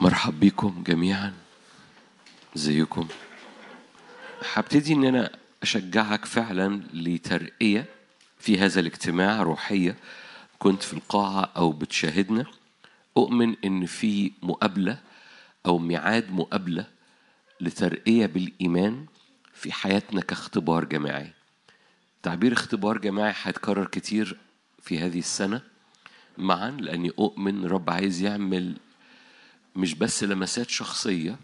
مرحب بكم جميعا. ازيكم هبتدي إن أنا أشجعك فعلا لترقية في هذا الاجتماع روحية. كنت في القاعة أو بتشاهدنا. أؤمن إن في مقابلة أو ميعاد مقابلة لترقية بالإيمان في حياتنا كاختبار جماعي. تعبير اختبار جماعي هيتكرر كتير في هذه السنة. معا لأني أؤمن رب عايز يعمل مش بس لمسات شخصية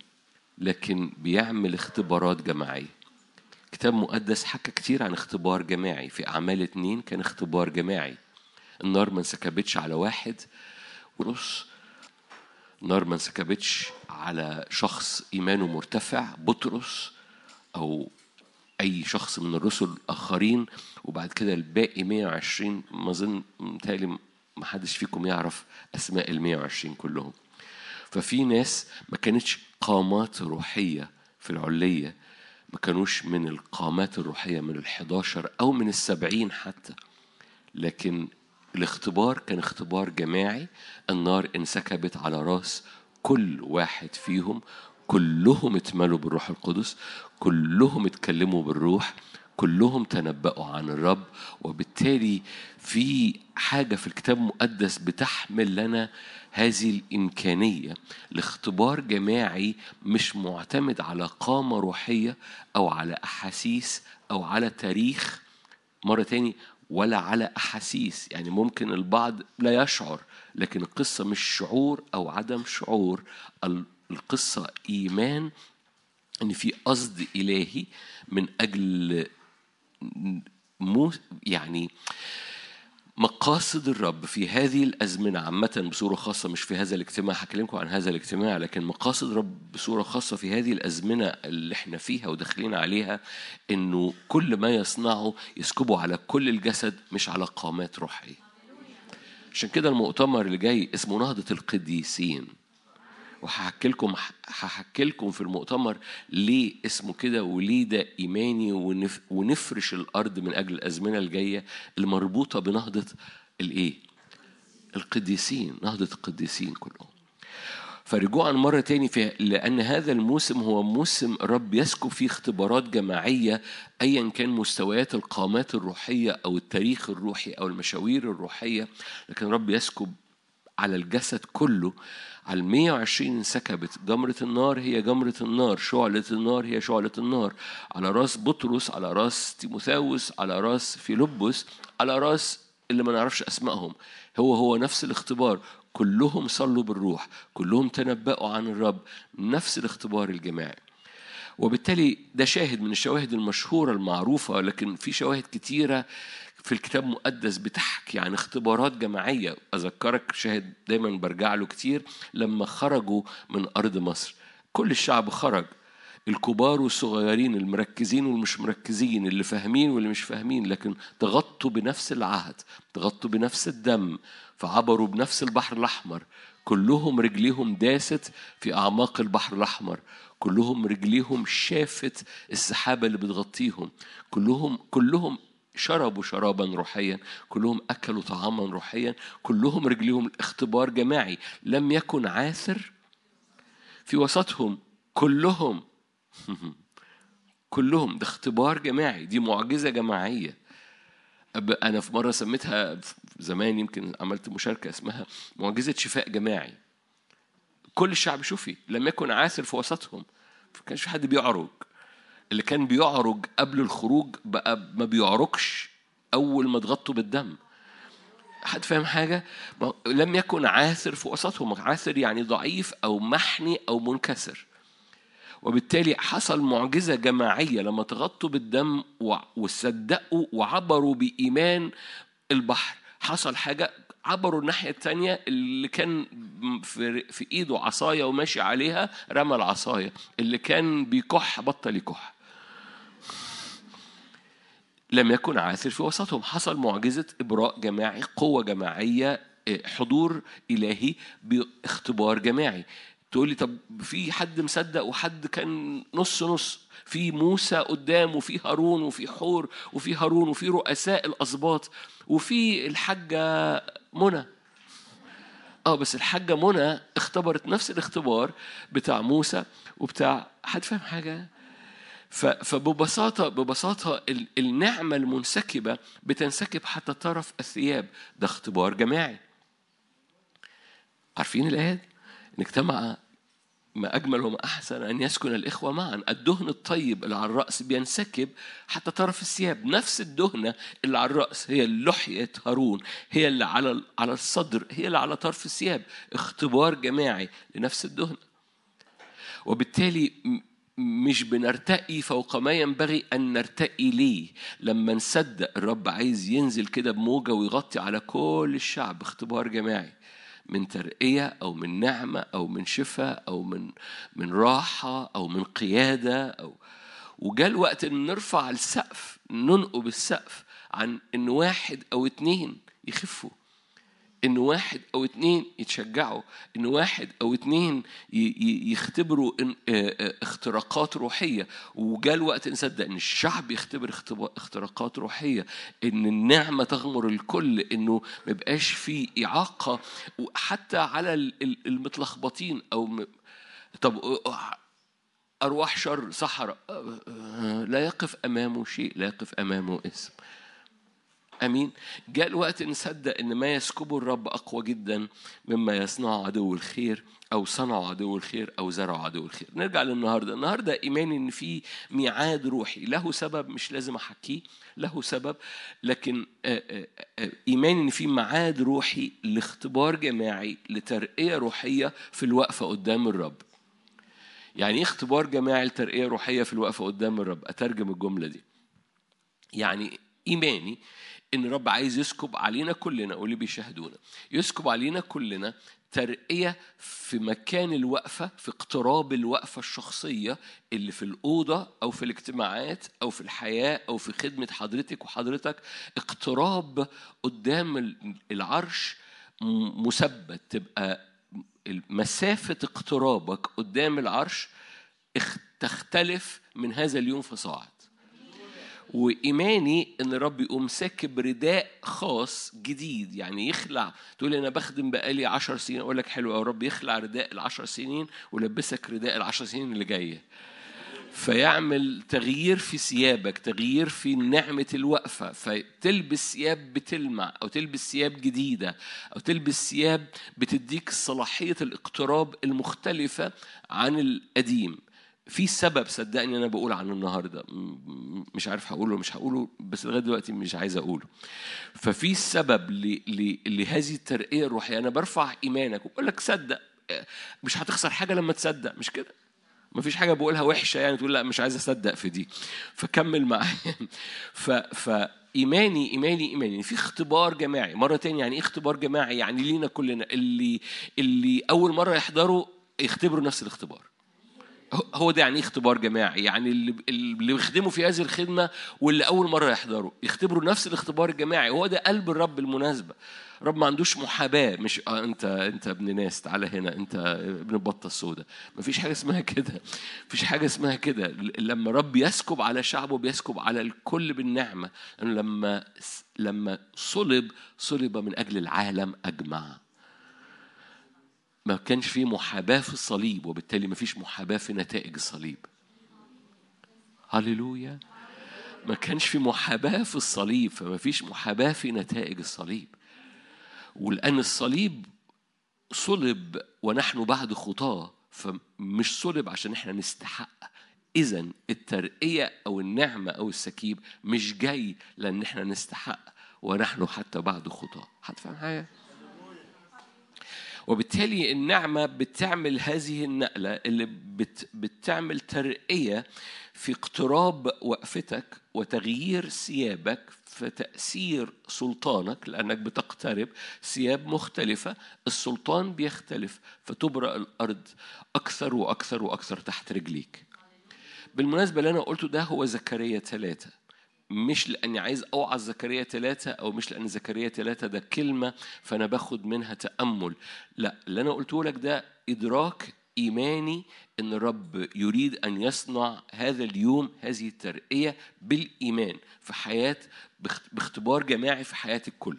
لكن بيعمل اختبارات جماعية. كتاب مقدس حكى كتير عن اختبار جماعي. في أعمال اتنين كان اختبار جماعي. النار ما انسكبتش على واحد ونص. النار ما انسكبتش على شخص إيمانه مرتفع بطرس أو أي شخص من الرسل الآخرين. وبعد كده الباقي 120 ما أظن متهيألي ما حدش فيكم يعرف أسماء ال 120 كلهم. ففي ناس ما كانتش قامات روحية في العلية ما كانوش من القامات الروحية من الحداشر أو من السبعين حتى. لكن الاختبار كان اختبار جماعي النار انسكبت على راس كل واحد فيهم كلهم اتملوا بالروح القدس كلهم اتكلموا بالروح كلهم تنبأوا عن الرب وبالتالي في حاجة في الكتاب المقدس بتحمل لنا هذه الإمكانية لاختبار جماعي مش معتمد على قامة روحية أو على أحاسيس أو على تاريخ مرة تاني ولا على أحاسيس. يعني ممكن البعض لا يشعر لكن القصة مش شعور أو عدم شعور. القصة إيمان إن في قصد إلهي من أجل مو يعني مقاصد الرب في هذه الأزمنة عامة بصورة خاصة مش في هذا الاجتماع هكلمكم عن هذا الاجتماع لكن مقاصد الرب بصورة خاصة في هذه الأزمنة اللي إحنا فيها وداخلين عليها إنه كل ما يصنعه يسكبه على كل الجسد مش على قامات روحية. عشان كده المؤتمر اللي جاي اسمه نهضة القديسين. وهحكي لكم هحكي لكم في المؤتمر ليه اسمه كده وليه ده إيماني ونف ونفرش الأرض من أجل الأزمنة الجاية المربوطة بنهضة الإيه؟ القديسين نهضة القديسين كلهم. فرجوعا مرة تاني في لأن هذا الموسم هو موسم الرب يسكب فيه اختبارات جماعية أيا كان مستويات القامات الروحية أو التاريخ الروحي أو المشاوير الروحية لكن الرب يسكب على الجسد كله. على ال 120 انسكبت جمرة النار هي جمرة النار. شعلة النار هي شعلة النار. على راس بطرس على راس تيموثاوس على راس فيلبس على راس اللي ما نعرفش أسمائهم. هو هو نفس الاختبار. كلهم صلوا بالروح كلهم تنبأوا عن الرب. نفس الاختبار الجماعي. وبالتالي ده شاهد من الشواهد المشهورة المعروفة لكن في شواهد كتيرة في الكتاب المقدس بتحكي عن اختبارات جماعية. أذكرك شاهد دايما برجع له كتير لما خرجوا من أرض مصر. كل الشعب خرج. الكبار والصغيرين المركزين والمش مركزين اللي فاهمين واللي مش فاهمين لكن تغطوا بنفس العهد تغطوا بنفس الدم فعبروا بنفس البحر الأحمر. كلهم رجليهم داست في أعماق البحر الأحمر. كلهم رجليهم شافت السحابة اللي بتغطيهم. كلهم كلهم شربوا شرابا روحيا كلهم أكلوا طعاما روحيا كلهم رجليهم اختبار جماعي. لم يكن عاثر في وسطهم كلهم. كلهم ده اختبار جماعي دي معجزة جماعية. أنا في مرة سميتها زمان يمكن عملت مشاركة اسمها معجزة شفاء جماعي. كل الشعب شوفي لم يكن عاثر في وسطهم ما كانش في حد بيعرج. اللي كان بيعرج قبل الخروج بقى ما بيعرجش أول ما اتغطوا بالدم. حد فاهم حاجة؟ لم يكن عاثر في وسطهم. عاثر يعني ضعيف أو محني أو منكسر. وبالتالي حصل معجزة جماعية لما تغطوا بالدم وصدقوا وعبروا بإيمان البحر. حصل حاجة عبروا الناحية التانية اللي كان في, في إيده عصاية وماشي عليها رمى العصاية. اللي كان بيكح بطل يكح. لم يكن عاثر في وسطهم. حصل معجزة إبراء جماعي قوة جماعية حضور إلهي باختبار جماعي. تقول لي طب في حد مصدق وحد كان نص نص؟ في موسى قدام وفي هارون وفي حور وفي هارون وفي رؤساء الأسباط وفي الحاجة منى. آه بس الحاجة منى اختبرت نفس الاختبار بتاع موسى وبتاع حد فاهم حاجة؟ فببساطة ببساطة النعمة المنسكبة بتنسكب حتى طرف الثياب. ده اختبار جماعي. عارفين الآية؟ إن اجتمع ما أجمل وما أحسن أن يسكن الإخوة معا. الدهن الطيب اللي على الرأس بينسكب حتى طرف الثياب. نفس الدهنة اللي على الرأس هي لحية هارون هي اللي على على الصدر هي اللي على طرف الثياب. اختبار جماعي لنفس الدهنة. وبالتالي مش بنرتقي فوق ما ينبغي أن نرتقي ليه. لما نصدق الرب عايز ينزل كده بموجة ويغطي على كل الشعب اختبار جماعي من ترقية أو من نعمة أو من شفاء أو من من راحة أو من قيادة أو وجاء الوقت إن نرفع السقف ننقب السقف عن إن واحد أو اتنين يخفوا. إن واحد أو اتنين يتشجعوا إن واحد أو اتنين يختبروا اختراقات روحية. وجاء الوقت نصدق إن الشعب يختبر اختراقات روحية إن النعمة تغمر الكل إنه ما يبقاش في إعاقة. حتى على المتلخبطين أو طب أرواح شر صحراء لا يقف أمامه شيء لا يقف أمامه اسم. آمين. جاء الوقت نصدق إن ما يسكبه الرب أقوى جدا مما يصنعه عدو الخير أو صنعه عدو الخير أو زرعه عدو الخير. نرجع للنهاردة. النهارده ايماني إن في ميعاد روحي. له سبب مش لازم أحكيه. له سبب. لكن ايماني إن في ميعاد روحي لاختبار جماعي لترقية روحية في الوقفة قدام الرب. يعني إيه اختبار جماعي لترقية روحية في الوقفة قدام الرب؟ أترجم الجملة دي. يعني إيماني إن الرب عايز يسكب علينا كلنا واللي بيشاهدونا. يسكب علينا كلنا ترقية في مكان الوقفة في اقتراب الوقفة الشخصية اللي في الأوضة أو في الاجتماعات أو في الحياة أو في خدمة حضرتك وحضرتك. اقتراب قدام العرش مثبت. تبقى مسافة اقترابك قدام العرش تختلف من هذا اليوم فصاعد. وإيماني إن الرب يقوم ساكب رداء خاص جديد. يعني يخلع. تقول أنا بخدم بقالي عشر سنين. أقول لك حلو قوي الرب يخلع رداء العشر سنين ولبسك رداء العشر سنين اللي جاية. فيعمل تغيير في ثيابك تغيير في نعمة الوقفة. فتلبس ثياب بتلمع أو تلبس ثياب جديدة أو تلبس ثياب بتديك صلاحية الاقتراب المختلفة عن القديم. في سبب صدقني أنا بقول عنه النهارده. مش عارف هقوله مش هقوله بس لغاية دلوقتي مش عايز أقوله. ففي سبب لهذه الترقية الروحية. أنا برفع إيمانك وبقول لك صدق. مش هتخسر حاجة لما تصدق مش كده؟ مفيش حاجة بقولها وحشة يعني تقول لا مش عايز أصدق في دي. فكمل معايا. ف ف إيماني إيماني إيماني. في اختبار جماعي. مرة تانية يعني إيه اختبار جماعي؟ يعني لينا كلنا. اللي اللي أول مرة يحضروا يختبروا نفس الاختبار. هو ده يعني اختبار جماعي. يعني اللي بيخدموا في هذه الخدمة واللي أول مرة يحضروا يختبروا نفس الاختبار الجماعي. هو ده قلب الرب بالمناسبه الرب ما عندوش محاباة. مش آه انت أنت ابن ناس تعالى هنا. أنت ابن البطة السوداء. ما فيش حاجة اسمها كده. ما فيش حاجة اسمها كده. لما رب يسكب على شعبه بيسكب على الكل بالنعمة. لما لما صلب صلب من أجل العالم أجمع. ما كانش في محاباة في الصليب وبالتالي ما فيش محاباة في نتائج الصليب. هللويا. ما كانش في محاباة في الصليب فما فيش محاباة في نتائج الصليب. ولأن الصليب صلب ونحن بعد خطاه فمش صلب عشان إحنا نستحق. إذا الترقية أو النعمة أو السكيب مش جاي لأن إحنا نستحق ونحن حتى بعد خطاه. هتفهم حاجة؟ وبالتالي النعمة بتعمل هذه النقلة اللي بت بتعمل ترقية في اقتراب وقفتك وتغيير ثيابك في تأثير سلطانك لأنك بتقترب ثياب مختلفة السلطان بيختلف فتبرأ الأرض أكثر وأكثر وأكثر تحت رجليك. بالمناسبة اللي أنا قلته ده هو زكريا ثلاثة. مش لأني عايز اوعظ زكريا ثلاثة أو مش لأن زكريا ثلاثة ده كلمة فأنا باخد منها تأمل. لا اللي أنا قلته لك ده إدراك إيماني إن الرب يريد أن يصنع هذا اليوم هذه الترقية بالإيمان في حياة باختبار جماعي في حياة الكل.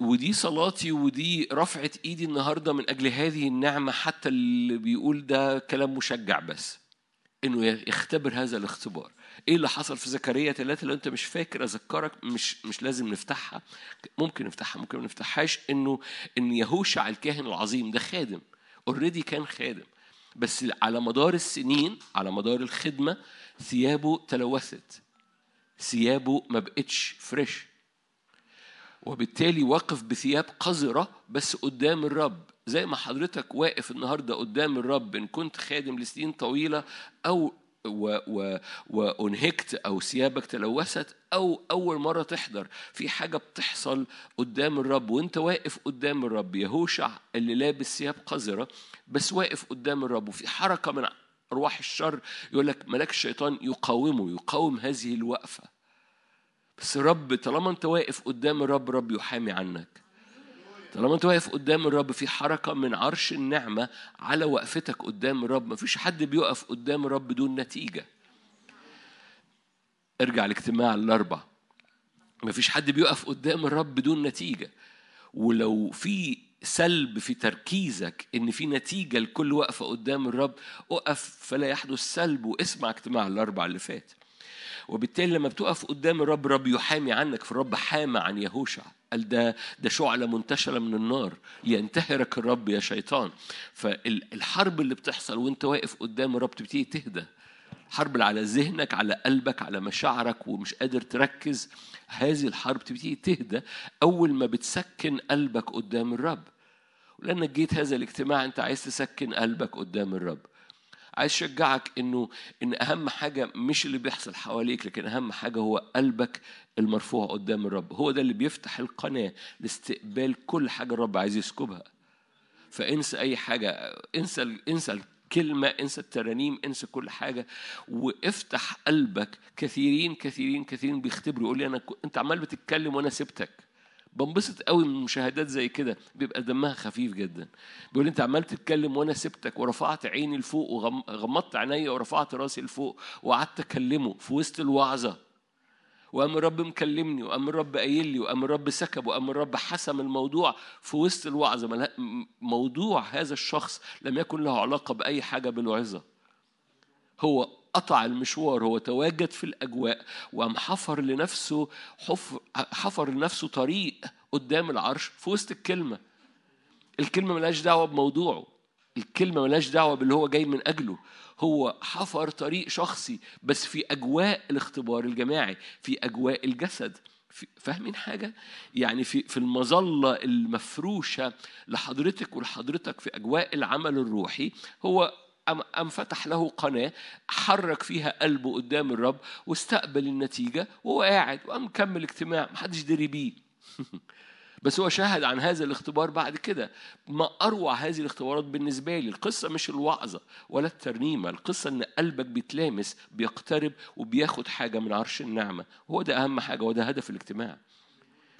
ودي صلاتي ودي رفعة إيدي النهارده من أجل هذه النعمة حتى اللي بيقول ده كلام مشجع بس إنه يختبر هذا الاختبار. إيه اللي حصل في زكريا؟ ثلاثة لو أنت مش فاكر أذكرك مش مش لازم نفتحها. ممكن نفتحها ممكن ما نفتحهاش إنه إن يهوشع الكاهن العظيم ده خادم. already كان خادم. بس على مدار السنين على مدار الخدمة ثيابه تلوثت. ثيابه ما بقتش fresh وبالتالي واقف بثياب قذرة بس قدام الرب. زي ما حضرتك واقف النهارده قدام الرب إن كنت خادم لسنين طويلة أو و وانهكت أو ثيابك تلوثت أو اول مرة تحضر. في حاجة بتحصل قدام الرب وانت واقف قدام الرب. يهوشع اللي لابس ثياب قذرة بس واقف قدام الرب. وفي حركة من أرواح الشر يقول لك ملاك الشيطان يقاومه يقاوم هذه الوقفة. بس الرب طالما انت واقف قدام الرب رب يحامي عنك. طالما انت واقف قدام الرب في حركة من عرش النعمة على وقفتك قدام الرب. مفيش حد بيقف قدام الرب بدون نتيجة. ارجع الاجتماع الاربع مفيش حد بيقف قدام الرب بدون نتيجة. ولو في سلب في تركيزك إن في نتيجة لكل وقفة قدام الرب اقف فلا يحدث سلب. واسمع اجتماع الاربع اللي فات. وبالتالي لما بتقف قدام الرب الرب يحامي عنك فالرب حامى عن يهوشع. قال ده ده شعلة منتشرة من النار. لينتهرك الرب يا شيطان. فالحرب اللي بتحصل وانت واقف قدام الرب تبتدي تهدى. حرب على ذهنك على قلبك على مشاعرك ومش قادر تركز. هذه الحرب تبتدي تهدى أول ما بتسكن قلبك قدام الرب. ولأنك جيت هذا الاجتماع أنت عايز تسكن قلبك قدام الرب. عايز اشجعك إنه إن أهم حاجة مش اللي بيحصل حواليك لكن أهم حاجة هو قلبك المرفوع قدام الرب. هو ده اللي بيفتح القناة لاستقبال كل حاجة الرب عايز يسكبها. فانسى أي حاجة انسى انسى الكلمة انسى الترانيم انسى كل حاجة وافتح قلبك. كثيرين كثيرين كثيرين بيختبروا يقول لي أنا أنت عمال بتتكلم وأنا سبتك. بنبسط قوي من مشاهدات زي كده بيبقى دمها خفيف جدا. بيقول أنت عمال تتكلم وأنا سبتك ورفعت عيني لفوق وغمضت عيني ورفعت رأسي لفوق وقعدت أكلمه في وسط الوعظة. وقام الرب مكلمني وقام الرب قايل لي وقام الرب سكب وقام الرب حسم الموضوع في وسط الوعظة. موضوع هذا الشخص لم يكن له علاقة بأي حاجة بالوعظة. هو قطع المشوار هو تواجد في الأجواء وقام حفر لنفسه حفر, حفر لنفسه طريق قدام العرش في وسط الكلمة. الكلمة ملهاش دعوة بموضوعه الكلمة ملهاش دعوة باللي هو جاي من أجله. هو حفر طريق شخصي بس في أجواء الاختبار الجماعي في أجواء الجسد. فاهمين حاجة؟ يعني في في المظلة المفروشة لحضرتك ولحضرتك في أجواء العمل الروحي هو أم, فتح له قناة حرك فيها قلبه قدام الرب واستقبل النتيجة وهو قاعد وقام كمل اجتماع محدش دري بيه. بس هو شاهد عن هذا الاختبار بعد كده. ما أروع هذه الاختبارات بالنسبة لي القصة مش الوعظة ولا الترنيمة القصة إن قلبك بيتلامس بيقترب وبياخد حاجة من عرش النعمة. هو ده أهم حاجة وده هدف الاجتماع.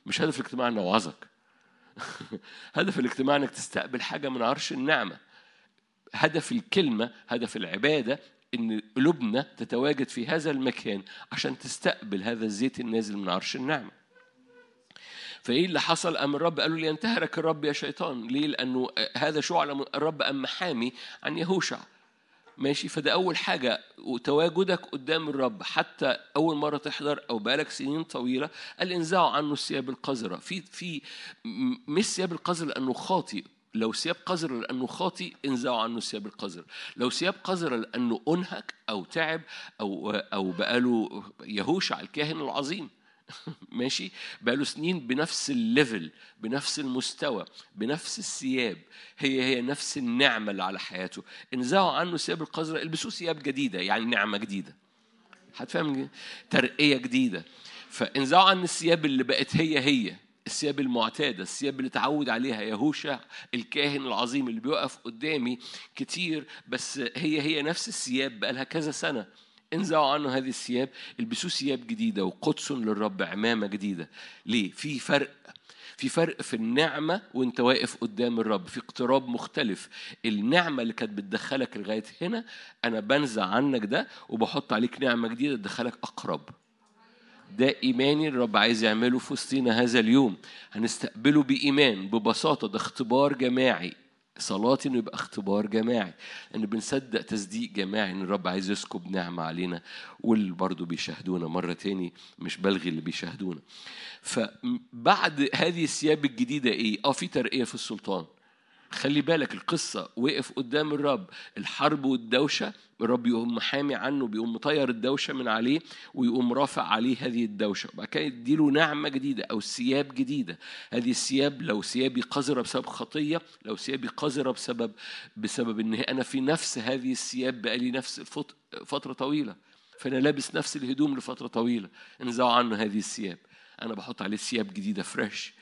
مش هدف الاجتماع إنه أوعظك هدف الاجتماع إنك تستقبل حاجة من عرش النعمة. هدف الكلمة هدف العبادة إن قلوبنا تتواجد في هذا المكان عشان تستقبل هذا الزيت النازل من عرش النعمة. فإيه اللي حصل؟ ام الرب قالوا لي ينتهرك الرب يا شيطان. ليه؟ لأنه هذا شعلة الرب أم محامي عن يهوشع. ماشي؟ فده أول حاجة. وتواجدك قدام الرب. حتى أول مرة تحضر أو بقالك سنين طويلة قال انزعوا عنه الثياب القذرة. في في مش ثياب القذر لأنه خاطئ. لو ثياب قذر لأنه خاطي انزعوا عنه ثياب القذر. لو ثياب قذر لأنه أنهك أو تعب أو أو بقاله يهوشع الكاهن العظيم. ماشي؟ بقاله سنين بنفس الليفل بنفس المستوى بنفس الثياب. هي هي نفس النعمة اللي على حياته. انزعوا عنه ثياب القذرة البسوه ثياب جديدة يعني نعمة جديدة. هتفهم؟ ترقية جديدة. فانزعوا عن الثياب اللي بقت هي هي. الثياب المعتادة الثياب اللي اتعود عليها يهوشع الكاهن العظيم اللي بيقف قدامي كتير بس هي هي نفس الثياب بقالها كذا سنة. انزعوا عنه هذه الثياب البسوا ثياب جديدة وقدس للرب عمامة جديدة. ليه؟ في فرق في فرق في النعمة وانت واقف قدام الرب في اقتراب مختلف. النعمة اللي كانت بتدخلك لغاية هنا أنا بنزع عنك ده وبحط عليك نعمة جديدة تدخلك أقرب. ده إيماني الرب عايز يعمله في وسطينا هذا اليوم. هنستقبله بإيمان ببساطة ده اختبار جماعي. صلاتي إنه يبقى اختبار جماعي. لأن بنصدق تصديق جماعي إن الرب عايز يسكب نعمه علينا واللي برضه بيشاهدونا مرة تاني مش بلغي اللي بيشاهدونا. فبعد هذه الثياب الجديدة إيه؟ آه في ترقية في السلطان. خلي بالك القصة وقف قدام الرب الحرب والدوشة الرب يقوم محامي عنه بيقوم مطير الدوشة من عليه ويقوم رافع عليه هذه الدوشة. وبعد كده يديله نعمة جديدة أو ثياب جديدة. هذه الثياب لو ثيابي قذرة بسبب خطية لو ثيابي قذرة بسبب بسبب إن أنا في نفس هذه الثياب بقالي نفس فترة طويلة. فأنا لابس نفس الهدوم لفترة طويلة. انزعوا عنه هذه الثياب. أنا بحط عليه ثياب جديدة فريش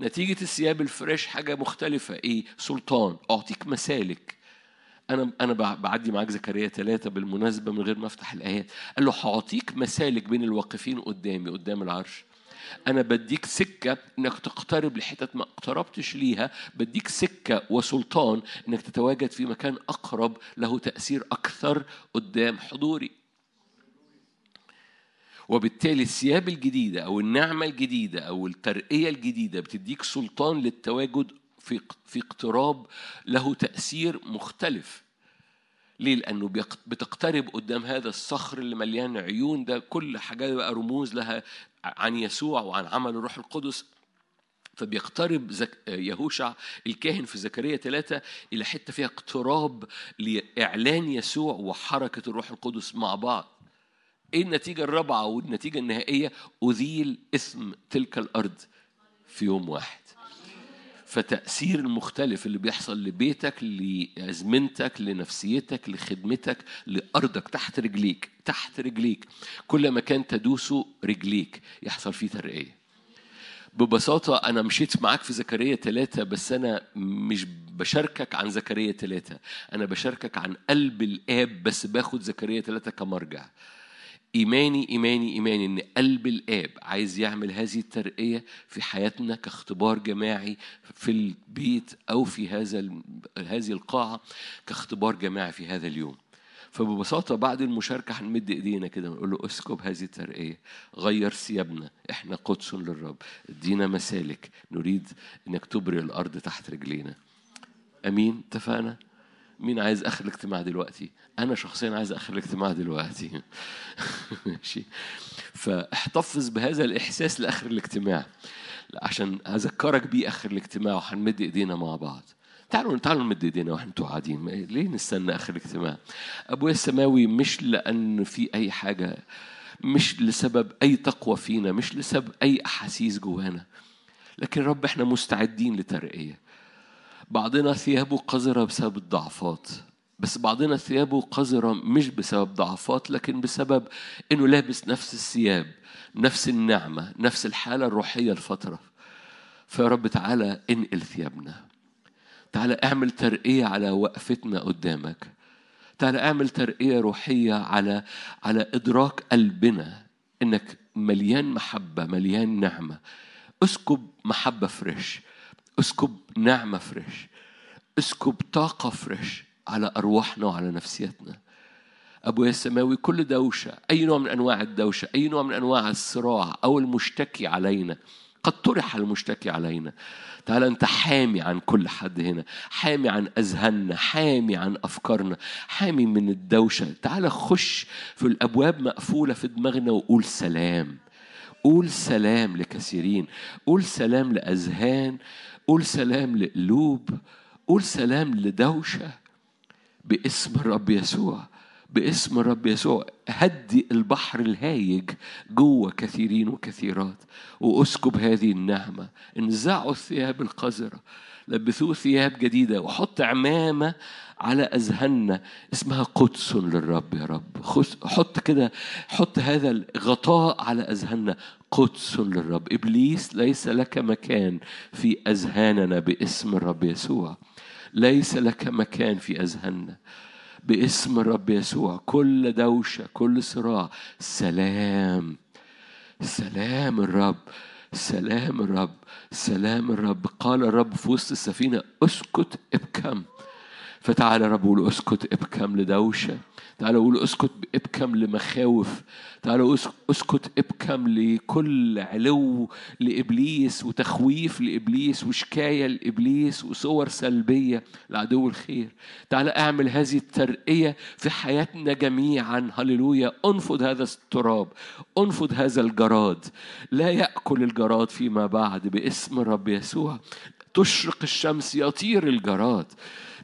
نتيجة الثياب الفريش حاجة مختلفة. إيه؟ سلطان. أعطيك مسالك. أنا أنا بعدي معاك زكريا ثلاثة بالمناسبة من غير ما أفتح الآيات. قال له هعطيك مسالك بين الواقفين قدامي قدام العرش. أنا بديك سكة إنك تقترب لحتت ما اقتربتش ليها. بديك سكة وسلطان إنك تتواجد في مكان أقرب له تأثير أكثر قدام حضوري. وبالتالي الثياب الجديدة أو النعمة الجديدة أو الترقية الجديدة بتديك سلطان للتواجد في في اقتراب له تأثير مختلف. ليه؟ لأنه بتقترب قدام هذا الصخر اللي مليان عيون ده كل حاجة بقى رموز لها عن يسوع وعن عمل الروح القدس. فبيقترب زك... يهوشع الكاهن في زكريا ثلاثة إلى حتة فيها اقتراب لإعلان يسوع وحركة الروح القدس مع بعض. إيه النتيجة الرابعة والنتيجة النهائية؟ أزيل اسم تلك الأرض في يوم واحد. فتأثير المختلف اللي بيحصل لبيتك لأزمنتك لنفسيتك لخدمتك لأرضك تحت رجليك تحت رجليك. كل مكان تدوسه رجليك. يحصل فيه ترقية. ببساطة أنا مشيت معاك في زكريا ثلاثة بس أنا مش بشاركك عن زكريا ثلاثة أنا بشاركك عن قلب الآب بس باخد زكريا ثلاثة كمرجع. إيماني إيماني إيماني إن قلب الآب عايز يعمل هذه الترقية في حياتنا كاختبار جماعي في البيت أو في هذا هذه القاعة كاختبار جماعي في هذا اليوم. فببساطة بعد المشاركة هنمد إيدينا كده ونقول له اسكب هذه الترقية غير ثيابنا إحنا قدس للرب ادينا مسالك نريد إنك تبرئ الأرض تحت رجلينا أمين اتفقنا؟ مين عايز آخر الاجتماع دلوقتي؟ أنا شخصيا عايز آخر الاجتماع دلوقتي. ماشي. فاحتفظ بهذا الإحساس لآخر الاجتماع. عشان أذكرك بيه آخر الاجتماع وهنمد إيدينا مع بعض. تعالوا تعالوا نمد إيدينا وإحنا قاعدين. ليه نستنى آخر الاجتماع؟ أبويا السماوي مش لأن في أي حاجة مش لسبب أي تقوى فينا مش لسبب أي أحاسيس جوانا. لكن رب إحنا مستعدين لترقية. بعضنا ثيابه قذرة بسبب الضعفات بس بعضنا ثيابه قذرة مش بسبب ضعفات لكن بسبب إنه لابس نفس الثياب نفس النعمة نفس الحالة الروحية الفترة فيا رب تعالى انقل ثيابنا. تعالى اعمل ترقية على وقفتنا قدامك. تعالى اعمل ترقية روحية على على إدراك قلبنا إنك مليان محبة مليان نعمة. اسكب محبة fresh اسكب نعمة fresh. اسكب طاقة fresh على أرواحنا وعلى نفسيتنا. أبويا السماوي كل دوشة أي نوع من أنواع الدوشة أي نوع من أنواع الصراع أو المشتكي علينا قد طرح المشتكي علينا. تعالى أنت حامي عن كل حد هنا حامي عن أذهاننا حامي عن أفكارنا حامي من الدوشة. تعالى خش في الأبواب مقفولة في دماغنا وقول سلام. قول سلام لكثيرين قول سلام لأذهان قول سلام لقلوب قول سلام لدوشة باسم الرب يسوع باسم الرب يسوع. هدي البحر الهايج جوه كثيرين وكثيرات وأسكب هذه النعمة. انزعوا الثياب القذرة لبثوه ثياب جديدة وحط عمامة على أذهاننا. اسمها قدس للرب يا رب. حط كده حط هذا الغطاء على أذهاننا. قدس للرب. إبليس ليس لك مكان في أذهاننا باسم الرب يسوع. ليس لك مكان في أذهاننا باسم الرب يسوع. كل دوشة كل صراع. سلام. سلام الرب. سلام الرب. سلام الرب. قال الرب في وسط السفينة أسكت ابكم. فتعالى يا رب قول اسكت ابكم لدوشة. تعالى قول اسكت ابكم لمخاوف. تعالى اسكت ابكم لكل علو لإبليس وتخويف لإبليس وشكاية لإبليس وصور سلبية لعدو الخير. تعالى اعمل هذه الترقية في حياتنا جميعا. هللويا. انفض هذا التراب. انفض هذا الجراد. لا يأكل الجراد فيما بعد باسم الرب يسوع. تشرق الشمس يطير الجراد.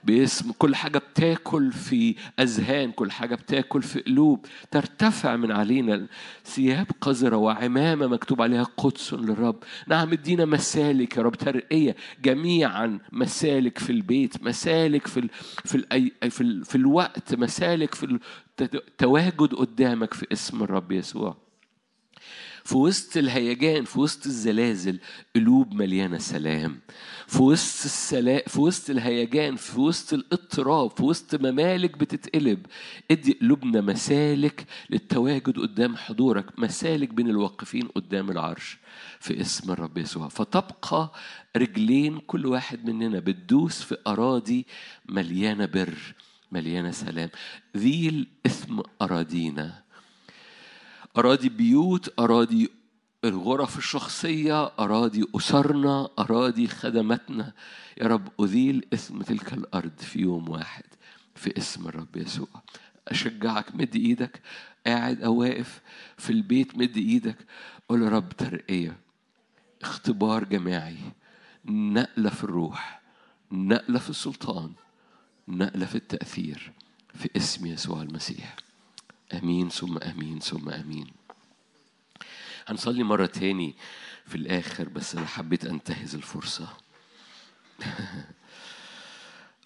باسم كل حاجة بتاكل في أذهان كل حاجة بتاكل في قلوب. ترتفع من علينا ثياب قذرة وعمامة مكتوب عليها قدس للرب. نعم ادينا مسالك يا رب ترقية جميعا مسالك في البيت مسالك في ال في ال في, ال في الوقت مسالك في التواجد قدامك في اسم الرب يسوع. في وسط الهيجان في وسط الزلازل قلوب مليانة سلام. في وسط السلام في وسط الهيجان في وسط الاضطراب في وسط ممالك بتتقلب. ادي قلوبنا مسالك للتواجد قدام حضورك مسالك بين الواقفين قدام العرش في اسم الرب يسوع. فتبقى رجلين كل واحد مننا بتدوس في أراضي مليانة بر مليانة سلام. ذي الإثم أراضينا. أراضي بيوت أراضي الغرف الشخصية أراضي أسرنا أراضي خدمتنا. يا رب أذيل إثم تلك الأرض في يوم واحد في اسم الرب يسوع. أشجعك مد إيدك. قاعد أو واقف في البيت مد إيدك. قول يا رب ترقية اختبار جماعي. نقلة في الروح نقلة في السلطان نقلة في التأثير في اسم يسوع المسيح. آمين ثم آمين ثم آمين. هنصلي مرة تاني في الآخر بس أنا حبيت أنتهز الفرصة.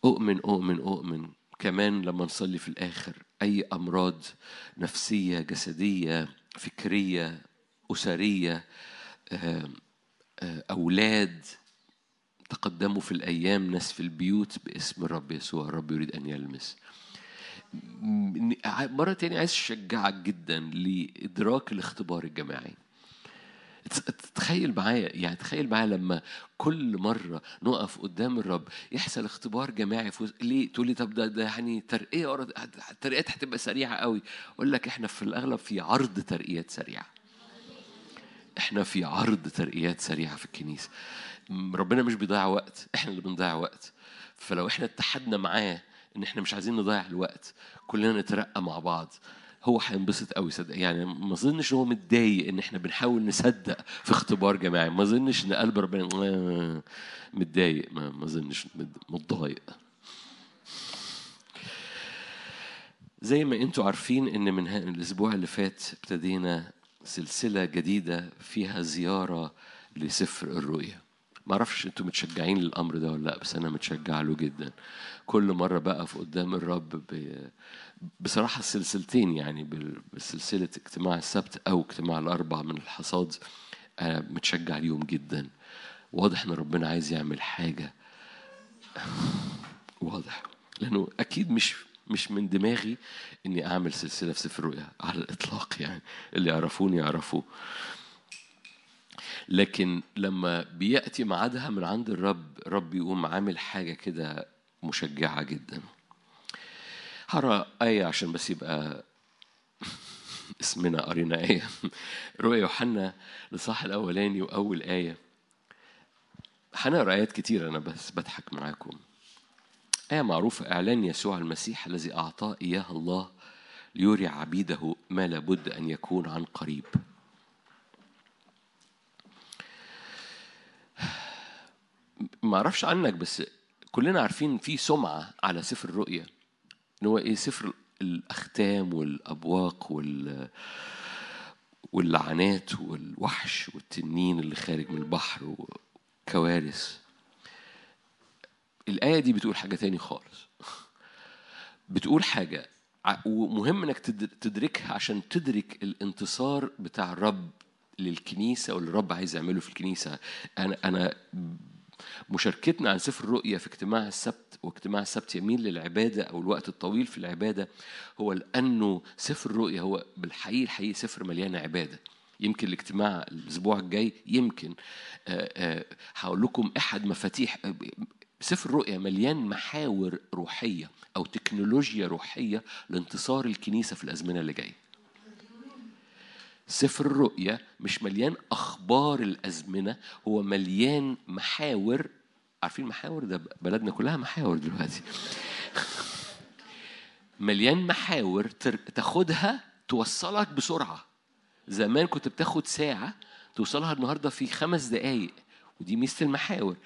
أؤمن أؤمن أؤمن. كمان لما نصلي في الآخر أي أمراض نفسية جسدية فكرية أسرية أولاد تقدموا في الأيام ناس في البيوت باسم الرب يسوع. الرب يريد أن يلمس. مرة تانية عايز أشجعك جدا لإدراك الاختبار الجماعي. تخيل معايا يعني تخيل معايا لما كل مرة نقف قدام الرب يحصل اختبار جماعي في ليه؟ تقول لي طب ده, ده يعني ترقية الترقيات هتبقى سريعة قوي. أقول لك إحنا في الأغلب في عرض ترقيات سريعة. إحنا في عرض ترقيات سريعة في الكنيسة. ربنا مش بيضيع وقت إحنا اللي بنضيع وقت. فلو إحنا اتحدنا معاه إن إحنا مش عايزين نضيع الوقت كلنا نترقى مع بعض. هو هينبسط قوي صدق. يعني ما اظنش هو متضايق إن إحنا بنحاول نصدق في اختبار جماعي. ما اظنش إن قلب ربنا آه، متضايق. ما اظنش متضايق. زي ما أنتوا عارفين إن من الأسبوع اللي فات ابتدينا سلسلة جديدة فيها زيارة لسفر الرؤيا. ما أعرفش أنتوا متشجعين للأمر ده ولا لأ بس أنا متشجع له جدا. كل مرة بقف قدام الرب. بصراحة السلسلتين يعني بسلسلة اجتماع السبت أو اجتماع الأربع من الحصاد أنا متشجع اليوم جدا. واضح إن ربنا عايز يعمل حاجة. واضح. لأنه أكيد مش مش من دماغي إني أعمل سلسلة في سفر الرؤيا على الإطلاق يعني. اللي يعرفوني يعرفوه. لكن لما بيأتي ميعادها من عند الرب الرب يقوم عامل حاجة كده مشجعة جدا. هرى آية عشان بس يبقى اسمنا قرينا آية. رؤيا يوحنا الإصحاح الأولاني وأول آية. هنقرأ آيات كتير أنا بس بضحك معاكم. آية معروفة إعلان يسوع المسيح الذي أعطاه إياه الله ليري عبيده ما لابد أن يكون عن قريب. ما أعرفش عنك بس كلنا عارفين في سمعة على سفر الرؤيا. إن هو إيه سفر الأختام والأبواق وال واللعنات والوحش والتنين اللي خارج من البحر وكوارث. الآية دي بتقول حاجة تاني خالص. بتقول حاجة ومهم إنك تدركها عشان تدرك الانتصار بتاع الرب للكنيسة واللي الرب عايز يعمله في الكنيسة. أنا أنا مشاركتنا عن سفر الرؤيا في اجتماع السبت واجتماع السبت يميل للعبادة أو الوقت الطويل في العبادة هو لأنه سفر الرؤيا هو بالحقيقة الحقيقة سفر مليان عبادة. يمكن الاجتماع الأسبوع الجاي يمكن آه، آه، هقول لكم أحد مفاتيح سفر الرؤيا مليان محاور روحية أو تكنولوجيا روحية لانتصار الكنيسة في الأزمنة اللي جاية. سفر الرؤيا مش مليان أخبار الأزمنة هو مليان محاور. عارفين محاور؟ ده بلدنا كلها محاور دلوقتي. مليان محاور تاخدها توصلك بسرعة. زمان كنت بتاخد ساعة توصلها النهاردة في خمس دقايق ودي ميزة المحاور.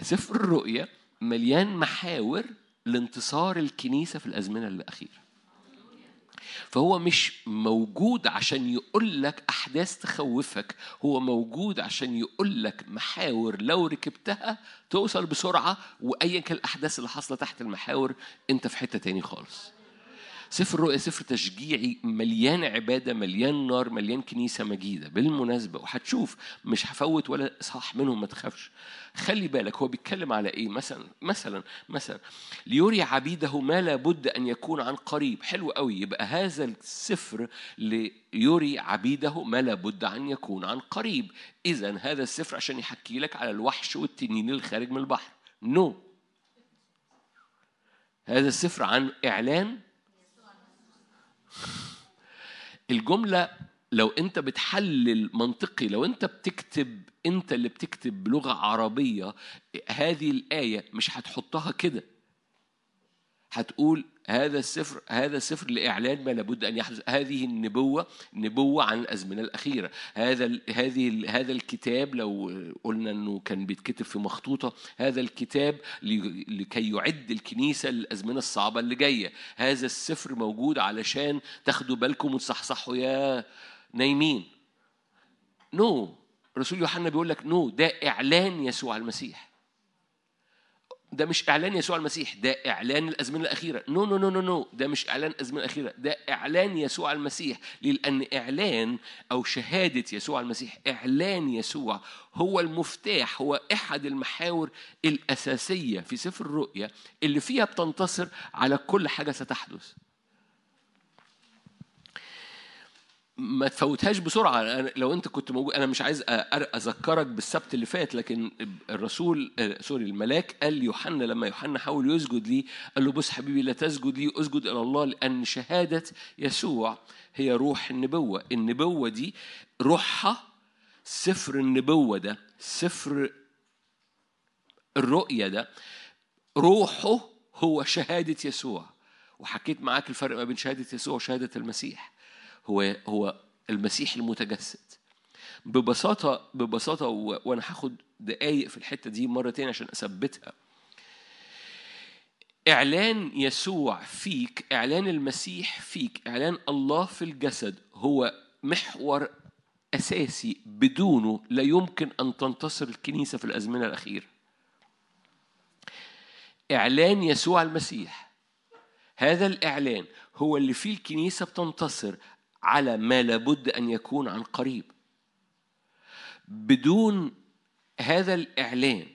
سفر الرؤيا مليان محاور لانتصار الكنيسة في الأزمنة الأخيرة. فهو مش موجود عشان يقول لك أحداث تخوفك هو موجود عشان يقول لك محاور لو ركبتها توصل بسرعة وأيا كان الأحداث اللي حاصلة تحت المحاور أنت في حتة تاني خالص. سفر الرؤيا سفر تشجيعي مليان عبادة مليان نار مليان كنيسة مجيدة. بالمناسبة وهتشوف مش هفوت ولا اصحاح منهم ما تخافش. خلي بالك هو بيتكلم على إيه؟ مثلا مثلا مثلا ليري عبيده ما لابد أن يكون عن قريب. حلو قوي يبقى هذا السفر ليري عبيده ما لابد أن يكون عن قريب. اذا هذا السفر عشان يحكي لك على الوحش والتنين اللي خارج من البحر. نو. no. هذا السفر عن إعلان الجملة لو أنت بتحلل منطقي لو أنت بتكتب أنت اللي بتكتب بلغة عربية هذه الآية مش هتحطها كده. هتقول هذا السفر هذا السفر لإعلان ما لابد أن يحدث. هذه النبوة نبوة عن الأزمنة الأخيرة. هذا هذه هذا الكتاب لو قلنا أنه كان بيتكتب في مخطوطة هذا الكتاب لكي يعد الكنيسة للأزمنة الصعبة اللي جاية. هذا السفر موجود علشان تاخدوا بالكم وتصحصحوا يا نايمين. no. no. رسول يوحنا بيقول لك no. no. ده إعلان يسوع المسيح. ده مش إعلان يسوع المسيح ده إعلان الأزمنة الأخيرة. no no no no no ده مش إعلان الأزمنة الأخيرة ده إعلان يسوع المسيح. لأن إعلان أو شهادة يسوع المسيح إعلان يسوع هو المفتاح هو أحد المحاور الأساسية في سفر الرؤيا اللي فيها بتنتصر على كل حاجة ستحدث. ما تفوتهاش بسرعة. أنا لو أنت كنت موجود أنا مش عايز أذكرك بالسبت اللي فات لكن الرسول سوري الملاك قال ليوحنا لما يوحنا حاول يسجد لي قال له بص حبيبي لا تسجد لي اسجد إلى الله لأن شهادة يسوع هي روح النبوة. النبوة دي روحها سفر النبوة ده سفر الرؤية ده روحه هو شهادة يسوع. وحكيت معاك الفرق ما بين شهادة يسوع وشهادة المسيح. هو هو المسيح المتجسد. ببساطة ببساطة وأنا هاخد دقايق في الحتة دي مرة تانية عشان أثبتها. إعلان يسوع فيك إعلان المسيح فيك إعلان الله في الجسد هو محور أساسي بدونه لا يمكن أن تنتصر الكنيسة في الأزمنة الأخيرة. إعلان يسوع المسيح. هذا الإعلان هو اللي فيه الكنيسة بتنتصر على ما لابد أن يكون عن قريب. بدون هذا الإعلان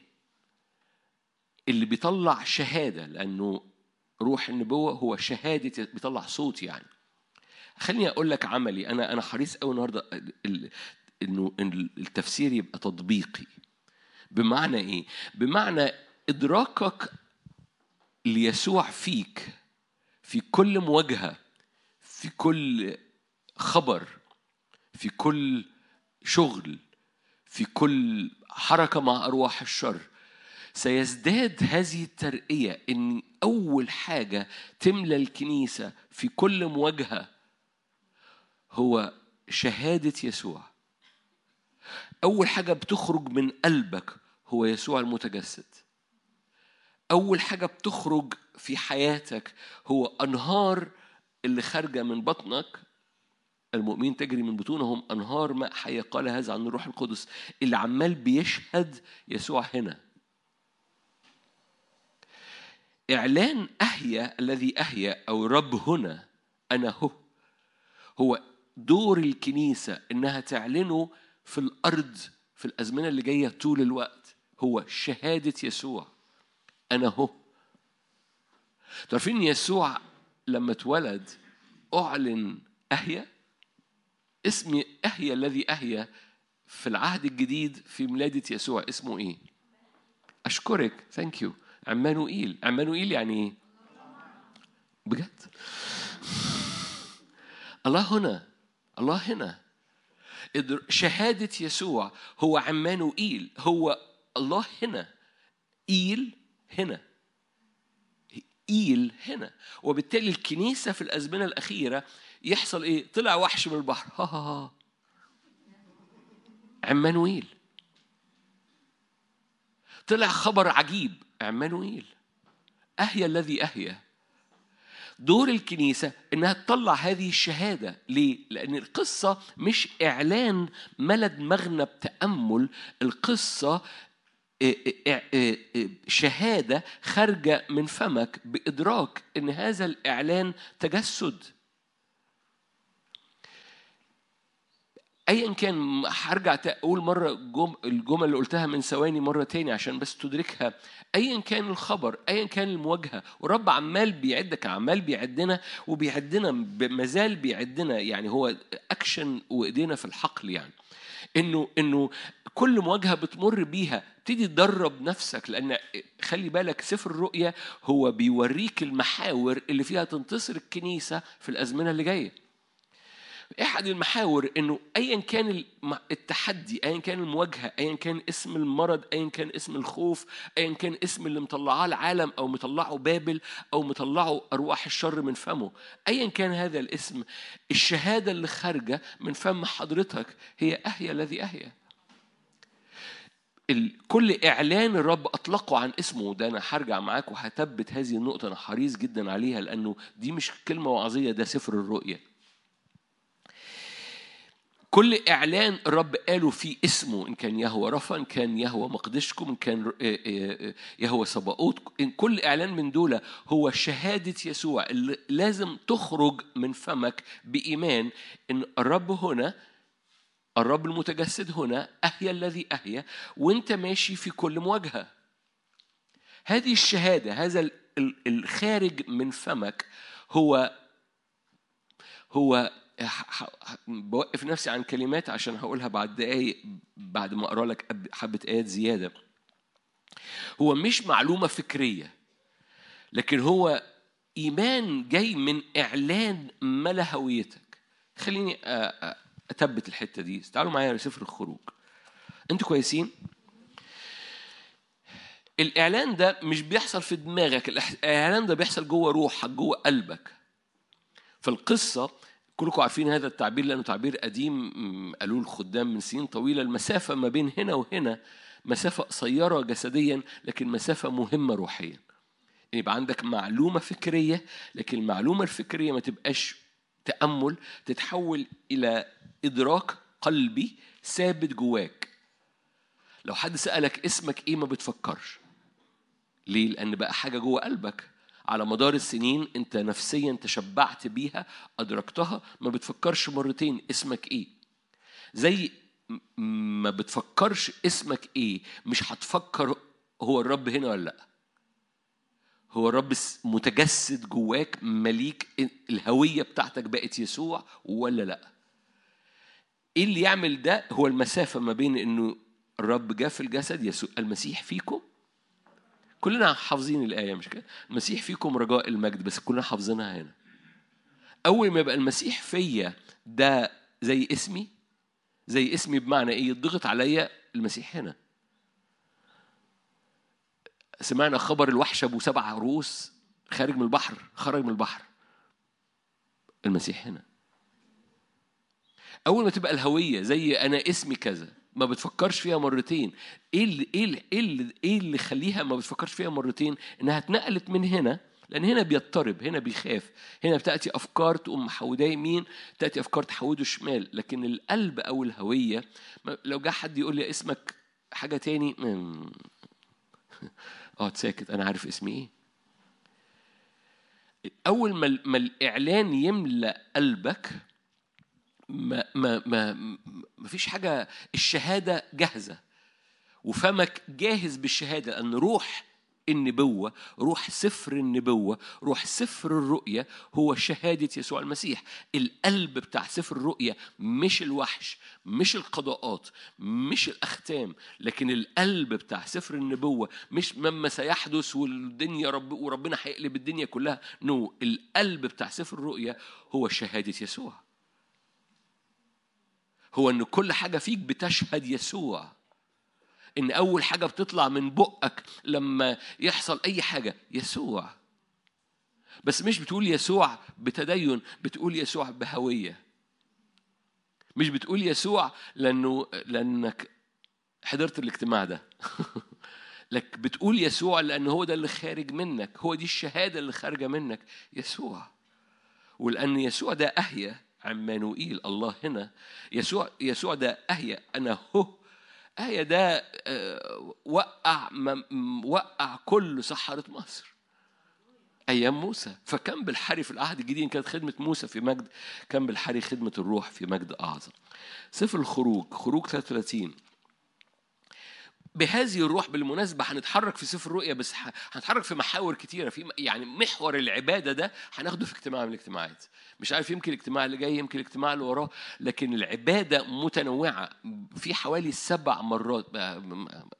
اللي بيطلع شهادة لأنه روح النبوة هو شهادة بيطلع صوت يعني. خليني أقول لك عملي أنا أنا حريص قوي النهارده إنه التفسير يبقى تطبيقي. بمعنى إيه؟ بمعنى إدراكك ليسوع فيك في كل مواجهة في كل خبر في كل شغل في كل حركة مع أرواح الشر. سيزداد هذه الترقية إن أول حاجة تملى الكنيسة في كل مواجهة هو شهادة يسوع. أول حاجة بتخرج من قلبك هو يسوع المتجسد. أول حاجة بتخرج في حياتك هو أنهار اللي خارجة من بطنك المؤمنين تجري من بطونهم أنهار ماء حية. قال هذا عن الروح القدس اللي عمال بيشهد يسوع هنا. إعلان أهيا الذي أهيا أو رب هنا أنا هو. هو دور الكنيسة إنها تعلنه في الأرض في الأزمنة اللي جاية طول الوقت. هو شهادة يسوع أنا هو. تعرفين يسوع لما اتولد أعلن أهيا اسم أهيا الذي أهيا في العهد الجديد في ميلادة يسوع اسمه إيه؟ أشكرك. ثانك يو عمانوئيل. عمانوئيل يعني إيه؟ بجد؟ الله هنا. الله هنا. شهادة يسوع هو عمانوئيل. هو الله هنا. إيل هنا. إيل هنا. وبالتالي الكنيسة في الأزمنة الأخيرة يحصل إيه؟ طلع وحش من البحر. ها ها ها. عمانويل. طلع خبر عجيب. عمانويل. أهيا الذي أهيا دور الكنيسة إنها تطلع هذه الشهادة. ليه؟ لأن القصة مش إعلان ملد مغنى بتأمل. القصة شهادة خارجة من فمك بإدراك إن هذا الإعلان تجسد. ايا كان هرجع أقول مرة جم الجمل اللي قلتها من ثواني مرة تاني عشان بس تدركها. ايا كان الخبر ايا كان المواجهة. ورب عمال بيعدك عمال بيعدنا وبيعدنا مازال بيعدنا. يعني هو أكشن وإيدينا في الحقل يعني. إنه إنه كل مواجهة بتمر بيها. ابتدي تدرب نفسك لأن خلي بالك سفر الرؤيا هو بيوريك المحاور اللي فيها تنتصر الكنيسة في الأزمنة اللي جاية. أحد المحاور إنه ايا كان التحدي ايا كان المواجهة ايا كان اسم المرض ايا كان اسم الخوف ايا كان اسم اللي مطلعاه العالم أو مطلعه بابل أو مطلعه أرواح الشر من فمه. ايا كان هذا الاسم الشهادة اللي خارجة من فم حضرتك هي اهيا الذي اهيا كل إعلان الرب أطلقه عن اسمه ده أنا هرجع معاك وهثبت هذه النقطة أنا حريص جدا عليها لأنه دي مش كلمة وعظيه ده سفر الرؤية. كل إعلان الرب قاله في اسمه إن كان يهوى رفا إن كان يهوى مقدشكم إن كان آه، آه، آه، يهوى صباؤوت إن كل إعلان من دول هو شهادة يسوع. اللي لازم تخرج من فمك بإيمان إن الرب هنا الرب المتجسد هنا أهيا الذي أهيا وأنت ماشي في كل مواجهة. هذه الشهادة هذا الخارج من فمك هو هو بوقف نفسي عن كلمات عشان هقولها بعد دقايق بعد ما أقرأ لك حبة آيات زيادة. هو مش معلومة فكرية لكن هو إيمان جاي من إعلان ملا هويتك خليني أثبت الحتة دي. تعالوا معايا لسفر الخروج. أنتوا كويسين؟ الإعلان ده مش بيحصل في دماغك الإعلان ده بيحصل جوه روحك جوه قلبك. فالقصة كلكم عارفين هذا التعبير لأنه تعبير قديم قالوه الخدام من سنين طويلة. المسافة ما بين هنا وهنا مسافة قصيرة جسديا لكن مسافة مهمة روحيا. يعني يبقى عندك معلومة فكرية لكن المعلومة الفكرية ما تبقاش تأمل تتحول إلى إدراك قلبي ثابت جواك. لو حد سألك اسمك إيه ما بتفكرش. ليه؟ لأن بقى حاجة جوه قلبك. على مدار السنين انت نفسيا تشبعت بيها أدركتها. ما بتفكرش مرتين اسمك إيه. زي ما بتفكرش اسمك إيه مش هتفكر هو الرب هنا ولا لأ. هو الرب متجسد جواك مليك الهوية بتاعتك بقت يسوع ولا لأ. إيه اللي يعمل ده؟ هو المسافة ما بين إنه الرب جاء في الجسد يسوع المسيح فيكم كلنا حافظين الآية مش كده؟ المسيح فيكم رجاء المجد بس كلنا حافظينها هنا. أول ما يبقى المسيح فيا ده زي اسمي زي اسمي بمعنى إيه؟ يضغط عليا المسيح هنا. سمعنا خبر الوحش أبو سبع عروس خارج من البحر خرج من البحر. المسيح هنا. أول ما تبقى الهوية زي أنا اسمي كذا ما بتفكرش فيها مرتين. إيه اللي إيه اللي إيه اللي, إيه اللي يخليها ما بتفكرش فيها مرتين؟ إنها اتنقلت من هنا لأن هنا بيضطرب هنا بيخاف. هنا بتأتي أفكار تقوم محوداه يمين تأتي أفكار تحوده شمال. لكن القلب أو الهوية لو جه حد يقول لي اسمك حاجة تاني آه ساكت أنا عارف اسمي إيه. أول ما الإعلان يملأ قلبك ما ما ما ما فيش حاجة الشهادة جاهزة. وفمك جاهز بالشهادة أن روح النبوة روح سفر النبوة روح سفر الرؤية هو شهادة يسوع المسيح. القلب بتاع سفر الرؤية مش الوحش مش القضاءات مش الأختام لكن القلب بتاع سفر النبوة مش مما سيحدث والدنيا رب وربنا هيقلب الدنيا كلها. نو. القلب بتاع سفر الرؤية هو شهادة يسوع. هو إن كل حاجة فيك بتشهد يسوع. إن أول حاجة بتطلع من بقك لما يحصل أي حاجة يسوع. بس مش بتقول يسوع بتدين بتقول يسوع بهوية. مش بتقول يسوع لأنه لأنك حضرت الاجتماع ده. لك بتقول يسوع لأن هو ده اللي خارج منك هو دي الشهادة اللي خارجة منك يسوع. ولأن يسوع ده اهيا عمانوئيل الله هنا يسوع يسوع ده أهيأ أنا هو. آية ده وقع وقع كل سحرة مصر. أيام موسى. فكان بالحري في العهد الجديد كانت خدمة موسى في مجد كان بالحري خدمة الروح في مجد أعظم. سفر الخروج خروج 33 بهذه الروح بالمناسبة هنتحرك في سفر الرؤيا بس هنتحرك في محاور كتيرة في يعني محور العبادة ده هناخده في اجتماع من الاجتماعات. مش عارف يمكن الاجتماع اللي جاي يمكن الاجتماع اللي وراه لكن العبادة متنوعة في حوالي سبع مرات.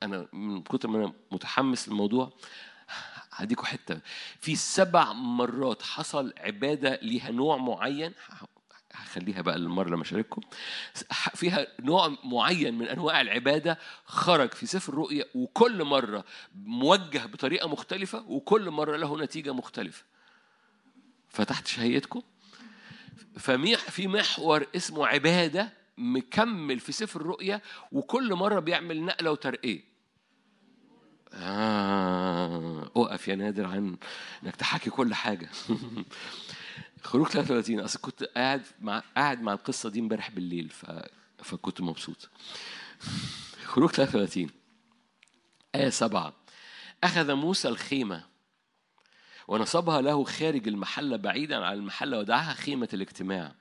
أنا من كتر ما أنا متحمس للموضوع هديكوا حتة. في سبع مرات حصل عبادة ليها نوع معين هخليها بقى المرة لما أشارككم فيها نوع معين من أنواع العبادة خرج في سفر الرؤيا وكل مرة موجه بطريقة مختلفة وكل مرة له نتيجة مختلفة. فتحت شهيتكم؟ في محور اسمه عبادة مكمل في سفر الرؤيا وكل مرة بيعمل نقلة وترقية. آه أقف يا نادر عن إنك تحكي كل حاجة. خروج 33 أصل كنت قاعد مع قاعد مع القصة دي امبارح بالليل ف... فكنت مبسوط خروج 33 آية سبعة أخذ موسى الخيمة ونصبها له خارج المحلة بعيدا عن المحلة ودعاها خيمة الاجتماع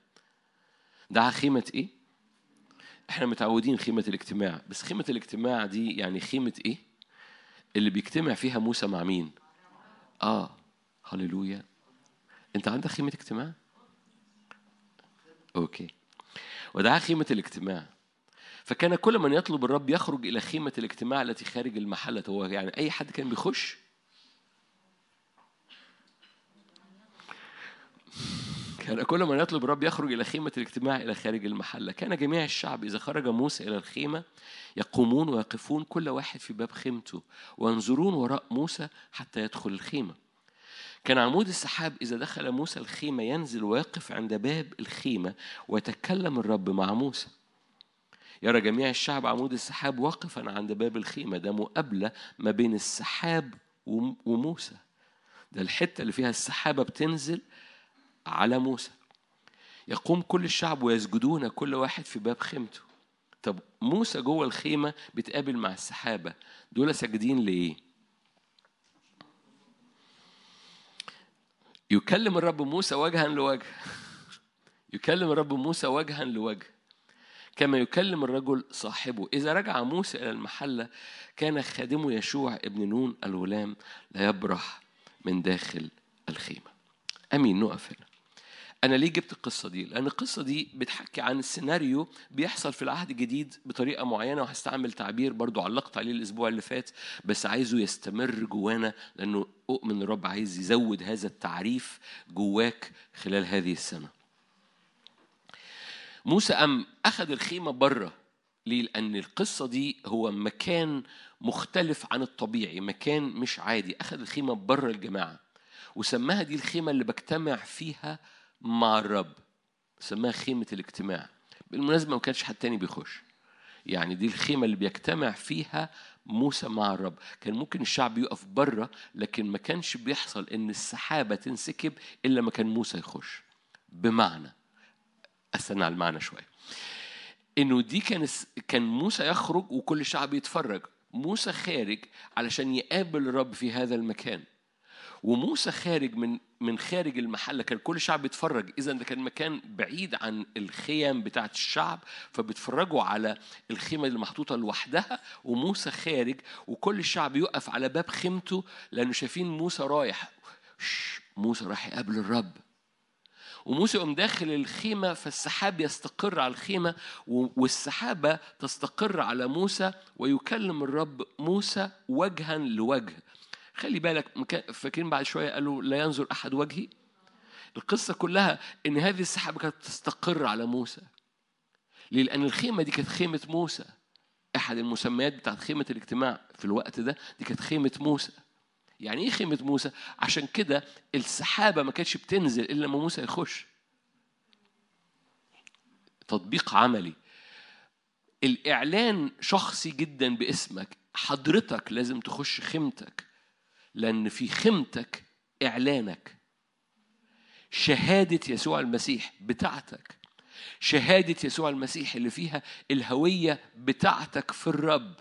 دعاها خيمة إيه؟ إحنا متعودين خيمة الاجتماع بس خيمة الاجتماع دي يعني خيمة إيه؟ اللي بيجتمع فيها موسى مع مين؟ آه هللويا انت عندك خيمة اجتماع؟ أوكي. ودعا خيمة الاجتماع. فكان كل من يطلب الرب يخرج إلى خيمة الاجتماع التي خارج المحلة. هو يعني أي حد كان بيخش؟ كان كل من يطلب الرب يخرج إلى خيمة الاجتماع إلى خارج المحلة. كان جميع الشعب إذا خرج موسى إلى الخيمة يقومون ويقفون كل واحد في باب خيمته وينظرون وراء موسى حتى يدخل الخيمة. كان عمود السحاب إذا دخل موسى الخيمة ينزل ويقف عند باب الخيمة ويتكلم الرب مع موسى. يرى جميع الشعب عمود السحاب واقفا عند باب الخيمة. ده مقابلة ما بين السحاب وموسى. ده الحتة اللي فيها السحابة بتنزل على موسى. يقوم كل الشعب ويسجدون كل واحد في باب خيمته. طب موسى جوه الخيمة بيتقابل مع السحابة. دول ساجدين لإيه؟ يكلم الرب موسى وجها لوجه. يكلم الرب موسى وجها لوجه. كما يكلم الرجل صاحبه. إذا رجع موسى إلى المحلة كان خادمه يشوع ابن نون الغلام لا يبرح من داخل الخيمة. أمين نقف هنا. أنا ليه جبت القصة دي؟ لأن القصة دي بتحكي عن السيناريو بيحصل في العهد الجديد بطريقة معينة وهستعمل تعبير برضو علقت عليه الأسبوع اللي فات بس عايزه يستمر جوانا لأنه أؤمن الرب عايز يزود هذا التعريف جواك خلال هذه السنة. موسى أم أخذ الخيمة بره ليه؟ لأن القصة دي هو مكان مختلف عن الطبيعي، مكان مش عادي، أخذ الخيمة بره الجماعة وسماها دي الخيمة اللي بجتمع فيها مع الرب سماها خيمة الاجتماع. بالمناسبة ما كانش حد تاني بيخش. يعني دي الخيمة اللي بيجتمع فيها موسى مع الرب. كان ممكن الشعب يقف بره لكن ما كانش بيحصل إن السحابة تنسكب إلا ما كان موسى يخش. بمعنى أستنى على المعنى شوية. إنه دي كان كان موسى يخرج وكل الشعب يتفرج. موسى خارج علشان يقابل الرب في هذا المكان. وموسى خارج من من خارج المحلة كان كل الشعب بيتفرج. اذا ده كان مكان بعيد عن الخيام بتاعة الشعب فبيتفرجوا على الخيمة اللي محطوطه لوحدها وموسى خارج وكل الشعب يقف على باب خيمته لأنه شايفين موسى رايح. موسى راح يقابل الرب. وموسى يقوم داخل الخيمة فالسحاب يستقر على الخيمة والسحابة تستقر على موسى ويكلم الرب موسى وجها لوجه. خلي بالك فاكرين بعد شوية قالوا لا ينظر أحد وجهي القصة كلها إن هذه السحابة كانت تستقر على موسى ليه؟ لأن الخيمة دي كانت خيمة موسى أحد المسميات بتاعت خيمة الاجتماع في الوقت ده دي كانت خيمة موسى يعني إيه خيمة موسى؟ عشان كده السحابة ما كانتش بتنزل إلا لما موسى يخش. تطبيق عملي. الإعلان شخصي جدا باسمك، حضرتك لازم تخش خيمتك. لأن في خيمتك إعلانك. شهادة يسوع المسيح بتاعتك. شهادة يسوع المسيح اللي فيها الهوية بتاعتك في الرب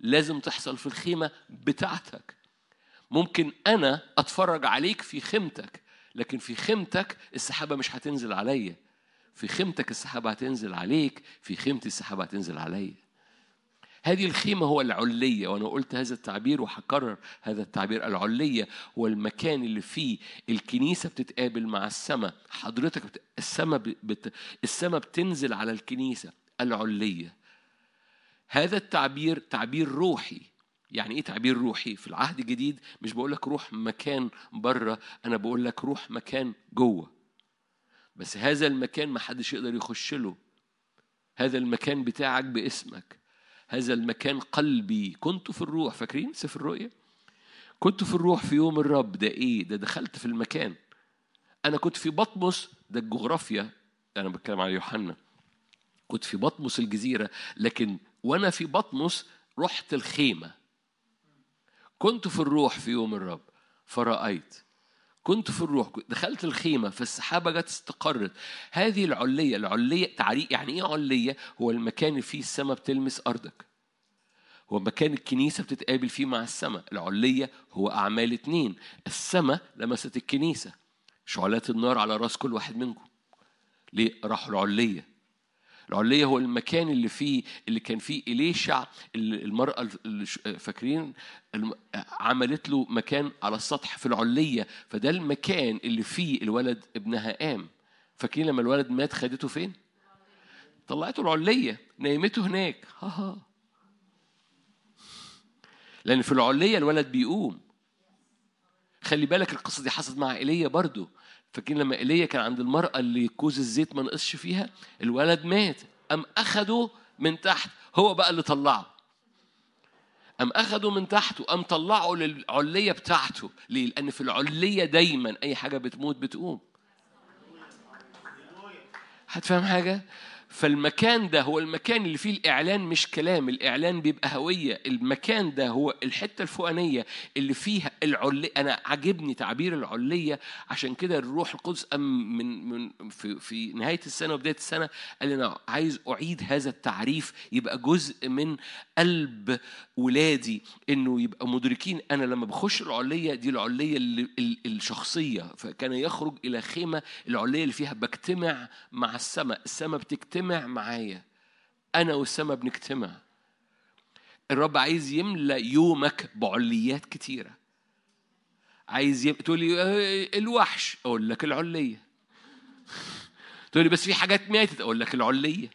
لازم تحصل في الخيمة بتاعتك. ممكن أنا أتفرج عليك في خيمتك لكن في خيمتك السحابة مش هتنزل عليا في خيمتك السحابة هتنزل عليك في خيمتي السحابة هتنزل عليا هذه الخيمة هو العلية وأنا قلت هذا التعبير وهكرر هذا التعبير العلية هو المكان اللي فيه الكنيسة بتتقابل مع السماء حضرتك بت... السماء بت... السماء بتنزل على الكنيسة العلية. هذا التعبير تعبير روحي. يعني إيه تعبير روحي؟ في العهد الجديد مش بقول لك روح مكان بره أنا بقول لك روح مكان جوه. بس هذا المكان ما حدش يقدر يخش له. هذا المكان بتاعك باسمك. هذا المكان قلبي. كنت في الروح فاكرين سفر الرؤيا؟ كنت في الروح في يوم الرب. ده إيه؟ ده دخلت في المكان. أنا كنت في بطمس. ده الجغرافيا. أنا بتكلم على يوحنا. كنت في بطمس الجزيرة. لكن وأنا في بطمس رحت الخيمة. كنت في الروح في يوم الرب. فرأيت كنت في الروح دخلت الخيمة فالسحابة جت استقرت. هذه العلية العلية تعريق يعني إيه علية؟ هو المكان اللي فيه السماء بتلمس أرضك. هو مكان الكنيسة بتتقابل فيه مع السماء. العلية هو أعمال اتنين. السماء لمست الكنيسة. شعلات النار على رأس كل واحد منكم. ليه؟ راحوا العلية. العلية هو المكان اللي فيه اللي كان فيه إليشع المرأة فاكرين؟ عملت له مكان على السطح في العلية فده المكان اللي فيه الولد ابنها قام فاكرين لما الولد مات خدته فين؟ طلعته العلية نيمته هناك. ها ها. لأن في العلية الولد بيقوم. خلي بالك القصة دي حصلت مع إيليا برضو. فاكرين لما إيليا كان عند المرأة اللي كوز الزيت ما نقصش فيها؟ الولد مات. أم أخده من تحت؟ هو بقى اللي طلعه. أم أخده من تحت وأم طلعه للعلية بتاعته. ليه؟ لأن في العلية دايما أي حاجة بتموت بتقوم. هتفهم حاجة؟ فالمكان ده هو المكان اللي فيه الإعلان مش كلام الإعلان بيبقى هوية. المكان ده هو الحتة الفوقانية اللي فيها العلية أنا عاجبني تعبير العلية. عشان كده الروح القدس أم من من في, في نهاية السنة وبداية السنة قال أنا عايز أعيد هذا التعريف يبقى جزء من قلب ولادي إنه يبقى مدركين. أنا لما بخش العلية دي العلية الشخصية فكان يخرج إلى خيمة العلية اللي فيها بجتمع مع السماء. السماء بتجتمع بتجتمع معايا. أنا والسما بنجتمع الرب عايز يملى يومك بعليات كتيرة. عايز يب... تقول لي الوحش. أقول لك العلية. تقول لي بس في حاجات ماتت. أقول لك العلية.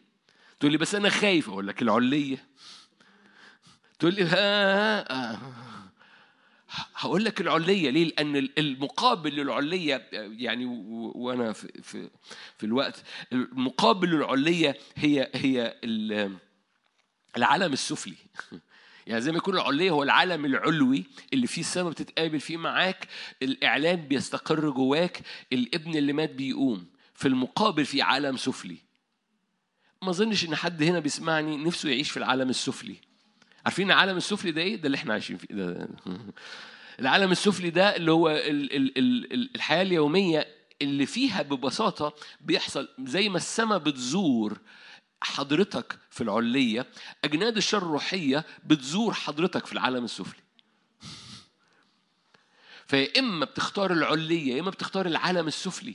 تقول لي بس أنا خايف. أقول لك العلية. تقول لي ها آه. هقول لك العليه ليه؟ لأن المقابل للعليه يعني وأنا في في في الوقت المقابل للعليه هي هي العالم السفلي. يعني زي ما يكون العلية هو العالم العلوي اللي فيه السماء بتتقابل فيه معاك الإعلان بيستقر جواك الابن اللي مات بيقوم. في المقابل في عالم سفلي. ما أظنش إن حد هنا بيسمعني نفسه يعيش في العالم السفلي. عارفين العالم السفلي ده إيه؟ ده اللي إحنا عايشين فيه. ده العالم السفلي ده اللي هو ال ال ال الحياة اليومية اللي فيها ببساطة بيحصل زي ما السماء بتزور حضرتك في العلية أجناد الشر الروحية بتزور حضرتك في العالم السفلي. فيا إما بتختار العلية يا إما بتختار العالم السفلي.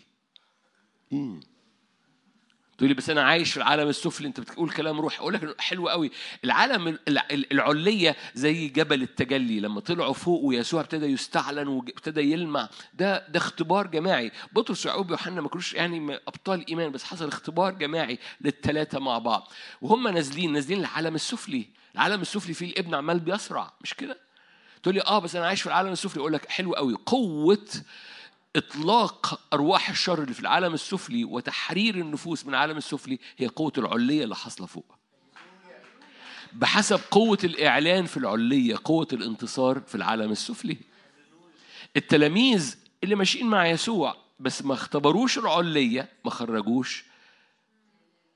تقول لي بس أنا عايش في العالم السفلي أنت بتقول كلام روح أقول لك حلو قوي. العالم العليه زي جبل التجلي لما طلعوا فوق ويسوع ابتدى يستعلن وابتدى يلمع. ده ده اختبار جماعي. بطرس ويعقوب ويوحنا ما كانوش يعني أبطال إيمان بس حصل اختبار جماعي للثلاثه مع بعض. وهم نازلين نازلين العالم السفلي. العالم السفلي فيه الابن عمال بيسرع مش كده؟ تقول لي آه بس أنا عايش في العالم السفلي. أقول لك حلو قوي. قوة إطلاق أرواح الشر اللي في العالم السفلي وتحرير النفوس من العالم السفلي هي قوة العلية اللي حاصلة فوق. بحسب قوة الإعلان في العلية قوة الانتصار في العالم السفلي. التلاميذ اللي ماشيين مع يسوع بس ما اختبروش العلية ما خرجوش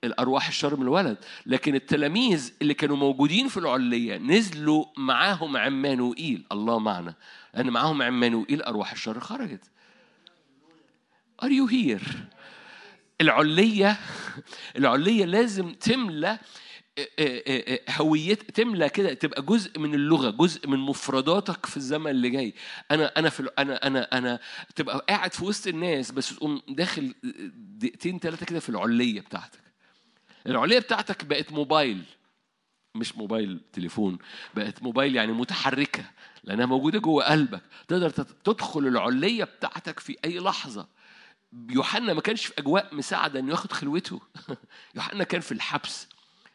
الأرواح الشر من الولد. لكن التلاميذ اللي كانوا موجودين في العلية نزلوا معاهم عمانوئيل. الله معنا. لأن معاهم عمانوئيل أرواح الشر خرجت. Are you here؟ العلية العلية لازم تملى آه، آه، آه، هويت تملى كده تبقى جزء من اللغة جزء من مفرداتك في الزمن اللي جاي. أنا أنا في أنا أنا أنا تبقى قاعد في وسط الناس بس تقوم داخل دقيقتين ثلاثة كده في العلية بتاعتك. العلية بتاعتك بقت موبايل مش موبايل تليفون بقت موبايل يعني متحركة لأنها موجودة جوه قلبك. تقدر تدخل العلية بتاعتك في أي لحظة. يوحنا ما كانش في أجواء مساعدة إنه ياخد خلوته. يوحنا كان في الحبس.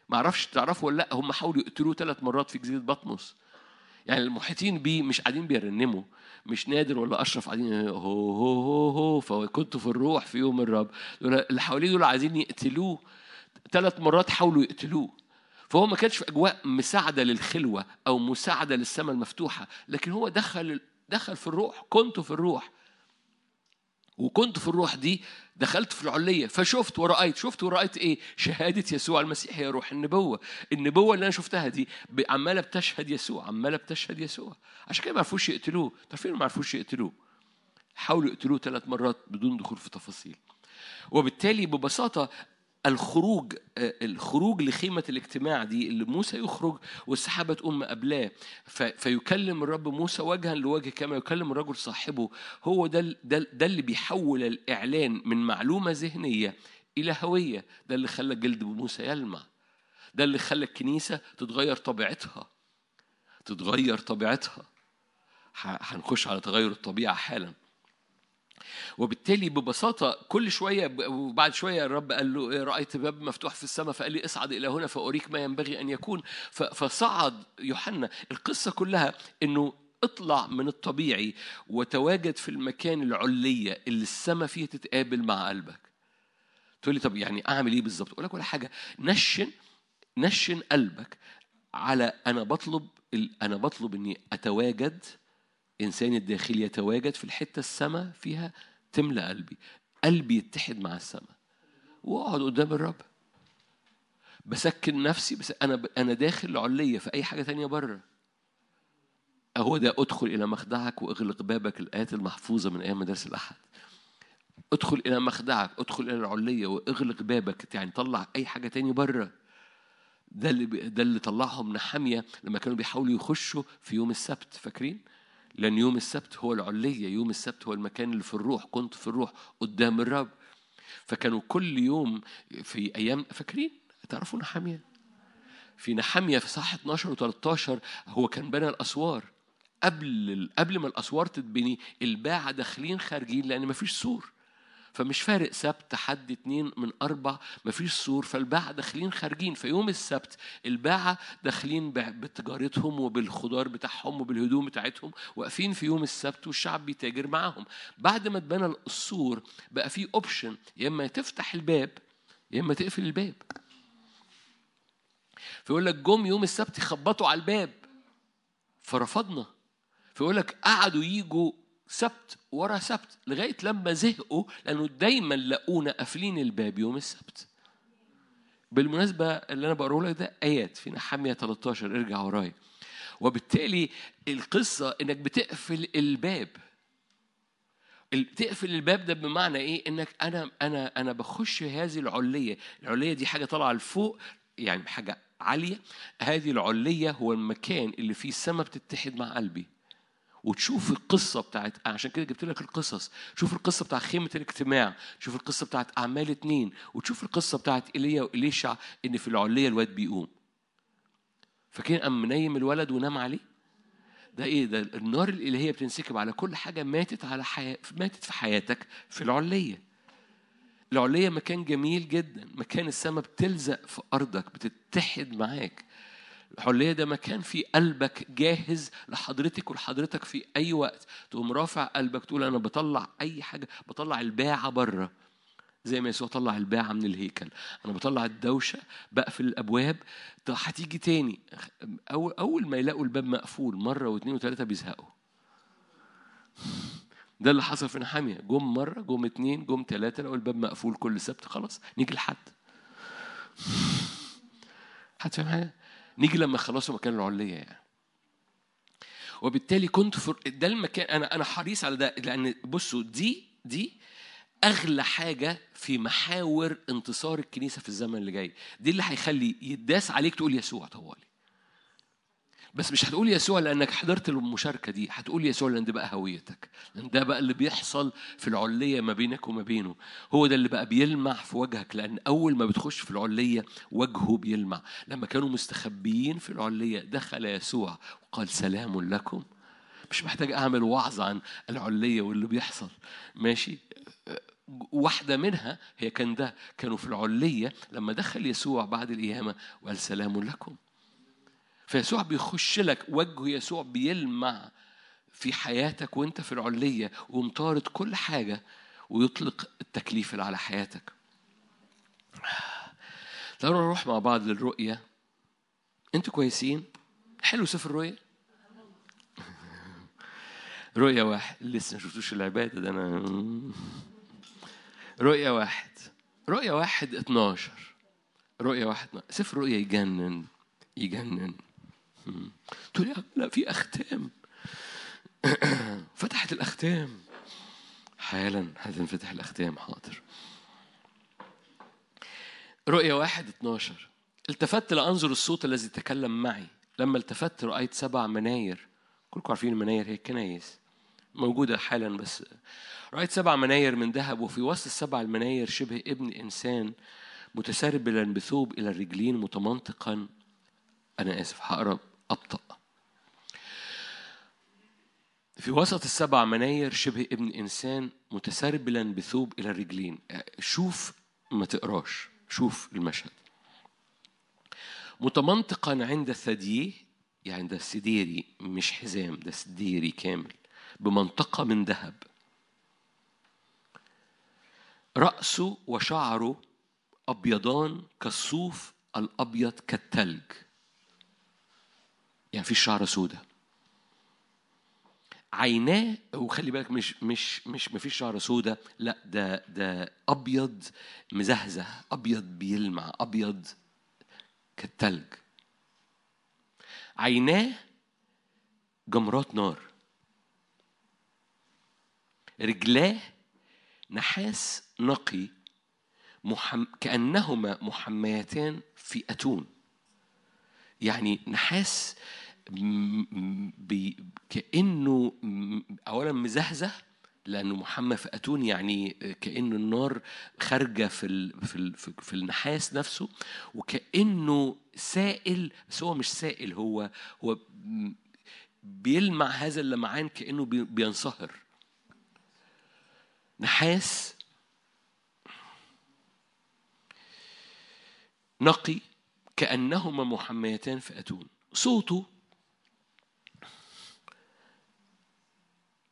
ما أعرفش تعرفوا ولا لأ؟ هم حاولوا يقتلوه ثلاث مرات في جزيرة بطمس. يعني المحيطين بيه مش قاعدين بيرنموا. مش نادر ولا أشرف قاعدين هو هو هو هو فكنت في الروح في يوم الرب. اللي حواليه دول عايزين يقتلوه. ثلاث مرات حاولوا يقتلوه. فهو ما كانش في أجواء مساعدة للخلوة أو مساعدة للسماء المفتوحة لكن هو دخل دخل في الروح. كنت في الروح. وكنت في الروح دي دخلت في العلية فشفت ورأيت شفت ورأيت إيه؟ شهادة يسوع المسيح هي روح النبوة. النبوة اللي أنا شفتها دي عمالة بتشهد يسوع عمالة بتشهد يسوع. عشان كده ما عرفوش يقتلوه. تعرفين ما عرفوش يقتلوه؟ حاولوا يقتلوه ثلاث مرات بدون دخول في تفاصيل. وبالتالي ببساطة الخروج آه، الخروج لخيمة الاجتماع دي اللي موسى يخرج والسحابة تقوم مقابلاه. فيكلم الرب موسى وجها لوجه كما يكلم الرجل صاحبه. هو ده ده, ده اللي بيحول الإعلان من معلومة ذهنية إلى هوية. ده اللي خلى جلد موسى يلمع. ده اللي خلى الكنيسة تتغير طبيعتها. تتغير طبيعتها. هنخش على تغير الطبيعة حالا. وبالتالي ببساطة كل شوية وبعد شوية الرب قال له إيه، رأيت باب مفتوح في السماء. فقال لي اصعد إلى هنا فأريك ما ينبغي أن يكون. فصعد يوحنا. القصة كلها إنه اطلع من الطبيعي وتواجد في المكان العلية اللي السماء فيه تتقابل مع قلبك. تقول لي طب يعني أعمل إيه بالظبط؟ أقول لك ولا حاجة. نشن نشن قلبك على أنا بطلب أنا بطلب إني أتواجد إنساني الداخلي يتواجد في الحتة السماء فيها تملى قلبي. قلبي يتحد مع السماء وأقعد قدام الرب. بسكن نفسي. بس أنا أنا داخل عليه في أي حاجة تانية بره. هو ده أدخل إلى مخدعك وأغلق بابك الآيات المحفوظة من أيام مدارس الأحد. أدخل إلى مخدعك. أدخل إلى العلية وأغلق بابك. يعني طلع أي حاجة تاني بره. ده اللي ده اللي طلعهم نحامية لما كانوا بيحاولوا يخشوا في يوم السبت. فاكرين؟ لأن يوم السبت هو العلية يوم السبت هو المكان اللي في الروح كنت في الروح قدام الرب. فكانوا كل يوم في أيام فاكرين؟ تعرفوا نحامية؟ في نحامية في صح 12 و 13 هو كان بنى الأسوار. قبل قبل ما الأسوار تتبني الباعة داخلين خارجين لأن مفيش سور. فمش فارق سبت حد اتنين من أربع مفيش سور فالباعة داخلين خارجين. في يوم السبت الباعة داخلين بتجارتهم وبالخضار بتاعهم وبالهدوم بتاعتهم واقفين في يوم السبت والشعب بيتاجر معاهم. بعد ما اتبنى السور بقى في option يا إما تفتح الباب يا إما تقفل الباب. فيقول لك جم يوم السبت يخبطوا على الباب. فرفضنا. فيقول لك قعدوا يجوا سبت ورا سبت لغاية لما زهقوا لأنه دايما لقونا قافلين الباب يوم السبت. بالمناسبة اللي أنا بقراه لك ده آيات في نحمية 13 ارجع ورايا. وبالتالي القصة إنك بتقفل الباب. تقفل الباب ده بمعنى إيه؟ إنك أنا أنا أنا بخش هذه العلية. العلية دي حاجة طالعة لفوق يعني حاجة عالية. هذه العلية هو المكان اللي فيه السماء بتتحد مع قلبي. وتشوف القصة بتاعت عشان كده جبت لك القصص. شوف القصة بتاعت خيمة الاجتماع. شوف القصة بتاعت أعمال اتنين. وتشوف القصة بتاعت إيليا وإليشع إن في العلية الواد بيقوم. فكان قام منيم الولد ونام عليه. ده إيه؟ ده النار الالهيه بتنسكب على كل حاجة ماتت على حياة ماتت في حياتك في العليه العليه مكان جميل جدا. مكان السماء بتلزق في أرضك بتتحد معاك. الحلية ده مكان في قلبك جاهز لحضرتك ولحضرتك في أي وقت. تقوم رافع قلبك تقول أنا بطلع أي حاجة بطلع الباعة بره. زي ما يسوع طلع الباعة من الهيكل. أنا بطلع الدوشة بقفل الأبواب. هتيجي تاني؟ أول, ما يلاقوا الباب مقفول مرة واثنين وثلاثة بيزهقوا. ده اللي حصل في نحامية. جم مرة جم اتنين جم ثلاثة لقوا الباب مقفول كل سبت خلاص نيجي لحد. حد فاهم حاجة؟ نيجي لما خلصوا مكان العلية يعني. وبالتالي كنت في ده المكان أنا أنا حريص على ده لأن بصوا دي دي أغلى حاجة في محاور انتصار الكنيسة في الزمن اللي جاي. دي اللي هيخلي يداس عليك تقول يسوع طوالي. بس مش هتقول يسوع لأنك حضرت المشاركة دي هتقول يسوع لأن ده بقى هويتك. لأن ده بقى اللي بيحصل في العليه ما بينك وما بينه. هو ده اللي بقى بيلمع في وجهك لأن أول ما بتخش في العليه وجهه بيلمع. لما كانوا مستخبيين في العليه دخل يسوع وقال سلام لكم. مش محتاج أعمل وعظ عن العليه واللي بيحصل. ماشي؟ واحدة منها هي كان ده كانوا في العلية لما دخل يسوع بعد القيامة وقال سلام لكم. فيسوع بيخش لك وجه يسوع بيلمع في حياتك وانت في العلية ومطارد كل حاجة ويطلق التكليف اللي على حياتك. تعالوا نروح مع بعض للرؤية. أنتوا كويسين؟ حلو سفر الرؤية؟ رؤية واحد. لسه ما شفتوش العبادة ده أنا رؤية واحد. رؤية واحد 12 رؤية واحد سفر رؤية يجنن يجنن. تقول لي لا في أختام. فتحت الأختام. حالا هتنفتح الأختام حاضر. رؤية واحد 12 التفت لأنظر الصوت الذي تكلم معي. لما التفت رأيت سبع مناير. كلكم عارفين المناير هي الكنايس. موجودة حالا بس رأيت سبع مناير من ذهب وفي وسط السبع المناير شبه ابن إنسان متسربلا بثوب إلى الرجلين متمنطقا. أنا آسف هقرأ. أبطأ في وسط السبع مناير شبه ابن إنسان متسربلا بثوب إلى الرجلين. شوف ما تقراش شوف المشهد. متمنطقا عند ثدييه يعني ده سديري مش حزام ده سديري كامل بمنطقة من ذهب. رأسه وشعره أبيضان كالصوف الأبيض كالتلج. يعني في شعر سودة. عيناه وخلي بالك مش مش مش ما فيش شعر سودة لا ده ده أبيض مزهزه أبيض بيلمع أبيض كالتلج. عيناه جمرات نار. رجلاه نحاس نقي محم... كأنهما محميتان في أتون يعني نحاس بي... كأنه أولا مزهزه لأنه محمى في أتون يعني كأن النار خارجة في. في. في النحاس نفسه وكأنه سائل بس هو مش سائل هو هو بيلمع هذا اللمعان كأنه بينصهر نحاس نقي كأنهما محميتان في أتون صوته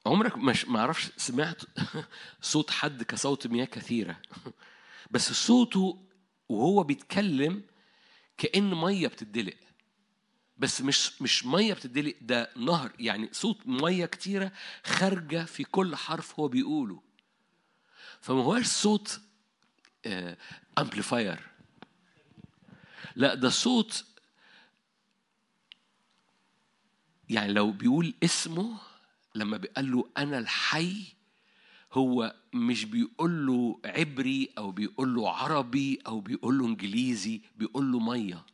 عمرك مش ما أعرفش سمعت صوت حد كصوت مياه كثيرة. بس صوته وهو بيتكلم كأن مية بتدلق بس مش مش مية بتدلق ده نهر. يعني صوت مية كتيرة خارجة في كل حرف هو بيقوله. فما هوش صوت امبليفاير لا ده صوت يعني لو بيقول اسمه لما بيقال له أنا الحي هو مش بيقول له عبري أو بيقول له عربي أو بيقول له إنجليزي بيقول له مية.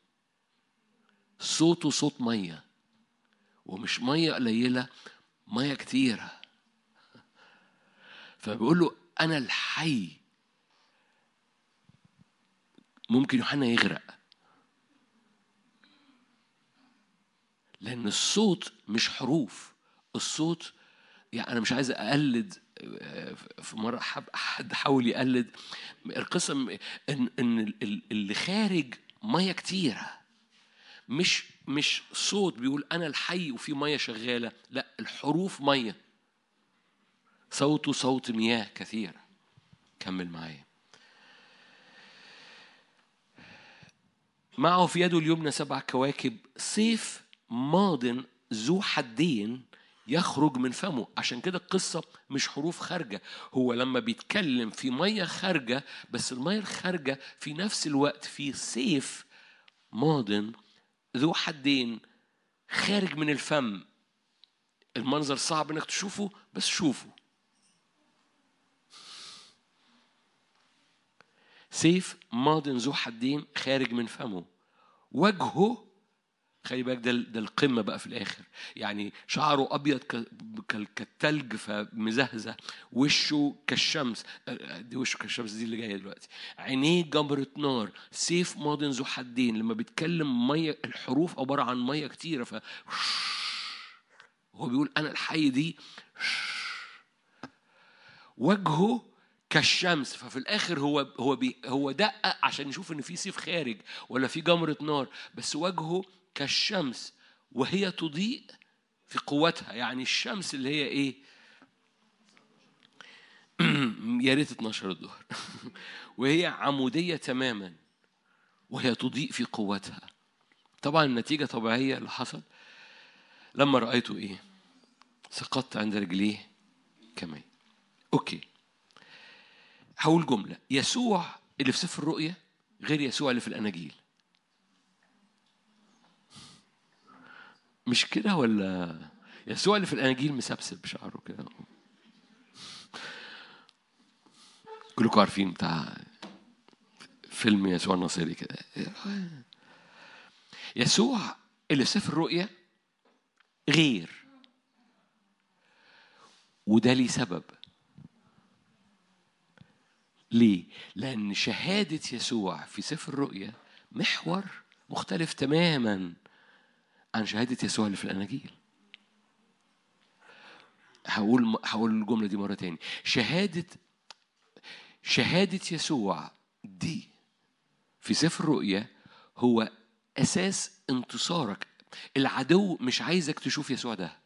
صوته صوت مية. ومش مية قليلة مية كتيرة. فبيقول له أنا الحي. ممكن يوحنا يغرق. لأن الصوت مش حروف. الصوت يعني أنا مش عايز أقلد في مرة حد حاول يقلد. القصة ان إن اللي خارج مية كتيرة. مش مش صوت بيقول أنا الحي وفي مية شغالة لا الحروف مية. صوته صوت مياه كثيرة. كمل معايا. معه في يده اليمنى سبع كواكب. سيف ماض ذو حدين يخرج من فمه. عشان كده القصة مش حروف خارجة. هو لما بيتكلم في مية خارجة بس المية الخارجة في نفس الوقت في سيف ماض ذو حدين خارج من الفم. المنظر صعب إنك تشوفه بس شوفه. سيف ماض ذو حدين خارج من فمه. وجهه خلي بالك ده ده القمة بقى في الآخر. يعني شعره أبيض كالتلج فمزهزه وشه كالشمس. دي وشه كالشمس دي اللي جاية دلوقتي. عينيه جمرة نار. سيف ماض ذو حدين. لما بيتكلم مية الحروف عبارة عن مية كتيرة ف هو بيقول أنا الحي دي وجهه كالشمس. ففي الآخر هو هو بي هو دقق عشان يشوف إن في سيف خارج ولا في جمره نار. بس وجهه كالشمس وهي تضيء في قوتها. يعني الشمس اللي هي إيه؟ يا ريت 12 الظهر. وهي عمودية تماما وهي تضيء في قوتها. طبعا النتيجة طبيعية اللي حصل. لما رأيته إيه؟ سقطت عند رجليه كمان أوكي. هقول جملة. يسوع اللي في سفر الرؤيا غير يسوع اللي في الأناجيل. مش كده ولا يسوع اللي في الاناجيل مسبسب شعره كده؟ كلكم عارفين بتاع فيلم يسوع الناصري كده. يسوع اللي في سفر الرؤيا غير. وده ليه سبب. ليه؟ لأن شهادة يسوع في سفر الرؤيا محور مختلف تماما. عن شهادة يسوع اللي في الأناجيل. هقول هقول الجملة دي مرة تاني. شهادة شهادة يسوع دي في سفر الرؤيا هو أساس انتصارك. العدو مش عايزك تشوف يسوع ده.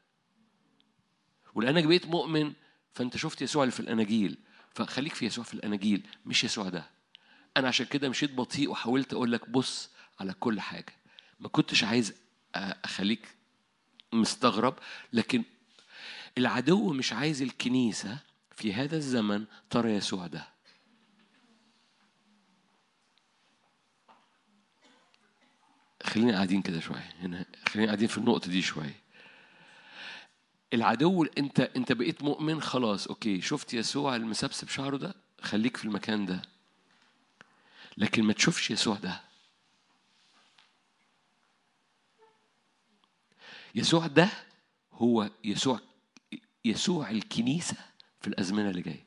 ولأنك بقيت مؤمن فأنت شفت يسوع اللي في الأناجيل. فخليك في يسوع في الأناجيل مش يسوع ده. أنا عشان كده مشيت بطيء وحاولت أقول لك بص على كل حاجة. ما كنتش عايز أخليك مستغرب لكن العدو مش عايز الكنيسة في هذا الزمن ترى يسوع ده. خلينا قاعدين كده شوية هنا خلينا قاعدين في النقطة دي شوية. العدو أنت أنت بقيت مؤمن خلاص أوكي شفت يسوع المسبسب شعره ده؟ خليك في المكان ده. لكن ما تشوفش يسوع ده. يسوع ده هو يسوع يسوع الكنيسة في الأزمنة اللي جاية.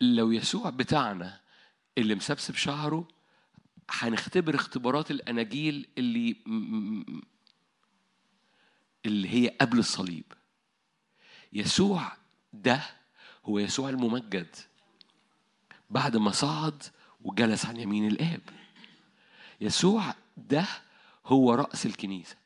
لو يسوع بتاعنا اللي مسبسب شعره هنختبر اختبارات الأناجيل اللي اللي هي قبل الصليب. يسوع ده هو يسوع الممجد بعد ما صعد وجلس عن يمين الآب. يسوع ده هو رأس الكنيسة.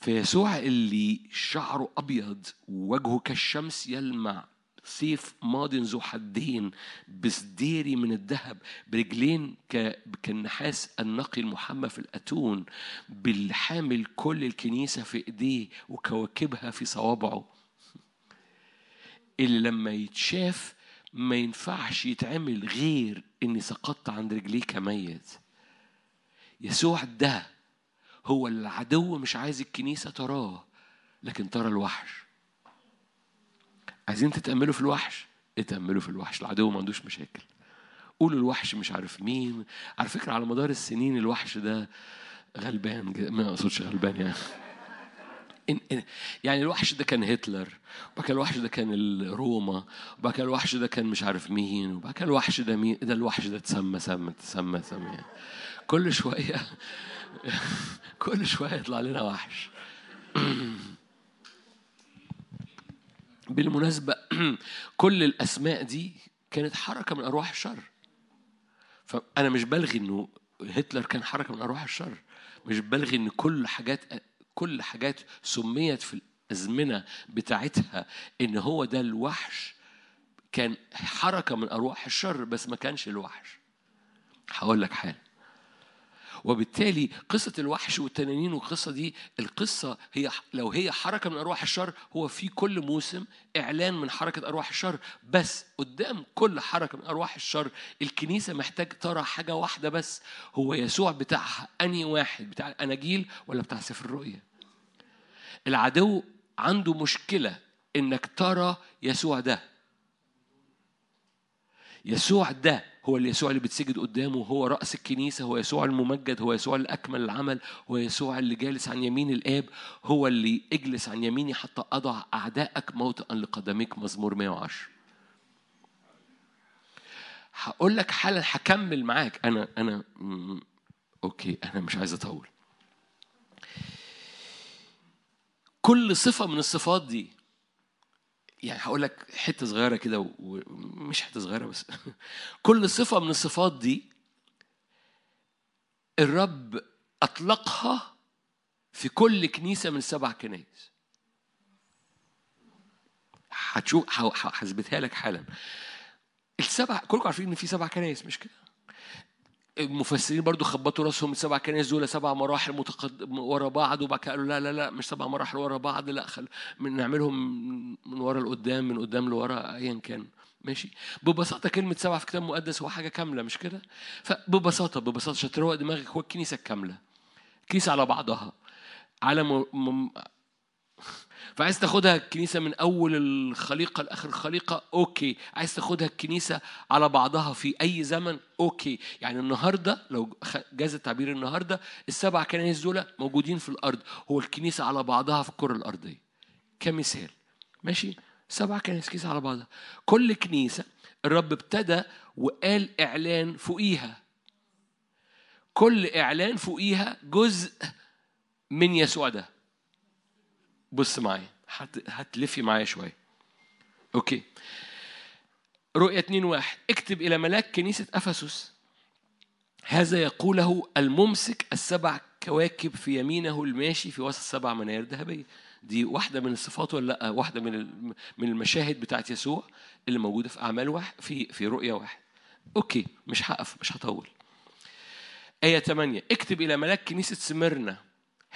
فيسوع اللي شعره أبيض ووجهه كالشمس يلمع سيف ماض ذو حدين بسديري من الذهب برجلين كالنحاس النقي المحمى في الأتون بالحامل كل الكنيسة في إيديه وكواكبها في صوابعه. اللي لما يتشاف ما ينفعش يتعمل غير إني سقطت عند رجليه كميت يسوع ده هو العدو مش عايز الكنيسة تراه لكن ترى الوحش. عايزين تتأملوا في الوحش؟ اتأملوا في الوحش. العدو ما عندوش مشاكل. قولوا الوحش مش عارف مين. على فكرة على مدار السنين الوحش ده غلبان ما أقصدش غلبان يعني. يعني الوحش ده كان هتلر وبعد كده الوحش ده كان ال- روما وبعد كده الوحش ده كان مش عارف مين وبعد كده الوحش ده مين ده الوحش ده اتسمى سمى اتسمى سمى يعني. كل شوية كل شوية يطلع لنا وحش. بالمناسبة كل الأسماء دي كانت حركة من أرواح الشر. فأنا مش بلغي إنه هتلر كان حركة من أرواح الشر. مش بلغي إن كل حاجات كل حاجات سميت في الأزمنة بتاعتها إن هو ده الوحش. كان حركة من أرواح الشر بس ما كانش الوحش. هقول لك حاجة. وبالتالي قصة الوحش والتنانين والقصة دي القصة هي لو هي حركة من أرواح الشر هو في كل موسم إعلان من حركة أرواح الشر. بس قدام كل حركة من أرواح الشر الكنيسة محتاج ترى حاجة واحدة بس هو يسوع بتاعها أنهي واحد؟ بتاع الأناجيل ولا بتاع سفر الرؤيا؟ العدو عنده مشكلة إنك ترى يسوع ده. يسوع ده هو اليسوع اللي بتسجد قدامه هو رأس الكنيسة هو يسوع الممجد هو يسوع اللي أكمل العمل هو يسوع اللي جالس عن يمين الآب هو اللي اجلس عن يميني حتى أضع أعدائك موطئا لقدميك مزمور 110 هقول لك حالا هكمل معاك. أنا أنا أوكي أنا مش عايز أطول. كل صفة من الصفات دي. يعني هقول لك حتة صغيرة كده ومش حتة صغيرة بس. كل صفة من الصفات دي الرب أطلقها في كل كنيسة من السبع كنائس. هتشوف هثبتها لك حالا. السبع كلكم عارفين إن في سبع كنائس مش كده؟ المفسرين برضو خبطوا راسهم السبع كنائس دول سبع مراحل متقدم ورا بعض وبعد كده قالوا لا لا لا مش سبع مراحل ورا بعض لا خل من نعملهم من ورا لقدام من قدام لورا ايا كان. ماشي؟ ببساطة كلمة سبعه في الكتاب المقدس هو حاجة كاملة مش كده؟ فببساطة ببساطة عشان تروق دماغك هو الكنيسة الكامله الكنيسه على بعضها. على م... م... فعايز تاخدها الكنيسة من أول الخليقة لآخر الخليقة okay. عايز تاخدها الكنيسة على بعضها في أي زمن okay. يعني النهاردة لو جاز التعبير النهاردة السبع كنائس دول موجودين في الأرض. هو الكنيسة على بعضها في الكرة الأرضية. كمثال. ماشي؟ سبع كنائس كنيسة على بعضها. كل كنيسة الرب ابتدى وقال إعلان فوقيها. كل إعلان فوقيها جزء من يسوع ده. بص معايا هت- هتلفي معايا شوية. أوكي. رؤية 2 واحد. اكتب إلى ملاك كنيسة أفسس. هذا يقوله الممسك السبع كواكب في يمينه الماشي في وسط سبع مناير ذهبية. دي واحدة من الصفات ولا لأ؟ واحدة من من المشاهد بتاعت يسوع اللي موجودة في أعمال واحد في في رؤية واحد. okay. مش هقف مش هطول. آية 8 اكتب إلى ملاك كنيسة سمرنا.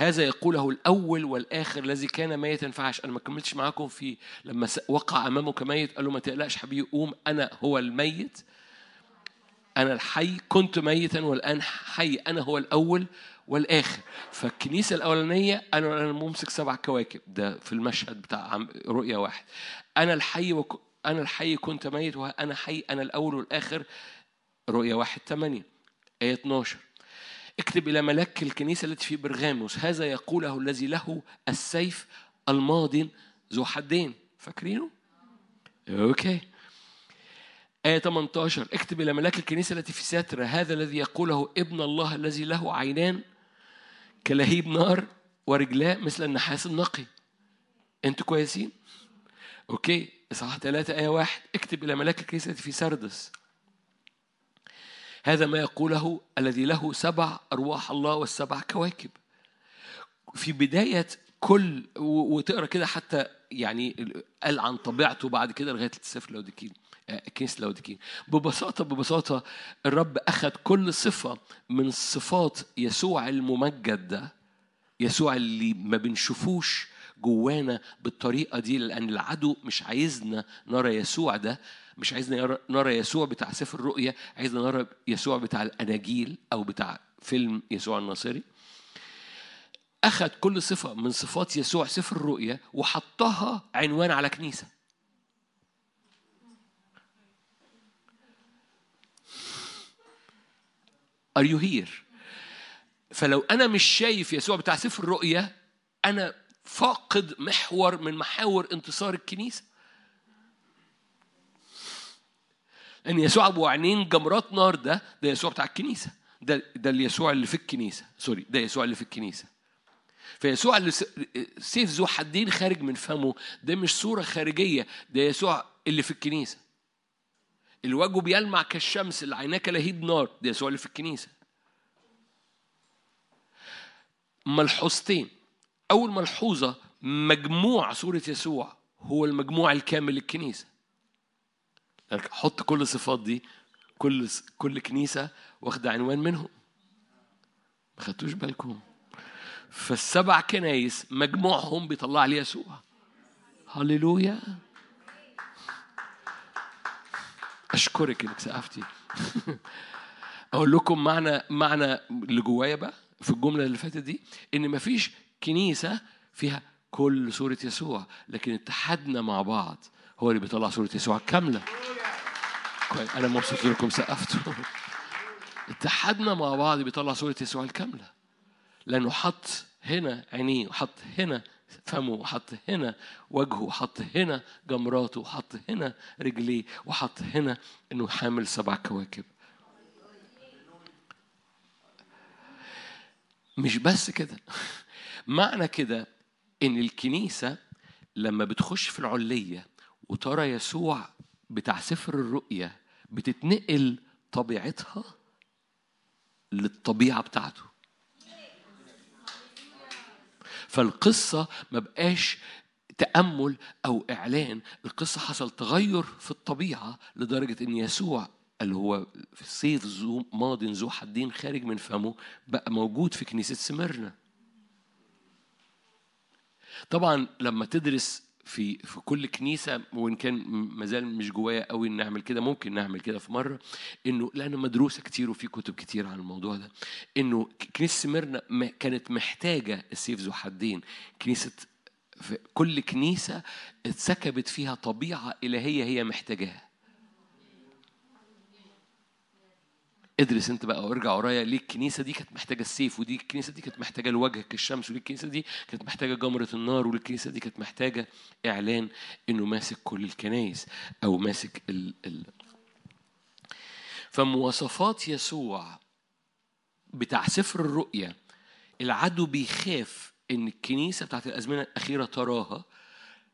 هذا يقوله الأول والآخر الذي كان ميتا فعاش أنا ما كملتش معاكم في لما وقع أمامه كميت قال له ما تقلقش حبيبي قوم أنا هو الميت. أنا الحي كنت ميتا والآن حي أنا هو الأول والآخر. فالكنيسة الأولانية أنا أنا ممسك سبع كواكب. ده في المشهد بتاع رؤيا واحد. أنا الحي وك... أنا الحي كنت ميت وأنا حي أنا الأول والآخر. رؤيا واحد ثمانية آية 12 اكتب إلى ملاك الكنيسة التي في برغاموس هذا يقوله الذي له السيف الماضي ذو حدين فاكرينه؟ okay آية 18 اكتب إلى ملاك الكنيسة التي في ثياتيرا هذا الذي يقوله ابن الله الذي له عينان كلهيب نار ورجلاه مثل النحاس النقي أنتوا كويسين؟ okay إصحاح 3 آية 1 اكتب إلى ملاك الكنيسة التي في ساردس هذا ما يقوله الذي له سبع أرواح الله والسبع كواكب. في بداية كل وتقرأ كده حتى يعني قال عن طبيعته بعد كده لغاية السفر لاودكيين كنيسة لاودكيين ببساطة ببساطة الرب أخذ كل صفة من صفات يسوع الممجد ده يسوع اللي ما بنشوفوش جوانا بالطريقة دي لأن العدو مش عايزنا نرى يسوع ده مش عايزنا نرى يسوع بتاع سفر الرؤيا عايزنا نرى يسوع بتاع الأناجيل أو بتاع فيلم يسوع الناصري. أخذ كل صفة من صفات يسوع سفر الرؤيا وحطها عنوان على كنيسة. are you here? فلو أنا مش شايف يسوع بتاع سفر الرؤيا أنا فاقد محور من محاور انتصار الكنيسة. إن يسوع أبو عينين جمرات نار ده ده يسوع بتاع الكنيسة. ده ده اليسوع اللي في الكنيسة. sorry ده يسوع اللي في الكنيسة. فيسوع اللي سيف ذو حدين خارج من فمه ده مش صورة خارجية ده يسوع اللي في الكنيسة. الوجه بيلمع كالشمس اللي عيناه كلهيب نار ده يسوع اللي في الكنيسة. ملحوظتين أول ملحوظه مجموع صوره يسوع هو المجموع الكامل للكنيسة. حط كل الصفات دي كل كل كنيسة واخدة عنوان منهم. ما خدتوش بالكم. فالسبع كنايس مجموعهم بيطلع لي يسوع. هللويا. أشكرك إنك سقفتي. أقول لكم معنى معنى اللي جوايا بقى في الجملة اللي فاتت دي إن مفيش كنيسه فيها كل صوره يسوع لكن اتحادنا مع بعض. هو اللي بيطلع صوره يسوع كاملة. كويس. أنا مبسوط إنكم سقفتوا. اتحادنا مع بعض بيطلع صوره يسوع الكاملة. لأنه حط هنا عينيه وحط هنا فمه وحط هنا وجهه وحط هنا جمراته وحط هنا رجليه وحط هنا إنه حامل سبع كواكب. مش بس كده. معنى كده إن الكنيسة لما بتخش في العلية وترى يسوع بتاع سفر الرؤيا بتتنقل طبيعتها للطبيعة بتاعته. فالقصة ما بقاش تأمل أو إعلان القصة حصل تغير في الطبيعة لدرجة إن يسوع اللي هو في الصيف ذو ماض ذو حدين خارج من فمه بقى موجود في كنيسة سمرنا. طبعا لما تدرس في في كل كنيسة وإن كان مازال مش جوايا قوي نعمل كده ممكن نعمل كده في مرة إنه لأن مدروسه كتير وفي كتب كتير عن الموضوع ده إنه كنيسة سمرنا كانت محتاجة السيف ذو حدين كنيسة كل كنيسة اتسكبت فيها طبيعة إلهية هي محتاجاها. ادرس انت بقى وارجع ورايا. ليه الكنيسة دي كانت محتاجة السيف ودي الكنيسة دي كانت محتاجة الوجه كالشمس ودي الكنيسة دي كانت محتاجة جمرة النار ودي الكنيسة دي كانت محتاجة إعلان إنه ماسك كل الكنايس أو ماسك ال ال فمواصفات يسوع بتاع سفر الرؤيا العدو بيخاف إن الكنيسة بتاعت الأزمنة الأخيرة تراها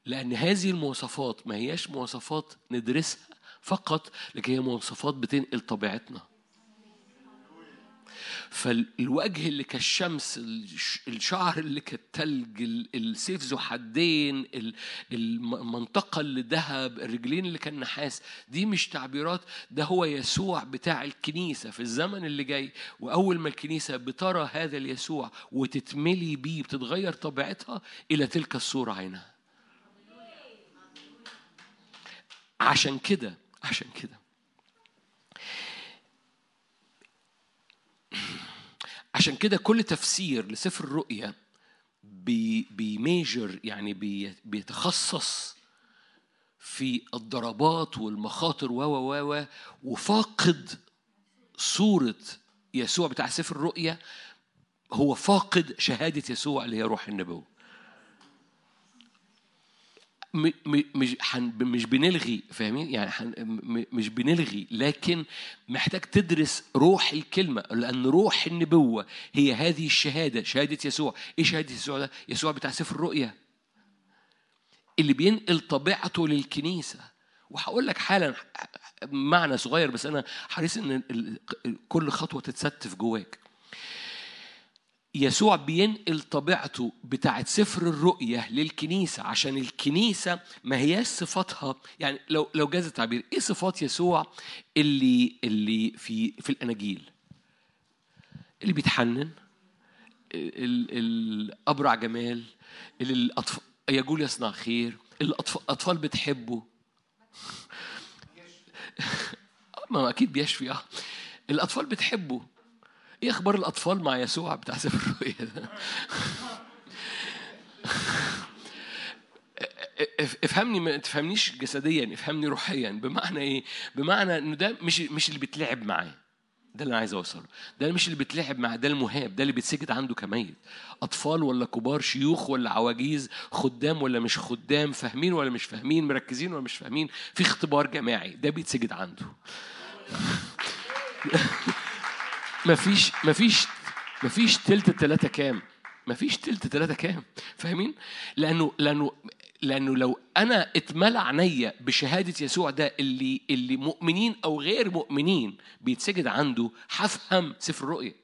لأن هذه المواصفات ما هياش مواصفات ندرسها فقط لكن هي مواصفات بتنقل طبيعتنا. فالوجه اللي كالشمس الشعر اللي كالتلج السيف ذو حدين المنطقة اللي ذهب الرجلين اللي كان نحاس دي مش تعبيرات ده هو يسوع بتاع الكنيسة في الزمن اللي جاي. وأول ما الكنيسة بترى هذا اليسوع وتتملي بيه بتتغير طبيعتها إلى تلك الصورة عينها. عشان كده عشان كده عشان كده كل تفسير لسفر الرؤيا بي بيميجر يعني بي بيتخصص في الضربات والمخاطر و و و وفاقد صورة يسوع بتاع سفر الرؤيا هو فاقد شهادة يسوع اللي هي روح النبوة. مش مش بنلغي فاهمين؟ يعني مش بنلغي لكن محتاج تدرس روح الكلمة لأن روح النبوة هي هذه الشهادة شهادة يسوع. إيه شهادة يسوع ده؟ يسوع بتاع سفر الرؤيا. اللي بينقل طبيعته للكنيسة. وهقول لك حالا معنى صغير بس أنا حريص إن كل خطوة تتستف جواك. يسوع بينقل طبيعته بتاعت سفر الرؤية للكنيسة عشان الكنيسة ما هياش صفاتها. يعني لو لو جاز التعبير إيه صفات يسوع اللي اللي في في الأناجيل؟ اللي بيتحنن الابرع جمال اللي الأطفال يقول يصنع خير الأطفال بتحبه. ما أكيد بيشفي آه. الأطفال بتحبه. إيه أخبار الأطفال مع يسوع بتاع سفر الرؤيا ده؟ افهمني ما تفهمنيش جسديا افهمني روحيا بمعنى إيه؟ بمعنى إنه ده مش مش اللي بتلعب معاه ده اللي أنا عايز أوصله. ده مش اللي بيتلعب مع ده المهاب ده اللي بيتسجد عنده كميت. أطفال ولا كبار شيوخ ولا عواجيز خدام ولا مش خدام فاهمين ولا مش فاهمين مركزين ولا مش فاهمين في اختبار جماعي ده بيتسجد عنده. مفيش مفيش مفيش تلت التلاتة كام؟ مفيش تلت تلاتة كام؟ فاهمين؟ لأنه لأنه لأنه لو أنا اتملى عينيا بشهادة يسوع ده اللي اللي مؤمنين أو غير مؤمنين بيتسجد عنده هفهم سفر الرؤيا.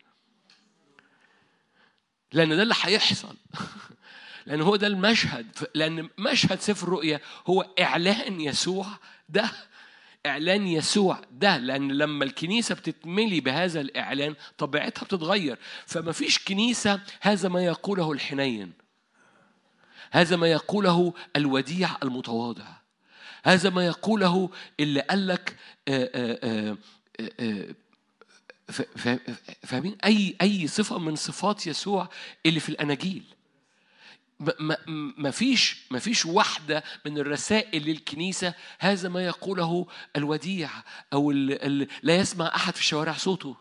لأن ده اللي هيحصل. لأن هو ده المشهد. لأن مشهد سفر الرؤيا هو إعلان يسوع ده إعلان يسوع ده لأن لما الكنيسة بتتملي بهذا الإعلان طبيعتها بتتغير. فما فيش كنيسة هذا ما يقوله الحنين. هذا ما يقوله الوديع المتواضع. هذا ما يقوله اللي قال لك فاهمين؟ أي أي صفة من صفات يسوع اللي في الأناجيل. ما فيش ما فيش واحدة من الرسائل للكنيسة هذا ما يقوله الوديع أو لا يسمع أحد في الشوارع صوته.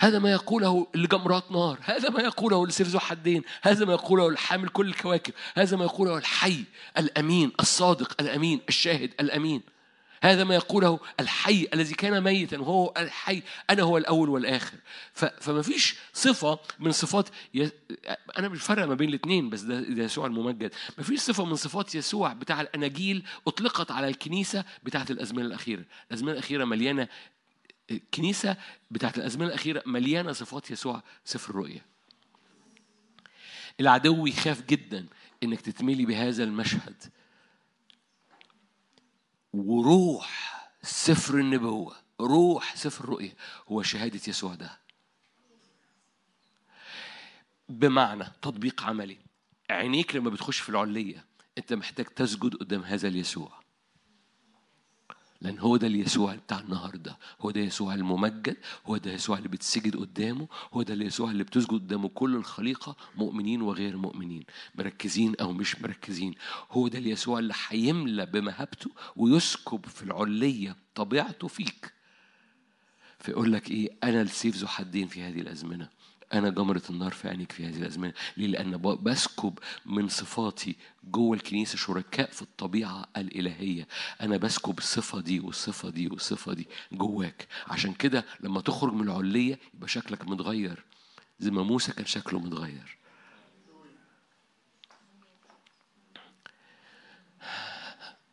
هذا ما يقوله لجمرات نار هذا ما يقوله لسيف ذو حدين هذا ما يقوله الحامل كل الكواكب هذا ما يقوله الحي الأمين الصادق الأمين الشاهد الأمين. هذا ما يقوله الحي الذي كان ميتا وهو الحي أنا هو الأول والآخر. فما فيش صفة من صفات ي... أنا مش فرق ما بين الاثنين بس ده, يسوع الممجد ما فيش صفة من صفات يسوع بتاع الأناجيل أطلقت على الكنيسة بتاعت الأزمنة الأخيرة. الأزمنة الأخيرة مليانة الكنيسة بتاعت الأزمنة الأخيرة مليانة صفات يسوع سفر الرؤيا. العدو يخاف جدا إنك تتملي بهذا المشهد. وروح سفر النبوة روح سفر الرؤيا هو شهادة يسوع ده. بمعنى تطبيق عملي. عينيك لما بتخش في العلية أنت محتاج تسجد قدام هذا اليسوع. لأن هو ده اليسوع بتاع النهارده. هو ده يسوع الممجد. هو ده يسوع اللي بتسجد قدامه. هو ده اليسوع اللي بتسجد قدامه كل الخليقة مؤمنين وغير مؤمنين. مركزين أو مش مركزين. هو ده اليسوع اللي هيملى بمهابته ويسكب في العلية طبيعته فيك. فيقول لك إيه؟ أنا السيف ذو حدين في هذه الأزمنة. أنا جمرة النار في عينيك في هذه الأزمنة. ليه؟ لأن بسكب من صفاتي جوه الكنيسة شركاء في الطبيعة الإلهية. أنا بسكب الصفة دي والصفة دي والصفة دي جواك. عشان كده لما تخرج من العلية يبقى شكلك متغير. زي ما موسى كان شكله متغير.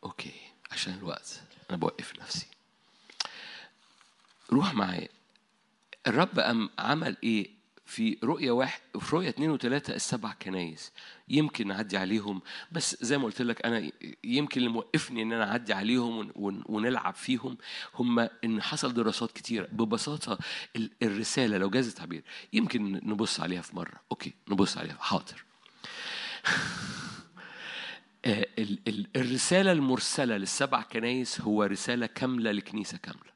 okay عشان الوقت أنا بوقف نفسي. روح معايا. الرب أم عمل إيه؟ في رؤية واحد في رؤية اثنين وثلاثة السبع كنايس. يمكن نعدي عليهم بس زي ما قلت لك أنا يمكن اللي موقفني إن أنا أعدي عليهم ونلعب فيهم هم إن حصل دراسات كتيرة. ببساطة الرسالة لو جاز التعبير يمكن نبص عليها في مرة. okay نبص عليها. حاضر. آه، الرسالة المرسلة للسبع كنايس هو رسالة كاملة لكنيسة كاملة.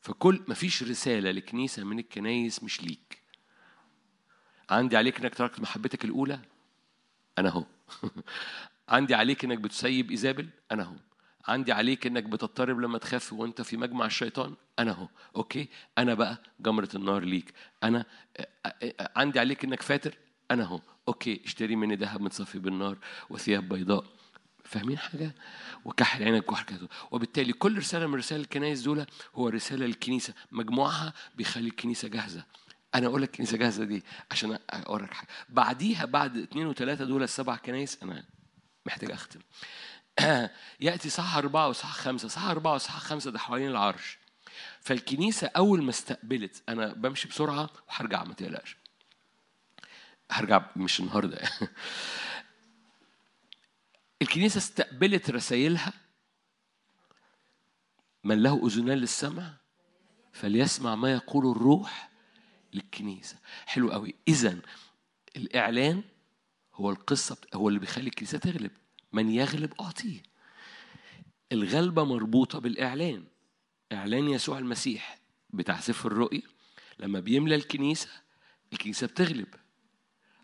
فكل مفيش رسالة لكنيسة من الكنايس مش ليك. عندي عليك إنك تركت محبتك الأولى؟ أنا هو. عندي عليك إنك بتسيب إيزابل؟ أنا هو. عندي عليك إنك بتضطرب لما تخاف وأنت في مجمع الشيطان؟ أنا هو. okay؟ أنا بقى جمرة النار ليك. أنا عندي عليك إنك فاتر؟ أنا هو. okay؟ اشتري مني ذهب متصفي بالنار وثياب بيضاء. فاهمين حاجة؟ وكحل عينك وحكايته وبالتالي كل رسالة من رسائل الكنائس دول هو رسالة للكنيسة. مجموعها بيخلي الكنيسة جاهزة. أنا أقول لك كنيسه جاهزة دي عشان اوريك حاجة. بعديها بعد اثنين وثلاثه دول السبع كنايس أنا محتاج أختم. يأتي صح أربعة وصح خمسة. صح أربعة وصح خمسة ده حوالين العرش. فالكنيسة أول ما استقبلت أنا بمشي بسرعة وهرجع ما تقلقش. هرجع مش النهاردة. الكنيسة استقبلت رسائلها. من له أذنان للسمع فليسمع ما يقول الروح. للكنيسة. حلو قوي. إذا الإعلان هو القصة هو اللي بيخلي الكنيسة تغلب. من يغلب أعطيه. الغلبة مربوطة بالإعلان. إعلان يسوع المسيح بتاع سفر الرؤيا. لما بيملى الكنيسة الكنيسة بتغلب.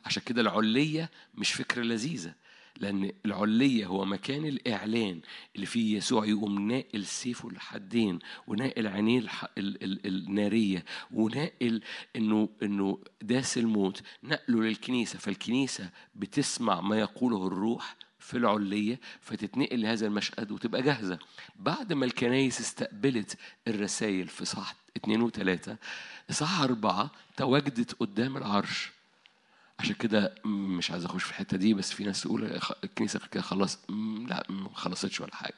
عشان كده العلية مش فكرة لذيذة. لأن العلية هو مكان الإعلان اللي فيه يسوع يقوم ناقل سيفه الحدين وناقل عينيه. النارية وناقل إنه إنه داس الموت نقله للكنيسة فالكنيسة بتسمع ما يقوله الروح في العلية فتتنقل لهذا المشهد وتبقى جاهزة بعد ما الكنايس استقبلت الرسائل في صح اتنين وتلاتة صح أربعة تواجدت قدام العرش عشان كده مش عايز أخش في الحتة دي بس في ناس تقول الكنيسة كده خلاص لا ما خلصتش ولا حاجة.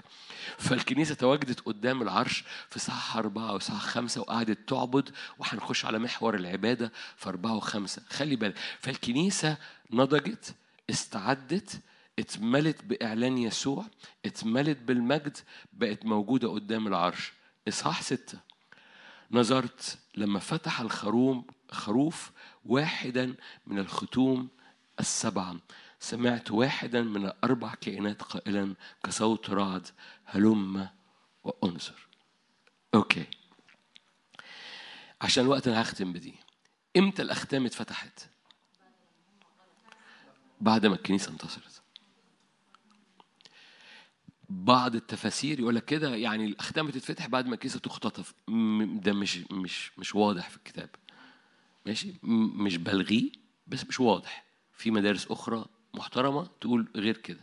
فالكنيسة تواجدت قدام العرش في ساعه أربعة وساعة خمسة وقعدت تعبد وهنخش على محور العبادة في أربعة وخمسة. خلي بالك فالكنيسة نضجت استعدت اتملت بإعلان يسوع اتملت بالمجد بقت موجودة قدام العرش. إصحاح ستة نظرت لما فتح الخروم خروف واحدا من الختوم السبعة سمعت واحدا من الأربع كائنات قائلا كصوت رعد هلم وأنظر. أوكي. عشان الوقت أنا هختم بدي. إمتى الأختام اتفتحت؟ بعد ما الكنيسة انتصرت. بعض التفاسير يقول لك كده يعني الأختام بتتفتح بعد ما الكنيسة تختطف ده مش مش مش واضح في الكتاب. ماشي؟ مش بلغيه بس مش واضح. في مدارس أخرى محترمة تقول غير كده.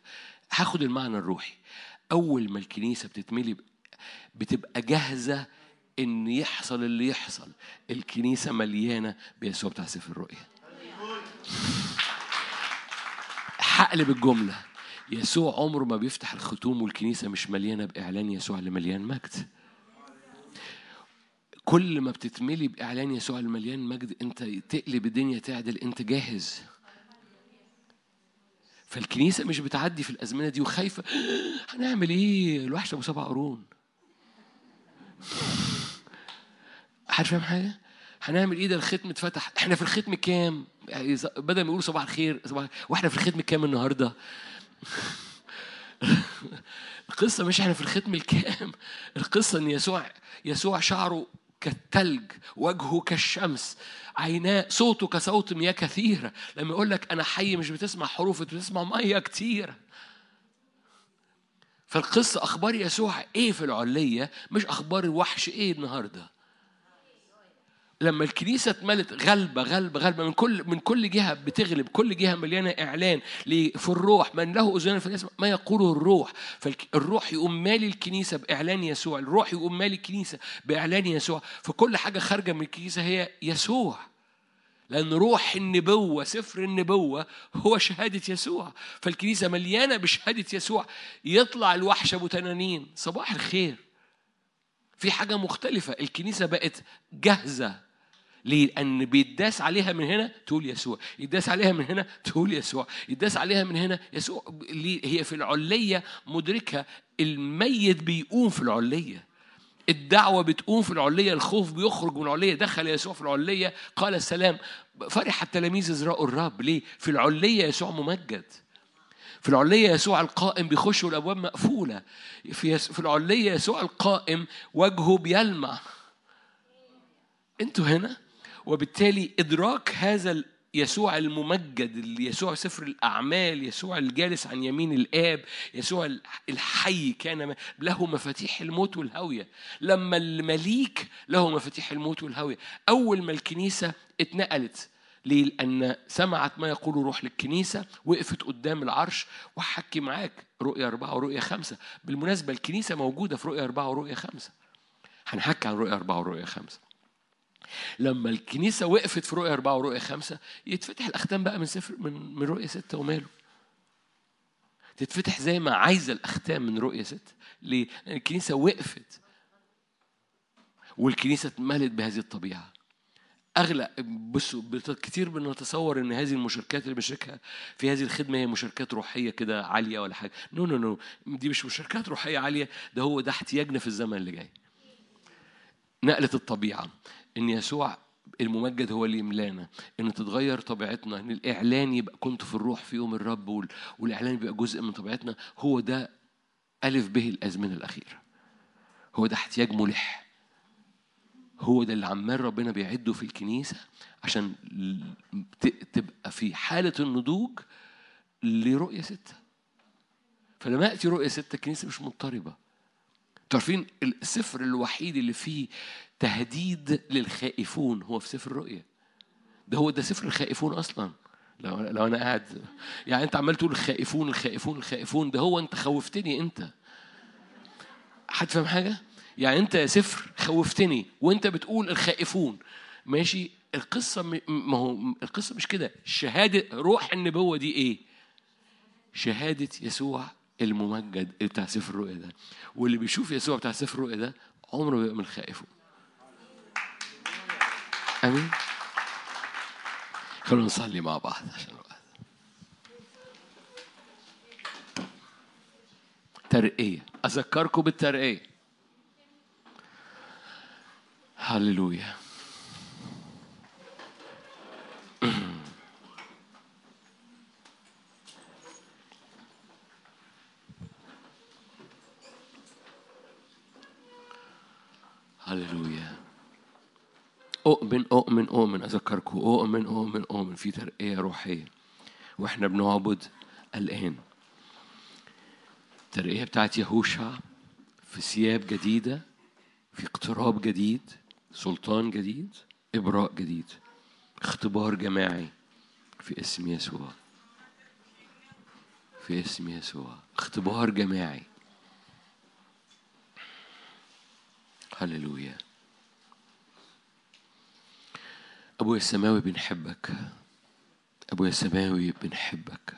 هاخد المعنى الروحي. أول ما الكنيسة بتتملي بتبقى جاهزة إن يحصل اللي يحصل. الكنيسة مليانة بيسوع بتاع سفر الرؤيا. هقلب الجمله يسوع عمره ما بيفتح الختوم والكنيسة مش مليانة بإعلان يسوع اللي مليان مجد. كل ما بتتملي بإعلان يسوع المليان مجد أنت تقلب الدنيا تعدل أنت جاهز فالكنيسة مش بتعدي في الأزمنة دي وخايفة هنعمل إيه الوحش أبو سبع قرون حد فاهم حاجة؟ هنعمل إيه ده الختم اتفتح إحنا في الختم كام؟ يعني بدل ما يقولوا صباح الخير صباح وإحنا في الختم كام النهارده؟ القصة مش إحنا في الختم الكام القصة إن يسوع يسوع شعره كالثلج وجهه كالشمس عيناه صوته كصوت مياه كثيرة لما يقول لك أنا حي مش بتسمع حروف بتسمع مية كتير. فالقصة أخبار يسوع إيه في العلية؟ مش أخبار الوحش إيه النهاردة؟ لما الكنيسة اتملت غلبة غلبة غلبة من كل من كل جهة بتغلب كل جهة مليانة إعلان في الروح من له أذنان فليسمع ما يقوله الروح. فالروح يقوم مالي الكنيسة بإعلان يسوع الروح يقوم مالي الكنيسة بإعلان يسوع. فكل حاجة خارجة من الكنيسة هي يسوع. لأن روح النبوة سفر النبوة هو شهادة يسوع. فالكنيسة مليانة بشهادة يسوع. يطلع الوحش أبو تنانين. صباح الخير. في حاجة مختلفة الكنيسة بقت جاهزة ليه؟ لأن بيداس عليها من هنا تقول يسوع، يداس عليها من هنا تقول يسوع، يداس عليها من هنا يسوع ليه؟ هي في العلية مدركة الميت بيقوم في العلية. الدعوة بتقوم في العلية، الخوف بيخرج من العلية، دخل يسوع في العلية قال السلام، فرح التلاميذ ازرقوا الرب، ليه؟ في العلية يسوع ممجد. في العلية يسوع القائم بيخش والأبواب مقفولة. في في العلية يسوع القائم وجهه بيلمع. أنتوا هنا؟ وبالتالي إدراك هذا يسوع الممجد يسوع سفر الأعمال يسوع الجالس عن يمين الآب يسوع الحي كان له مفاتيح الموت والهوية لما المليك له مفاتيح الموت والهوية أول ما الكنيسة اتنقلت ليه؟ لأن سمعت ما يقول روح للكنيسة وقفت قدام العرش وحكي معاك رؤية أربعة ورؤية خمسة. بالمناسبة الكنيسة موجودة في رؤية أربعة ورؤية خمسة. هنحكي عن رؤية أربعة ورؤية خمسة. لما الكنيسة وقفت في رؤية أربعة ورؤية خمسة يتفتح الأختام بقى من سفر من من رؤية ستة وماله. تتفتح زي ما عايزة الأختام من رؤية ستة. ليه؟ لأن الكنيسة وقفت. والكنيسة اتملت بهذه الطبيعة. أغلى. بصوا كتير بنتصور إن هذه المشاركات اللي بنشاركها في هذه الخدمة هي مشاركات روحية كده عالية ولا حاجة. no no no دي مش مشاركات روحية عالية ده هو ده احتياجنا في الزمن اللي جاي. نقلة الطبيعة. إن يسوع الممجد هو اللي يملانا. إن تتغير طبيعتنا. إن الإعلان يبقى كنت في الروح في يوم الرب والإعلان يبقى جزء من طبيعتنا هو ده ألف به الأزمنة الأخيرة. هو ده احتياج ملح. هو ده اللي عمال ربنا بيعده في الكنيسة عشان تبقى في حالة النضوج لرؤية ستة. فلما يأتي رؤية ستة الكنيسة مش مضطربة. تعرفين السفر الوحيد اللي فيه تهديد للخائفون هو في سفر الرؤيا ده هو ده سفر الخائفون أصلا. لو لو أنا قاعد يعني أنت عمال تقول الخائفون الخائفون الخائفون ده هو أنت خوفتني أنت. حد فاهم حاجة؟ يعني انت يا سفر خوفتني وانت بتقول الخائفون. ماشي؟ القصة ما هو القصة مش كده. شهادة روح النبوة دي إيه؟ شهادة يسوع الممجد بتاع سفر الرؤيا ده. واللي بيشوف يسوع بتاع سفر الرؤيا ده عمره ما من الخائفون. آمين؟ خلونا نصلي مع بعض عشان الوقت. ترقية. أذكركم بالترقية. هللويا هللويا أؤمن أؤمن أؤمن أذكركم. أؤمن أؤمن أؤمن. في ترقية روحية. وإحنا بنعبد الآن. الترقية بتاعت يهوشع في ثياب جديدة في اقتراب جديد. سلطان جديد إبراء جديد اختبار جماعي في اسم يسوع. في اسم يسوع. اختبار جماعي. هللويا. أبويا السماوي بنحبك. أبويا السماوي بنحبك.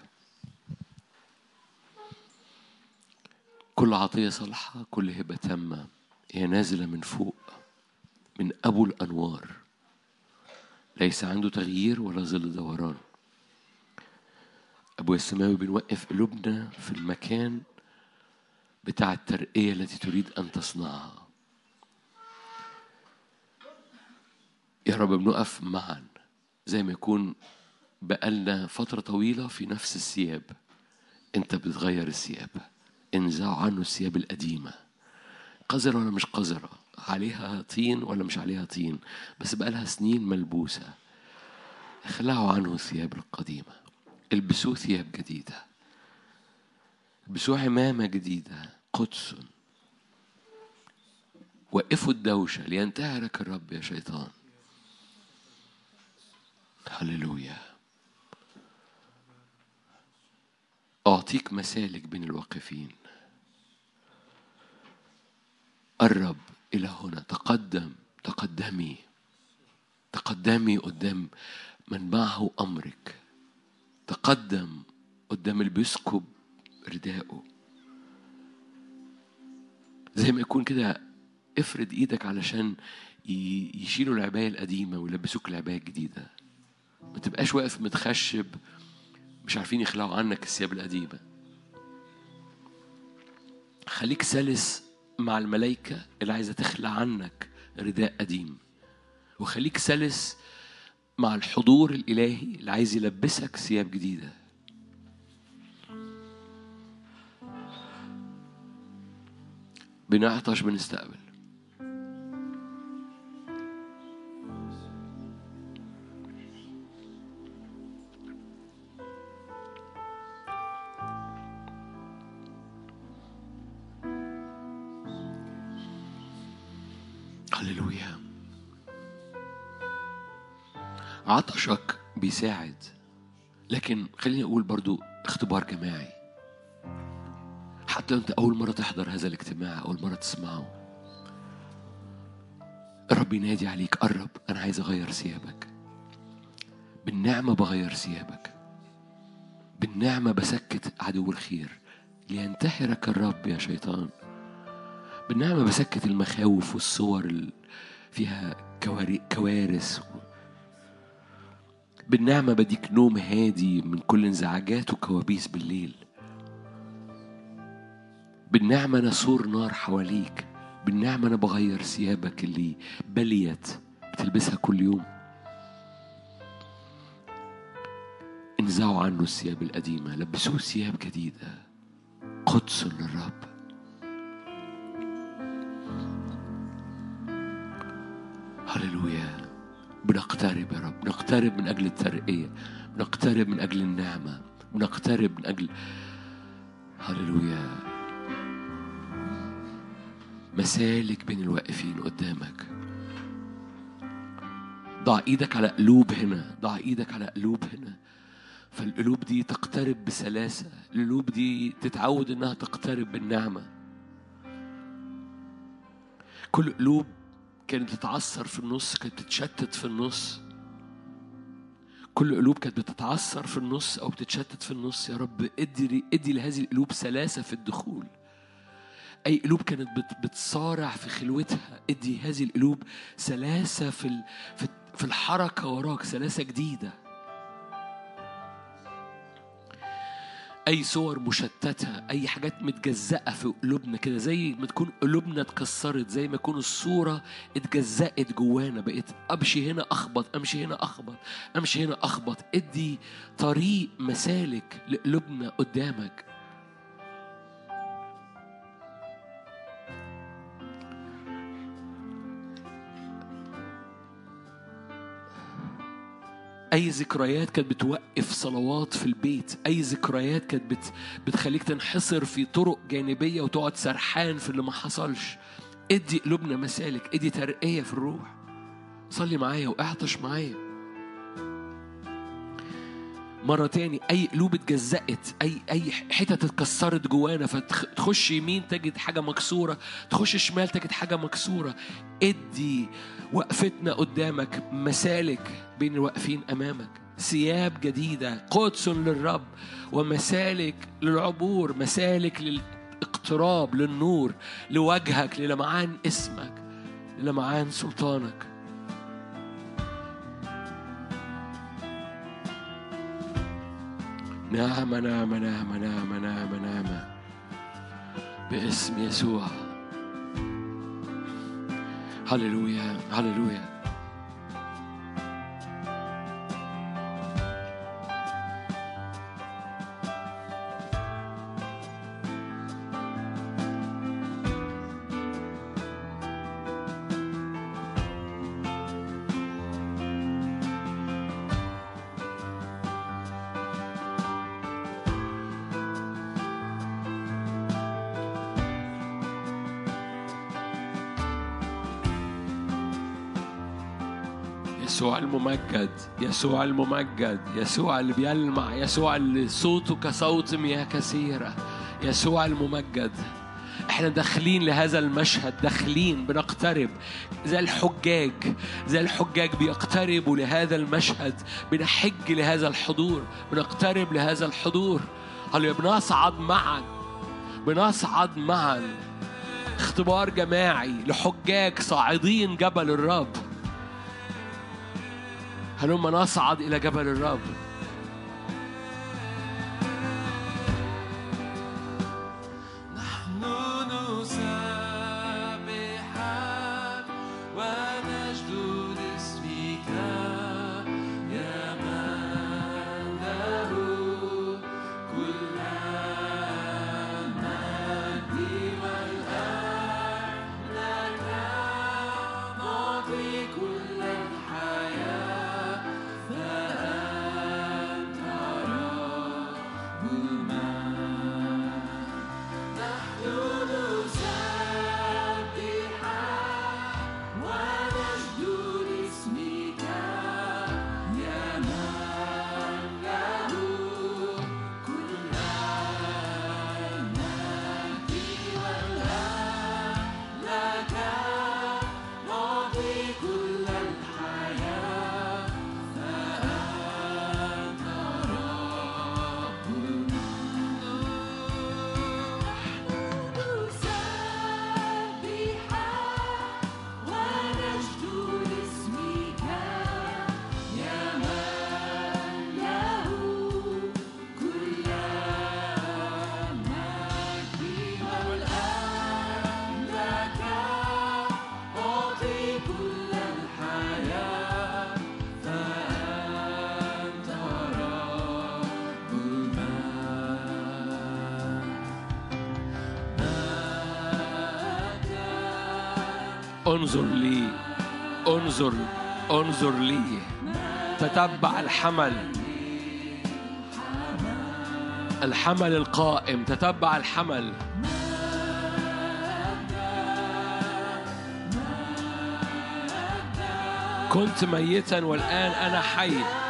كل عطية صالحة كل هبة تامة هي نازلة من فوق. من أبو الأنوار. ليس عنده تغيير ولا ظل دوران. أبويا السماوي بنوقف قلوبنا في المكان بتاع الترقية التي تريد أن تصنعها. يا رب بنقف معا زي ما يكون بقالنا فترة طويلة في نفس الثياب. أنت بتغير الثياب. انزعوا عنه الثياب القديمة. قذرة ولا مش قذرة؟ عليها طين ولا مش عليها طين بس بقالها سنين ملبوسة. اخلعوا عنه الثياب القديمة. البسوه ثياب جديدة. البسوه عمامة جديدة. قدس. وقفوا الدوشة لينتهرك الرب يا شيطان. هللويا. أعطيك مسالك بين الواقفين. قرب إلى هنا. تقدم تقدمي. تقدمي قدام من معه أمرك. تقدم قدام اللي بيسكب رداءه زي ما يكون كده افرد إيدك علشان يشيلوا العباية القديمة ويلبسوك العباية الجديدة. ما تبقاش واقف متخشب مش عارفين يخلعوا عنك الثياب القديمة. خليك سلس مع الملائكة اللي عايزة تخلع عنك رداء قديم. وخليك سلس مع الحضور الإلهي اللي عايز يلبسك ثياب جديدة. بنعطش بنستقبل. عطشك بيساعد. لكن خليني أقول برضو اختبار جماعي. حتى لو أنت أول مرة تحضر هذا الاجتماع أول مرة تسمعه. الرب ينادي عليك قرب أنا عايز أغير ثيابك. بالنعمة بغير ثيابك. بالنعمة بسكت عدو الخير. لينتحرك الرب يا شيطان. بالنعمة بسكت المخاوف والصور اللي فيها كوارث بالنعمة بديك نوم هادي من كل انزعاجات وكوابيس بالليل. بالنعمة أنا سور نار حواليك. بالنعمة أنا بغير ثيابك اللي بليت بتلبسها كل يوم. انزعوا عنه الثياب القديمة. لبسوه ثياب جديدة. قدس للرب. هللويا. بنقترب يا رب نقترب من أجل الترقية بنقترب من أجل النعمة بنقترب من أجل هللويا. مسالك بين الواقفين قدامك. ضع إيدك على قلوب هنا ضع إيدك على قلوب هنا. فالقلوب دي تقترب بسلاسة القلوب دي تتعود إنها تقترب بالنعمة. كل قلوب كانت بتتعثر في النص كانت بتتشتت في النص. كل قلوب كانت بتتعثر في النص أو بتتشتت في النص. يا رب ادي ادي لهذه القلوب سلاسة في الدخول. أي قلوب كانت بت- بتصارع في خلوتها ادي هذه القلوب سلاسة في في الحركة وراك سلاسة جديدة. أي صور مشتتة أي حاجات متجزأة في قلوبنا كده زي ما تكون قلوبنا اتكسرت زي ما تكون الصورة اتجزأت جوانا بقيت أمشي هنا أخبط أمشي هنا أخبط أمشي هنا أخبط. ادي طريق مسالك لقلوبنا قدامك. أي ذكريات كانت بتوقف صلوات في البيت؟ أي ذكريات كانت بت... بتخليك تنحصر في طرق جانبية وتقعد سرحان في اللي ما حصلش؟ ادي قلوبنا مسالك ادي ترقية في الروح. صلي معايا واعطش معايا. مرة تاني أي قلوب اتجزأت أي أي حتت اتكسرت جوانا فتخش يمين تجد حاجة مكسورة تخش شمال تجد حاجة مكسورة. ادي وقفتنا قدامك مسالك بين الواقفين أمامك. ثياب جديدة قدس للرب ومسالك للعبور مسالك للاقتراب للنور لوجهك للمعان اسمك للمعان سلطانك. نعمة نعمة نعمة نعمة نعمة نعمة باسم يسوع. هللويا هللويا الممجد يسوع الممجد يسوع اللي بيلمع يسوع اللي صوته كصوت مياه كثيرة يسوع الممجد. إحنا داخلين لهذا المشهد داخلين بنقترب زي الحجاج زي الحجاج بيقتربوا لهذا المشهد بنحج لهذا الحضور بنقترب لهذا الحضور. هل بنصعد معا بنصعد معا. اختبار جماعي لحجاج صاعدين جبل الرب. هلما نصعد إلى جبل الرب. انظر لي انظر انظر لي. تتبع الحمل. الحمل القائم. تتبع الحمل. كنت ميتا والآن أنا حي.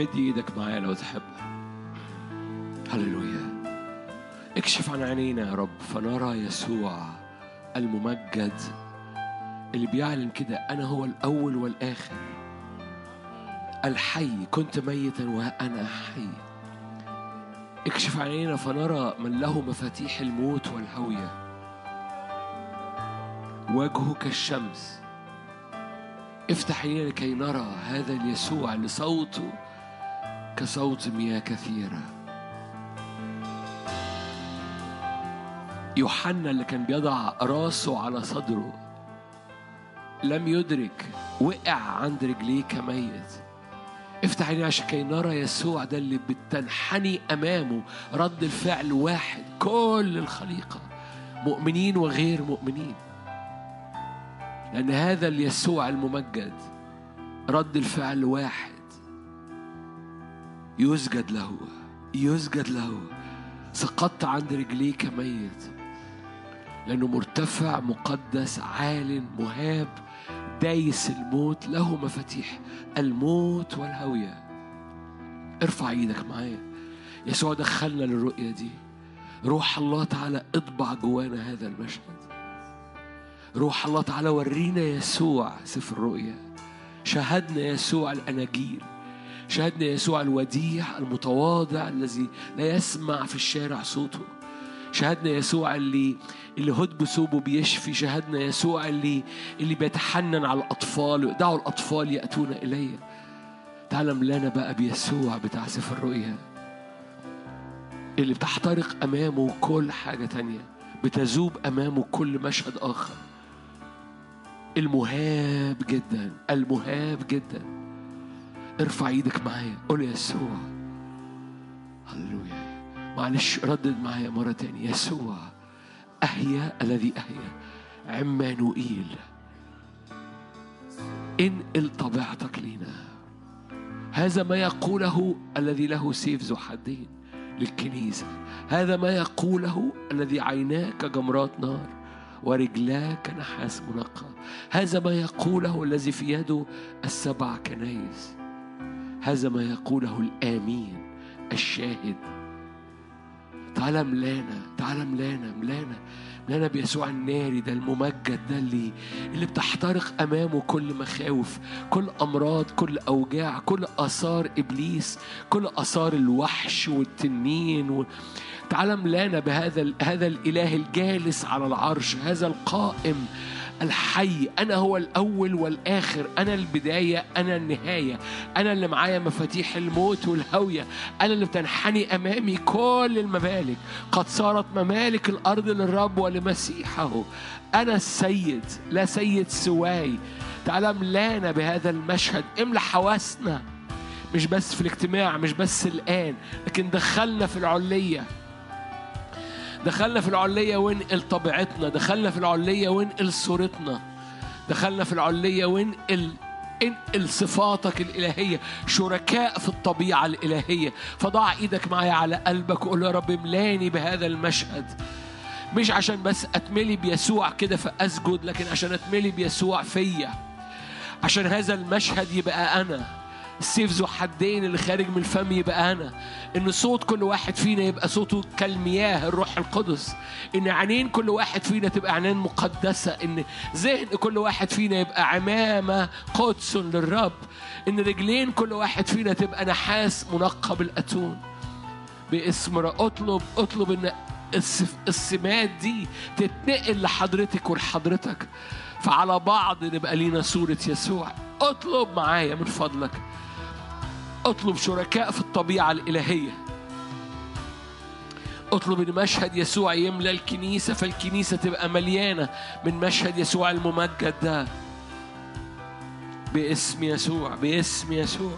مد إيدك معايا لو تحب هللويا. اكشف عن عينينا يا رب فنرى يسوع الممجد اللي بيعلن كده أنا هو الأول والآخر. الحي كنت ميتا وأنا حي. اكشف عينينا فنرى من له مفاتيح الموت والهوية. وجهه كالشمس افتح عينينا لكي نرى هذا اليسوع اللي صوته كصوت مياه كثيرة. يوحنا اللي كان بيضع راسه على صدره لم يدرك وقع عند رجليه كميت. افتح عينينا عشان كي نرى يسوع ده اللي بتنحني أمامه رد الفعل واحد كل الخليقة مؤمنين وغير مؤمنين. لأن هذا اليسوع الممجد رد الفعل واحد. يسجد له يسجد له. سقطت عند رجليه كميت لأنه مرتفع مقدس عال مهاب دايس الموت له مفاتيح الموت والهوية. ارفع إيدك معايا. يسوع دخلنا للرؤية دي. روح الله تعالى اطبع جوانا هذا المشهد. روح الله تعالى ورينا يسوع سفر الرؤيا شاهدنا يسوع الأناجيل. شاهدنا يسوع الوديع المتواضع الذي لا يسمع في الشارع صوته. شاهدنا يسوع اللي اللي هد بثوبه بيشفي. شاهدنا يسوع اللي اللي بيتحنن على الأطفال دعوا الأطفال يأتون إلي تعلم لنا بقى بيسوع بتاع سفر الرؤيا. اللي بتحترق أمامه كل حاجة تانية. بتذوب أمامه كل مشهد آخر. المهاب جدا. المهاب جدا. ارفع إيدك معايا. قول يسوع. هللويا. معلش ردد معايا مرة تانية. يسوع أهيا الذي أهيا عمانوئيل انقل طبيعتك لينا. هذا ما يقوله الذي له سيف ذو حدين للكنيسة. هذا ما يقوله الذي عيناه كجمرات نار ورجلاه كنحاس منقى. هذا ما يقوله الذي في يده السبع كنايس. هذا ما يقوله الآمين الشاهد. تعالى ملانا تعالى ملانا ملانا ملانا بيسوع الناري ده الممجد ده اللي اللي بتحترق أمامه كل مخاوف كل أمراض كل أوجاع كل آثار إبليس كل آثار الوحش والتنين و... تعالى ملانا بهذا ال- هذا الإله الجالس على العرش هذا القائم الحي أنا هو الأول والآخر أنا البداية أنا النهاية. أنا اللي معايا مفاتيح الموت والهوية. أنا اللي بتنحني أمامي كل الممالك. قد صارت ممالك الأرض للرب ولمسيحه. أنا السيد لا سيد سواي. تعالى ملانا بهذا المشهد. املى حواسنا. مش بس في الاجتماع مش بس الآن لكن دخلنا في العلية دخلنا في العلية وانقل طبيعتنا دخلنا في العلية وانقل صورتنا دخلنا في العلية وانقل انقل صفاتك الإلهية شركاء في الطبيعة الإلهية. فضع إيدك معايا على قلبك وقول يا رب املاني بهذا المشهد. مش عشان بس أتملي بيسوع كده فأسجد لكن عشان أتملي بيسوع فيا. عشان هذا المشهد يبقى أنا. السيف ذو حدين اللي خارج من الفم يبقى أنا. إن صوت كل واحد فينا يبقى صوته كالمياه الروح القدس. إن عينين كل واحد فينا تبقى عينين مقدسة. إن ذهن كل واحد فينا يبقى عمامة قدس للرب. إن رجلين كل واحد فينا تبقى نحاس منقى بالأتون باسم اطلب إن الس- السمات دي تتنقل لحضرتك ولحضرتك. فعلى بعض نبقى لينا صورة يسوع. اطلب معايا من فضلك. أطلب شركاء في الطبيعة الإلهية. أطلب إن مشهد يسوع يملى الكنيسة فالكنيسة تبقى مليانة من مشهد يسوع الممجد ده. باسم يسوع باسم يسوع.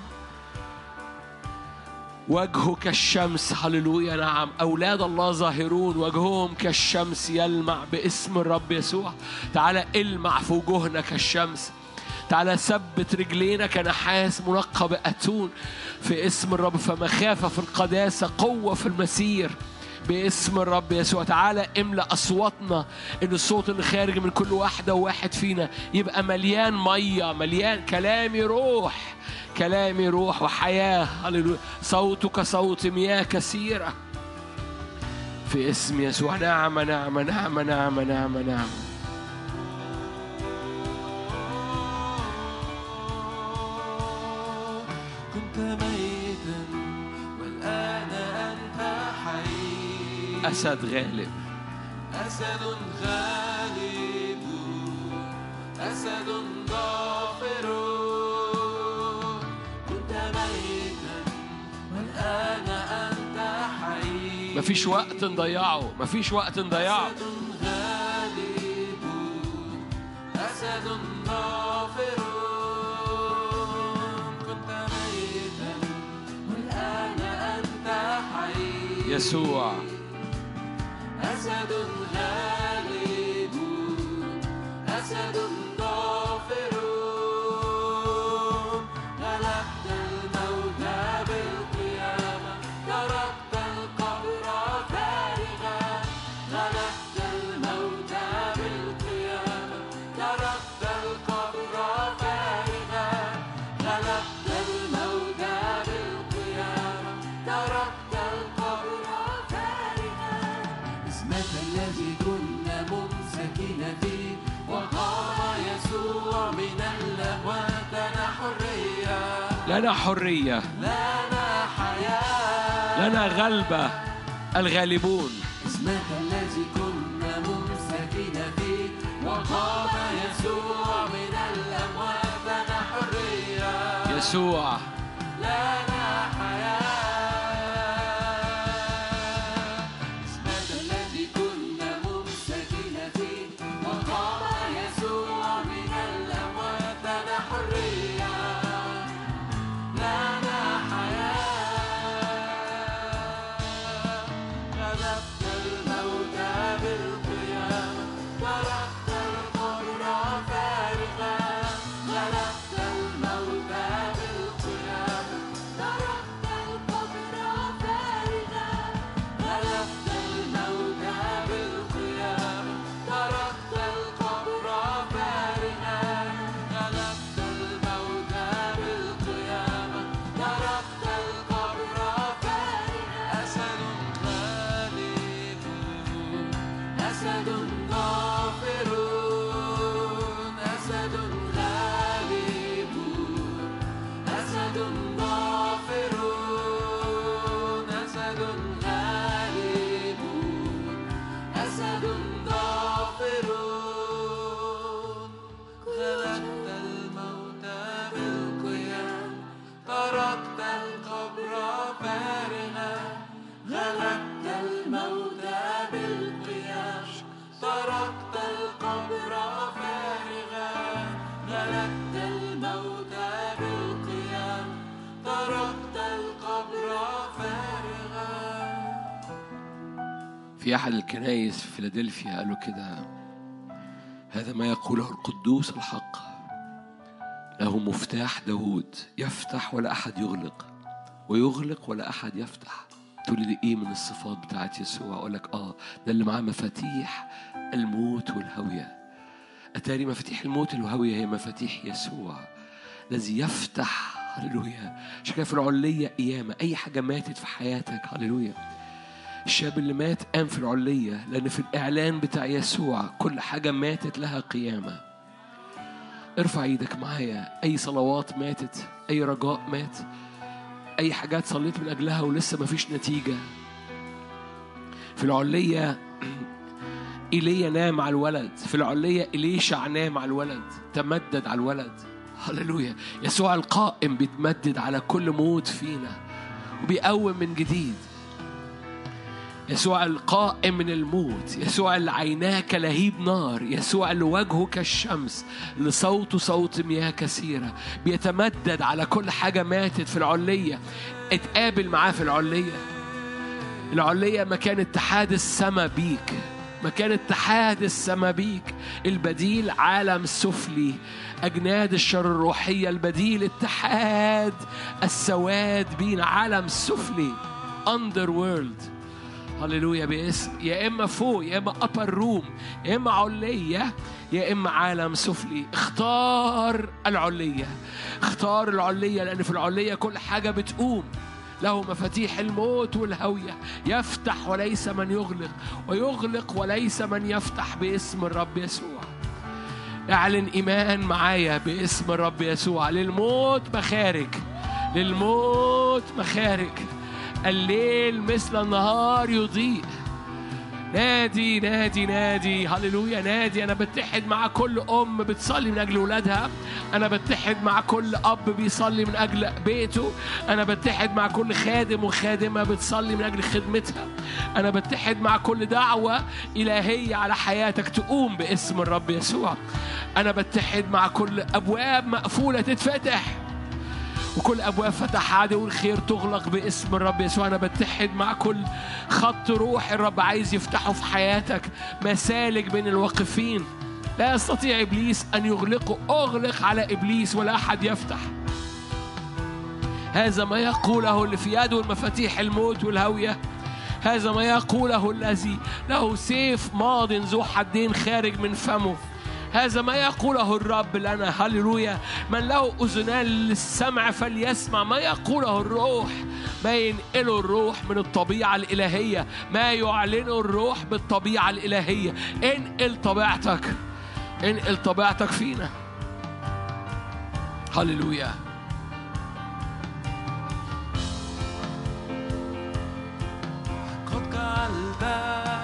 وجهه كالشمس هللويا نعم. أولاد الله ظاهرون وجههم كالشمس يلمع باسم الرب يسوع. تعالى المع في وجوهنا كالشمس. تعالى ثبت رجلينا كنحاس منقى بأتون في اسم الرب. فمخافة في القداسة قوة في المسير باسم الرب يسوع. تعالى املأ أصواتنا إن الصوت اللي خارج من كل واحدة وواحد فينا يبقى مليان مية مليان كلامي روح كلامي روح وحياة. هللويا. صوتك صوت مياه كثيرة في اسم يسوع. نعمة نعمة نعمة نعمة نعمة نعمة كنت ميتا والآن أنت حي. أسد غالب. أسد غالب. أسد ظافر. كنت ميتا والآن أنت حي. مفيش وقت نضيعه مفيش وقت نضيعه. أسد غالب. أسد ظافر. يسوع. أسد غالب أسد ظافر حرية. لنا حياة لنا غلبة الغالبون. إسمك الذي كنا ممسكين فيه وقام يسوع من الأموات لنا حرية. يسوع. لنا في أحد الكنائس في فيلادلفيا قالوا كده هذا ما يقوله القدوس الحق. له مفتاح داود يفتح ولا أحد يغلق ويغلق ولا أحد يفتح. تقول لي إيه من الصفات بتاعت يسوع؟ أقول لك آه ده اللي معاه مفاتيح الموت والهوية. أتاري مفاتيح الموت والهوية هي مفاتيح يسوع الذي يفتح هللويا. عشان كده في العلية قيامة. أي حاجة ماتت في حياتك هللويا. الشاب اللي مات قام في العلية لأن في الإعلان بتاع يسوع كل حاجة ماتت لها قيامة. ارفع إيدك معايا. أي صلوات ماتت أي رجاء مات أي حاجات صليت من أجلها ولسه مفيش نتيجة. في العلية إيليا نام على الولد. في العلية إليشع نام على الولد. تمدد على الولد. هللويا. يسوع القائم بيتمدد على كل موت فينا. وبيقوم من جديد. يسوع القائم من الموت يسوع اللي عيناه كلهيب نار يسوع اللي وجهه كالشمس اللي صوته صوت مياه كثيرة. بيتمدد على كل حاجة ماتت في العلية. اتقابل معاه في العلية. العلية مكان اتحاد السما بيك. مكان اتحاد السما بيك. البديل عالم سفلي. أجناد الشر الروحية. البديل اتحاد السواد بينا عالم سفلي. وورلد هللويا باسم. يا إما فوق يا إما ابر روم يا إما عليه يا إما عالم سفلي. اختار العليه اختار العليه لأن في العليه كل حاجة بتقوم. له مفاتيح الموت والهوية. يفتح وليس من يغلق. ويغلق وليس من يفتح باسم الرب يسوع. اعلن إيمان معايا باسم الرب يسوع. للموت مخارج. للموت مخارج. الليل مثل النهار يضيء. نادي نادي نادي. هللويا نادي. أنا بتحد مع كل أم بتصلي من أجل ولادها. أنا بتحد مع كل أب بيصلي من أجل بيته. أنا بتحد مع كل خادم وخادمة بتصلي من أجل خدمتها. أنا بتحد مع كل دعوة إلهية على حياتك تقوم باسم الرب يسوع. أنا بتحد مع كل أبواب مقفولة تتفتح. وكل أبواب فتح عدو الخير تغلق باسم الرب يسوع. أنا بتحد مع كل خط روح الرب عايز يفتحه في حياتك. مسالك بين الواقفين. لا يستطيع إبليس أن يغلقه. أغلق على إبليس ولا أحد يفتح. هذا ما يقوله اللي في يده المفاتيح الموت والهوية. هذا ما يقوله الذي له سيف ماض ذو حدين خارج من فمه. هذا ما يقوله الرب لنا. هللويا. من له أذنان للسمع فليسمع. ما يقوله الروح؟ ما ينقله الروح من الطبيعة الإلهية. ما يعلنه الروح بالطبيعة الإلهية. انقل طبيعتك. انقل طبيعتك فينا. هللويا. قد قلبك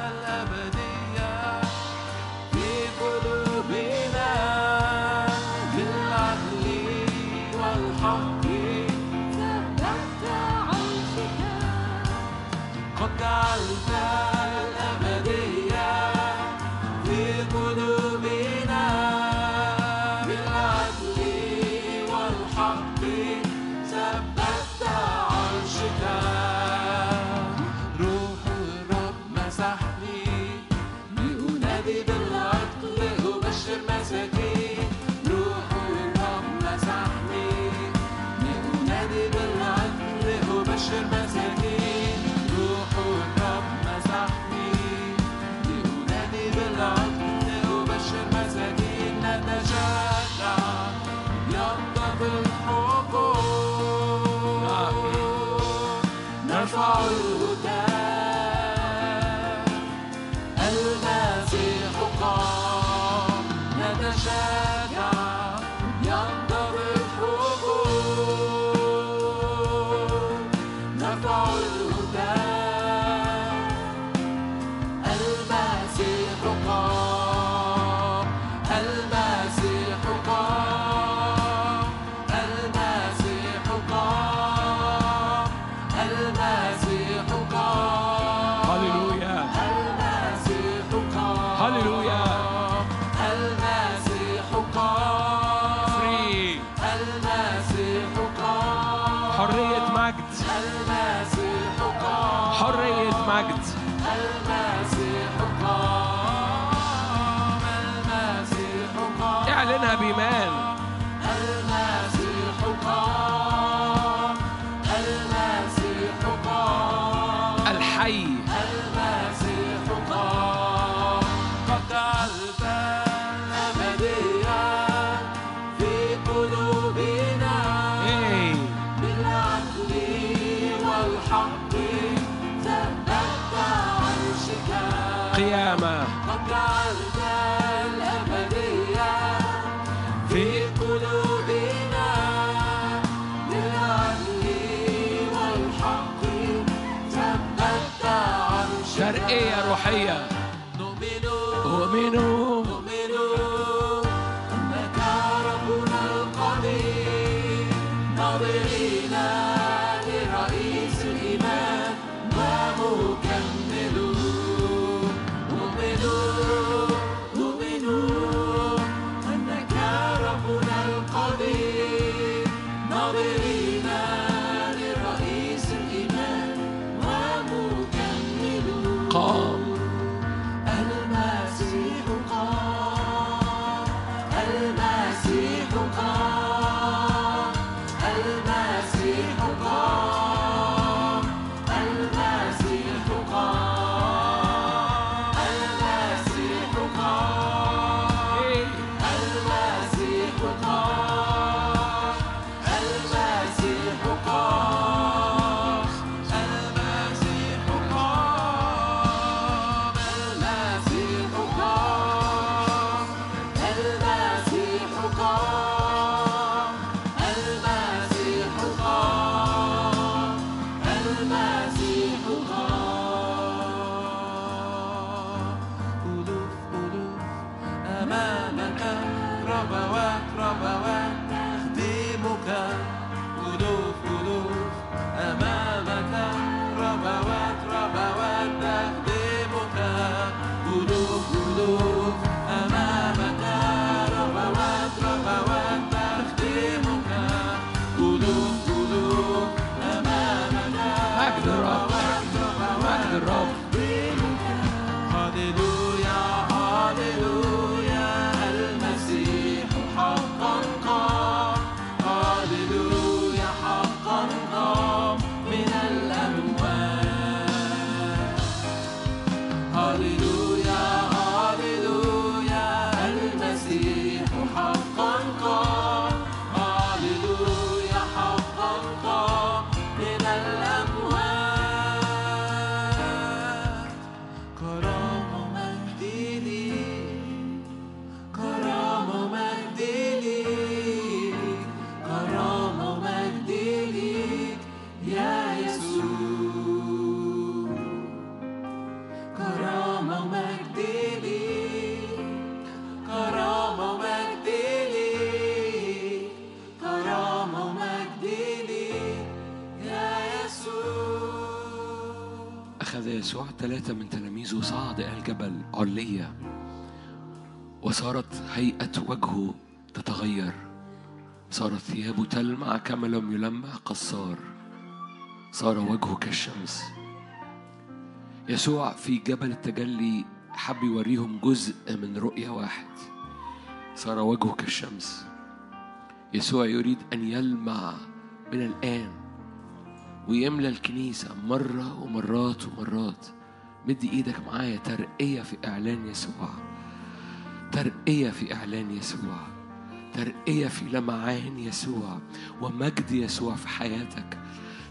ثلاثة من تلاميذه صعد إلى الجبل علية وصارت هيئة وجهه تتغير. صارت ثيابه تلمع كما لم يلمع قصار. صار وجهه كالشمس. يسوع في جبل التجلي حب يوريهم جزء من رؤية واحد. صار وجهه كالشمس. يسوع يريد أن يلمع من الآن ويملى الكنيسة مرة ومرات ومرات. مد إيدك معايا ترقية في إعلان يسوع. ترقية في إعلان يسوع. ترقية في لمعان يسوع ومجد يسوع في حياتك.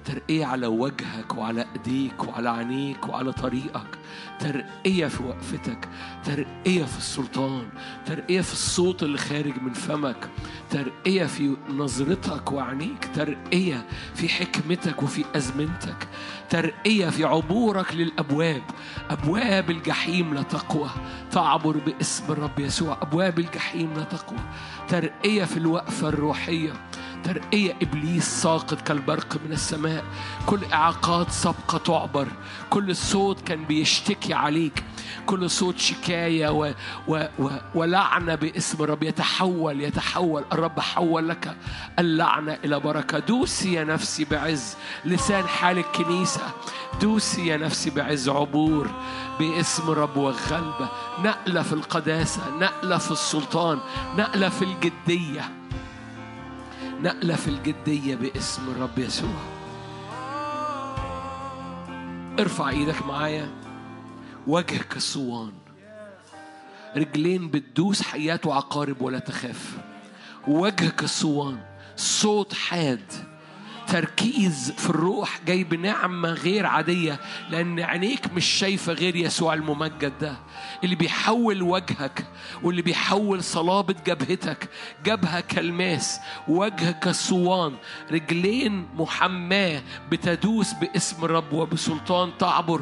ترقية على وجهك وعلى إيديك وعلى عينيك وعلى طريقك. ترقية في وقفتك. ترقية في السلطان. ترقية في الصوت اللي خارج من فمك. ترقية في نظرتك وعينيك. ترقية في حكمتك وفي أزمنتك. ترقية في عبورك للأبواب. أبواب الجحيم لا تقوى. تعبر باسم الرب يسوع. أبواب الجحيم لا تقوى. ترقية في الوقفة الروحية. ترقية إبليس ساقط كالبرق من السماء؟ كل إعاقات سابقة تعبر كل صوت كان بيشتكي عليك كل صوت شكاية و و و ولعنة باسم الرب. يتحول يتحول. الرب حول لك اللعنة إلى بركة. دوسي يا نفسي بعز لسان حال الكنيسة. دوسي يا نفسي بعز عبور باسم الرب وغلبة نقلة في القداسة نقلة في السلطان نقلة في الجدية. نقلة في الجدية باسم الرب يسوع. ارفع إيدك معايا. وجهك الصوان رجلين بتدوس حيات وعقارب ولا تخاف. وجهك الصوان صوت حاد. تركيز في الروح جاي بنعمة غير عادية لأن عينيك مش شايفة غير يسوع الممجد ده اللي بيحول وجهك واللي بيحول صلابة جبهتك جبهة كالماس وجه كالصوان رجلين محماة بتدوس باسم الرب وبسلطان تعبر.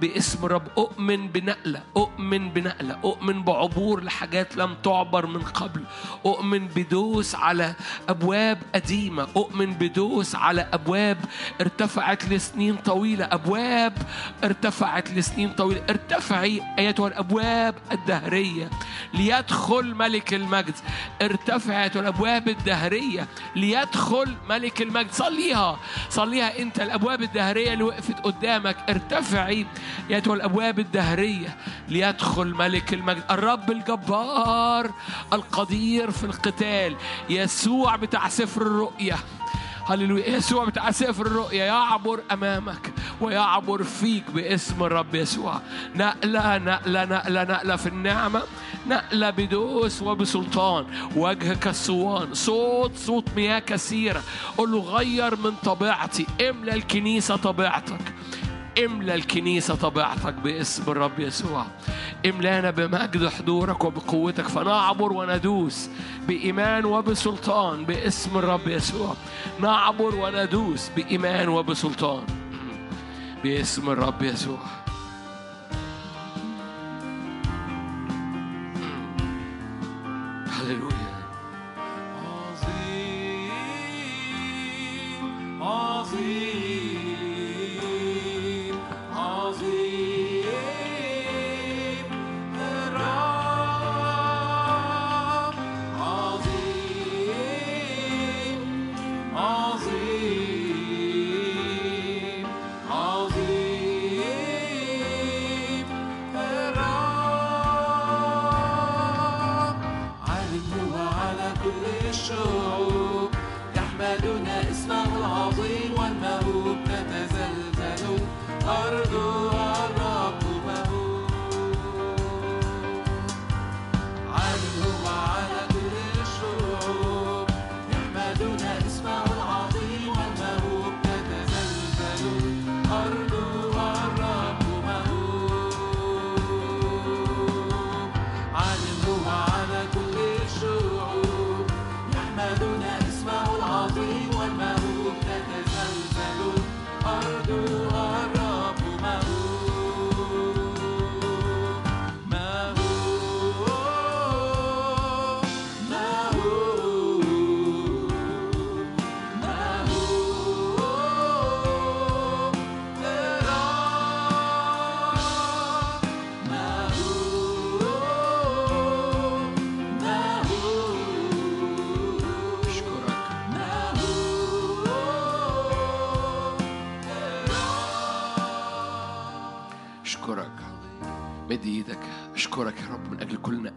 باسم الرب أؤمن بنقلة. أؤمن بنقلة. أؤمن بعبور لحاجات لم تعبر من قبل. أؤمن بدوس على أبواب قديمة. أؤمن بدوس على أبواب ارتفعت لسنين طويلة. أبواب ارتفعت لسنين طويلة. ارتفعي أيتها الأبواب الدهرية. ليدخل ملك المجد. ارتفعت الأبواب الدهرية. ليدخل ملك المجد. صليها. صليها أنت. الأبواب الدهرية اللي وقفت قدامك. ارتفعي أيتها الأبواب الدهرية ليدخل ملك المجد. الرب الجبار القدير في القتال يسوع بتاع سفر الرؤيا. هللويا. يسوع بتاع سفر الرؤيا. يعبر أمامك ويعبر فيك باسم الرب يسوع. نقلة نقلة نقلة نقلة في النعمة. نقلة بدوس وبسلطان. وجهك الصوان صوت صوت مياه كثيرة. قل له غير من طبيعتي. املى الكنيسة طبيعتك. املى الكنيسة طبيعتك باسم الرب يسوع. املانا بمجد حضورك وبقوتك. فنعبر وندوس بإيمان وبسلطان باسم الرب يسوع. نعبر وندوس بإيمان وبسلطان باسم الرب يسوع. هللويا. عظيم عظيم.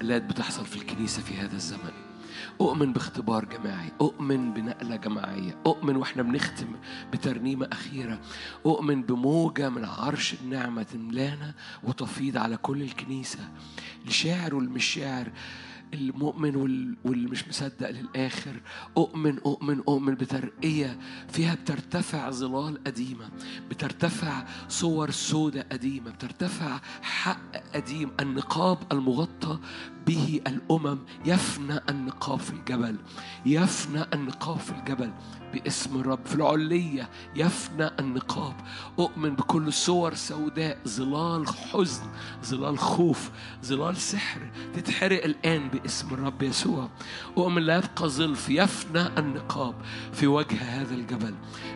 نقلات بتحصل في الكنيسة في هذا الزمن. أؤمن باختبار جماعي أؤمن بنقلة جماعية أؤمن وإحنا بنختم بترنيمة أخيرة أؤمن بموجة من عرش النعمة تملانا وتفيض على كل الكنيسة. الشاعر والمش المؤمن وال- واللي مش مصدق للآخر. أؤمن أؤمن أؤمن بترقية فيها بترتفع ظلال قديمة بترتفع صور سودة قديمة بترتفع حق قديم. النقاب المغطى به الأمم يفنى النقاب في الجبل يفنى النقاب في الجبل. باسم الرب. في العلية يفنى النقاب. أؤمن بكل صور سوداء. ظلال حزن ظلال خوف ظلال سحر تتحرق الآن باسم الرب يسوع. أؤمن لا يبقى ظلف يفنى النقاب في وجه هذا الجبل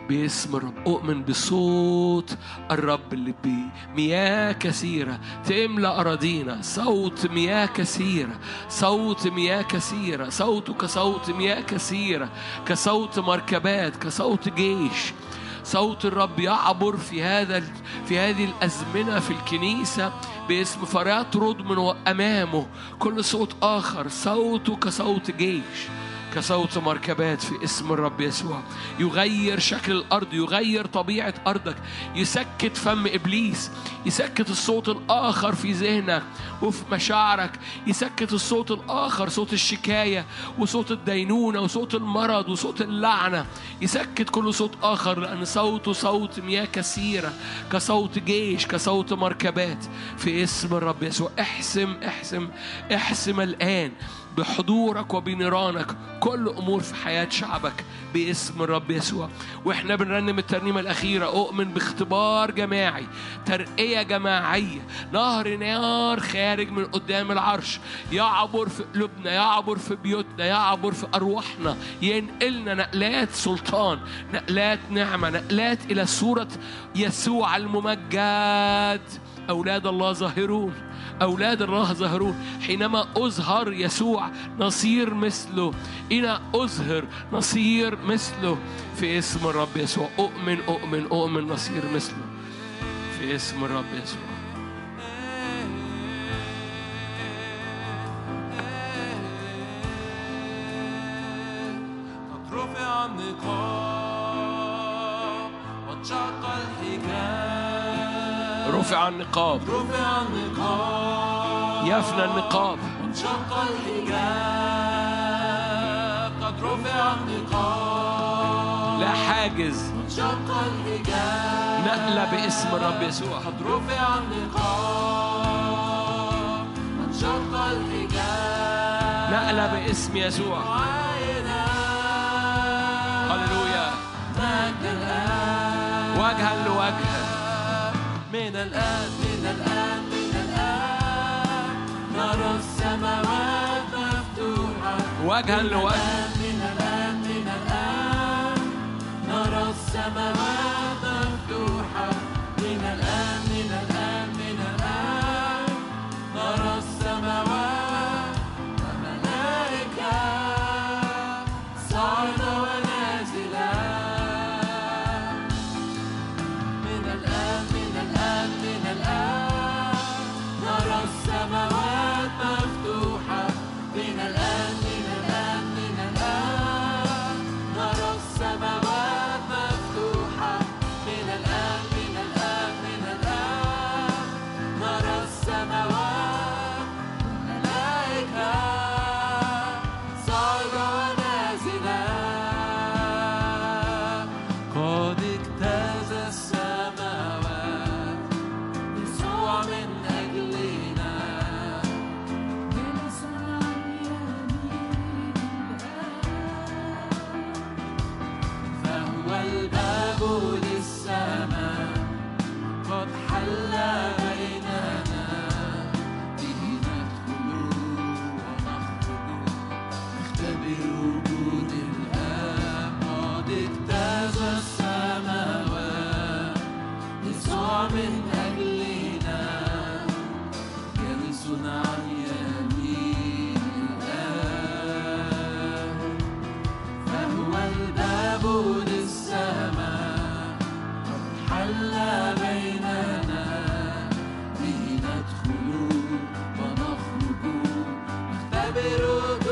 باسم الرب. أؤمن بصوت الرب اللي بمياه كثيرة تملأ أراضينا. صوت مياه كثيرة صوت مياه كثيرة صوته كصوت مياه كثيرة كصوت مركبات كصوت جيش. صوت الرب يعبر في هذا في هذه الأزمنة في الكنيسة باسم فيطرد من امامه كل صوت آخر صوته كصوت جيش. كصوت مركبات في اسم الرب يسوع. يغير شكل الأرض يغير طبيعة أرضك. يسكت فم إبليس. يسكت الصوت الآخر في ذهنك وفي مشاعرك. يسكت الصوت الآخر صوت الشكاية وصوت الدينونة وصوت المرض وصوت اللعنة. يسكت كل صوت آخر لأن صوته صوت مياه كثيرة كصوت جيش كصوت مركبات في اسم الرب يسوع. احسم احسم احسم الآن. بحضورك وبنيرانك. كل أمور في حياة شعبك باسم الرب يسوع. وإحنا بنرنم الترنيمة الأخيرة. أؤمن باختبار جماعي. ترقية جماعية. نهر نار خارج من قدام العرش. يعبر في قلوبنا يعبر في بيوتنا يعبر في أرواحنا. ينقلنا نقلات سلطان نقلات نعمة نقلات إلى صورة يسوع الممجد. أولاد الله ظاهرون. أولاد الله ظهرون حينما أظهر يسوع نصير مثله. إن أظهر نصير مثله. في اسم الرب يسوع. أؤمن أؤمن أؤمن نصير مثله. في اسم الرب يسوع. رفع النقاب وانشق الحجاب رفع النقاب. رفع النقاب يفنى النقاب. وانشق الحجاب قد رفع النقاب لا حاجز. وانشق الحجاب نقلة باسم الرب يسوع. قد رفع النقاب وانشق الحجاب نقلة باسم يسوع. هللويا. وجها لوجه. من الآن من الآن من الآن. نرى السماوات مفتوحة. وجها لوجه. من الآن من الآن. نرى السماوات Beirut.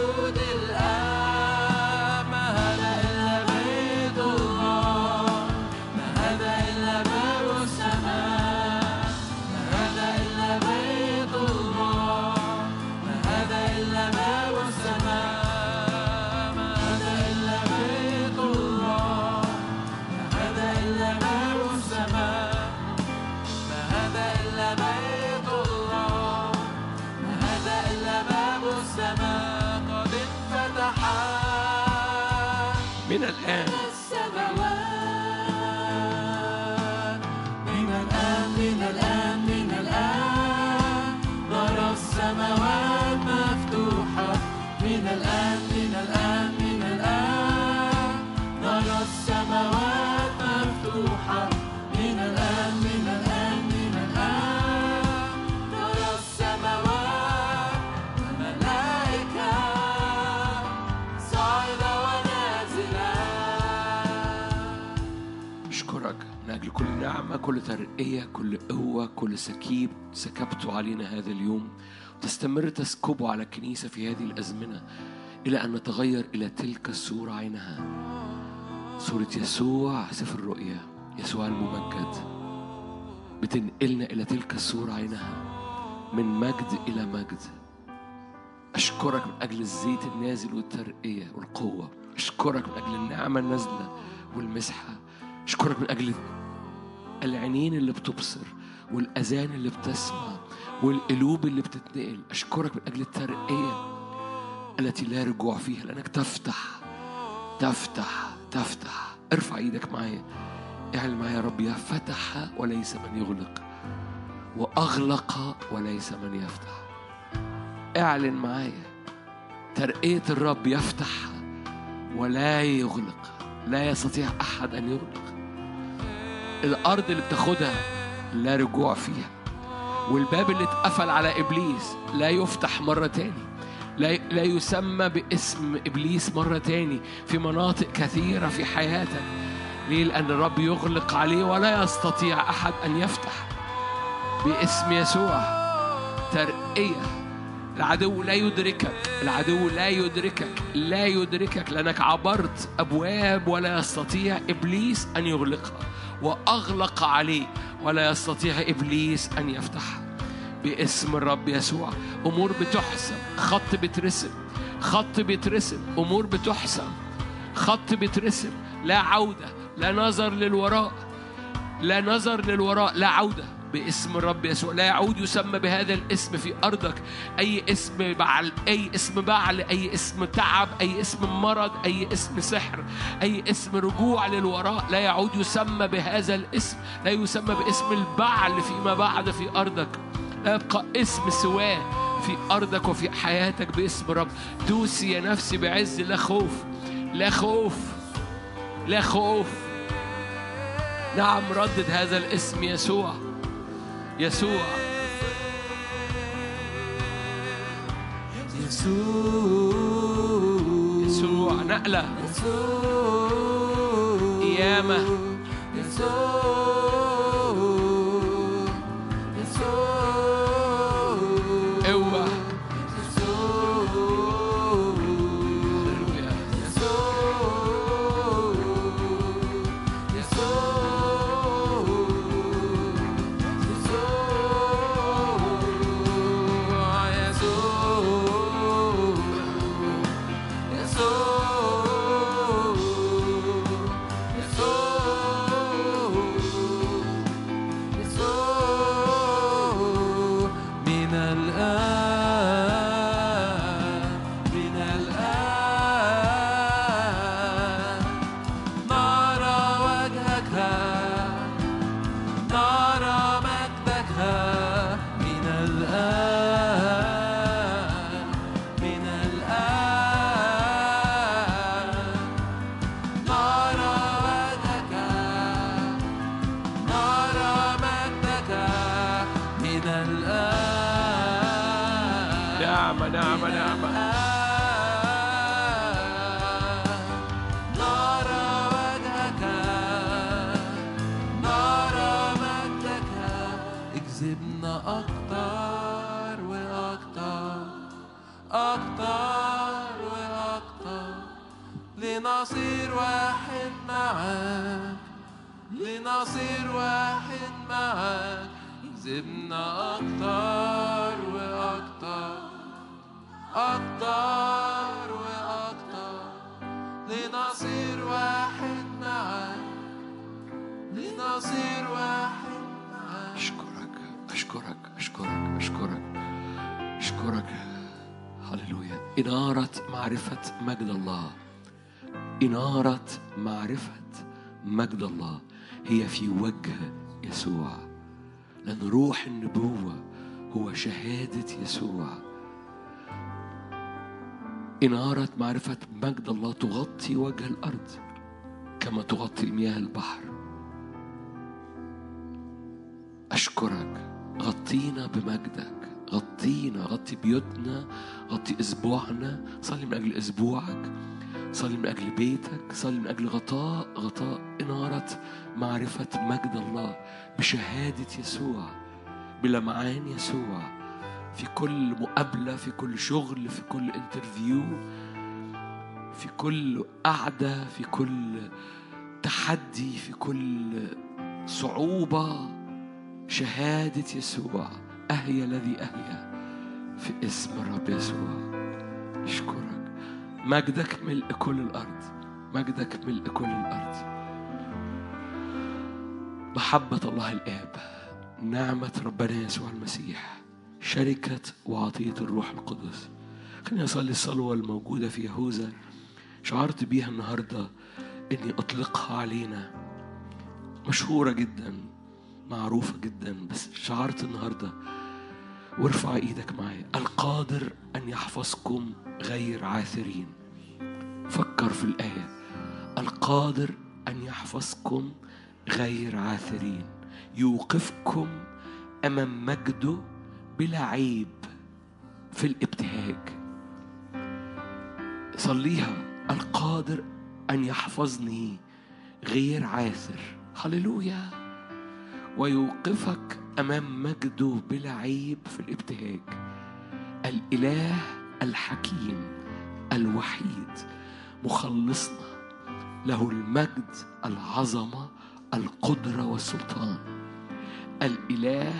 نعمة كل ترقية كل قوة كل سكيب سكبته علينا هذا اليوم. تستمر تسكبه على الكنيسة في هذه الأزمنة إلى أن نتغير إلى تلك الصورة عينها. صورة يسوع سفر الرؤيا يسوع الممجد. بتنقلنا إلى تلك الصورة عينها من مجد إلى مجد. أشكرك من أجل الزيت النازل والترقية والقوة. أشكرك من أجل النعمة النازلة والمسحة. أشكرك من أجل العينين اللي بتبصر والأذان اللي بتسمع والقلوب اللي بتتنقل. أشكرك من أجل الترقية التي لا رجوع فيها لأنك تفتح تفتح تفتح. ارفع إيدك معايا. اعلن معايا يا رب يا فتح وليس من يغلق وأغلق وليس من يفتح. اعلن معايا. ترقية الرب يفتح ولا يغلق. لا يستطيع أحد أن يغلق. الأرض اللي بتاخدها لا رجوع فيها. والباب اللي اتقفل على إبليس لا يفتح مرة تاني. لا لا يسمى باسم إبليس مرة تاني. في مناطق كثيرة في حياتك. ليه؟ لأن الرب يغلق عليه ولا يستطيع أحد أن يفتح. باسم يسوع. ترقية. العدو لا يدركك. العدو لا يدركك. لا يدركك لأنك عبرت أبواب ولا يستطيع إبليس أن يغلقها. وأغلق عليه. ولا يستطيع إبليس أن يفتحها باسم الرب يسوع. أمور بتحسم خط بيترسم خط بيترسم أمور بتحسم خط بيترسم لا عودة. لا نظر للوراء. لا نظر للوراء. لا عودة. باسم الرب يسوع. لا يعود يسمى بهذا الاسم في أرضك. أي اسم بعل أي اسم بعل أي اسم تعب أي اسم مرض أي اسم سحر أي اسم رجوع للوراء. لا يعود يسمى بهذا الاسم. لا يسمى باسم البعل فيما بعد في أرضك. لا يبقى اسم سواه في أرضك وفي حياتك باسم الرب. دوسي يا نفسي بعز. لا خوف لا خوف لا خوف. نعم ردد هذا الاسم يسوع. يسوع. يسوع يسوع نقلة قيامة. قوة مجد الله هي في وجه يسوع. لأن روح النبوة هو شهادة يسوع. إنارة معرفة مجد الله تغطي وجه الأرض كما تغطي مياه البحر. أشكرك. غطينا بمجدك. غطينا. غطي بيوتنا. غطي أسبوعنا صلي من أجل أسبوعك صلي من أجل بيتك صلي من أجل غطاء غطاء إنارة معرفة مجد الله بشهادة يسوع بلمعان يسوع في كل مقابلة في كل شغل في كل انترفيو في كل قعدة في كل تحدي في كل صعوبة. شهادة يسوع أهي الذي أهيا في اسم الرب يسوع. أشكرك مجدك ملء كل الأرض. مجدك ملء كل الأرض. محبة الله الآب نعمة ربنا يسوع المسيح شركة وعطية الروح القدس. خليني أصلي الصلوة الموجودة في يهوذا. شعرت بيها النهاردة إني أطلقها علينا. مشهورة جدا معروفة جدا بس شعرت النهاردة وارفع إيدك معايا القادر أن يحفظكم غير عاثرين. فكر في الآية. القادر أن يحفظكم غير عاثرين. يوقفكم أمام مجده بلا عيب في الابتهاج. صليها. القادر أن يحفظني غير عاثر. هللويا. ويوقفك أمام مجده بلا عيب في الابتهاج. الإله الحكيم الوحيد مخلصنا له المجد العظمة القدرة والسلطان. الإله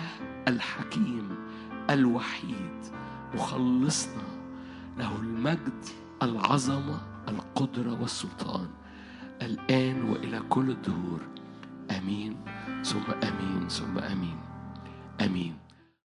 الحكيم الوحيد مخلصنا له المجد العظمة القدرة والسلطان. الآن وإلى كل الدهور. آمين. ثم آمين ثم آمين. آمين.